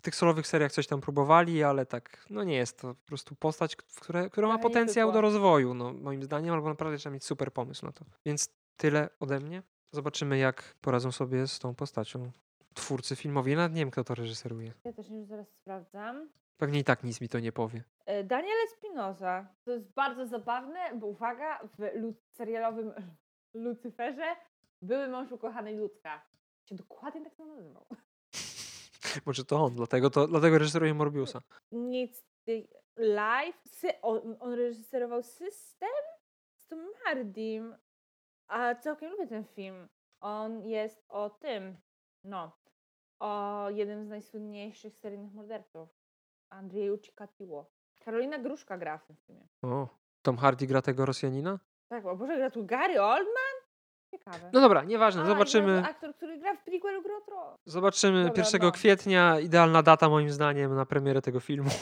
W tych solowych seriach coś tam próbowali, ale tak, no nie jest to po prostu postać, które, która ma potencjał do rozwoju, no moim zdaniem, albo naprawdę trzeba mieć super pomysł na to. Więc tyle ode mnie. Zobaczymy, jak poradzą sobie z tą postacią twórcy filmowi. Ja nawet nie wiem, kto to reżyseruje. Ja też już zaraz sprawdzam. Pewnie i tak nic mi to nie powie. E, Daniel Espinosa. To jest bardzo zabawne, bo uwaga, w serialowym Lucyferze były mąż ukochanej ludzka. Się dokładnie tak nazywał. Może to on, dlatego, to, dlatego reżyseruje Morbiusa. Nic ty- live. Sy- on, on reżyserował System z Tom Hardym. A całkiem lubię ten film. On jest o tym, no, o jednym z najsłynniejszych seryjnych morderców. Andrzeju Cikatiło. Karolina Gruszka gra w tym filmie. O, Tom Hardy gra tego Rosjanina? Tak, o Boże, gra tu Gary Oldman? Ciekawe. No dobra, nieważne, A, zobaczymy. aktor, który gra w prequelu Gry. Zobaczymy Dobra, 1 no. kwietnia. Idealna data moim zdaniem na premierę tego filmu.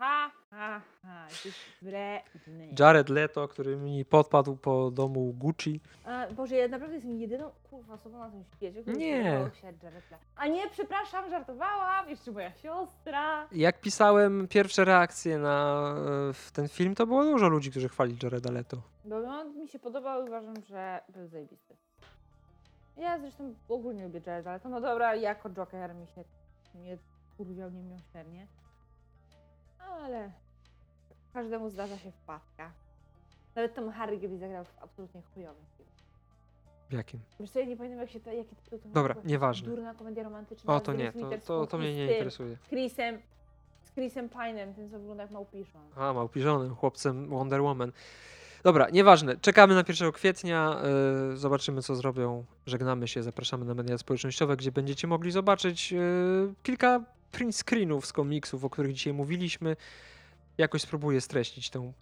Ha, ha, ha. Jesteś wredny. Jared Leto, który mi podpadł po domu Gucci. A, Boże, ja naprawdę jestem jedyną kurwa osobą na tym świecie, która Nie. się Jared Leto. A nie, przepraszam, żartowałam. Jeszcze moja siostra. Jak pisałem pierwsze reakcje na e, ten film, to było dużo ludzi, którzy chwalili Jareda Leto. Bo on mi się podobał i uważam, że był zajebisty. Ja zresztą ogólnie lubię Jareda Leto. No dobra, jako Joker mi się nie kurwiał niemiłosiernie. Ale każdemu zdarza się wpadka. Nawet Tom Hardy zagrał w absolutnie chujowym filmie. W jakim? Wiesz co, ja nie pamiętam jak się to, jaki tytuł to Dobra, nieważne. Durna komedia romantyczna. O, to nie, to, to, to mnie nie interesuje. Z Chrisem, z Chrisem Pine'em, ten co wygląda jak małpiszon. A, małpiżonym, chłopcem Wonder Woman. Dobra, nieważne. Czekamy na 1 kwietnia. y, zobaczymy, co zrobią. Żegnamy się. Zapraszamy na media społecznościowe, gdzie będziecie mogli zobaczyć y, kilka print screenów z komiksów, o których dzisiaj mówiliśmy. Jakoś spróbuję streścić tę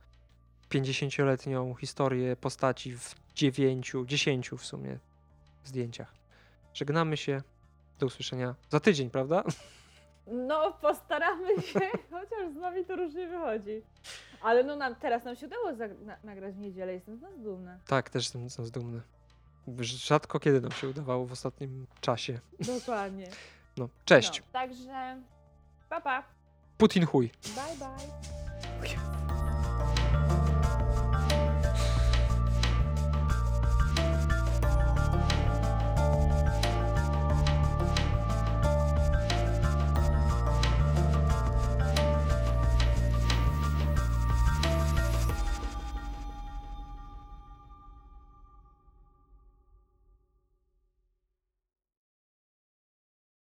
50-letnią historię postaci w 9, 10 w sumie zdjęciach. Żegnamy się. Do usłyszenia za tydzień, prawda? No, postaramy się, chociaż z nami to różnie wychodzi. Ale no nam, teraz nam się udało zag- na, nagrać w niedzielę, jestem z nas dumna. Tak, też jestem z nas dumny. Rzadko kiedy nam się udawało w ostatnim czasie. Dokładnie. No, cześć. No, także, pa pa. Putin chuj. Bye bye.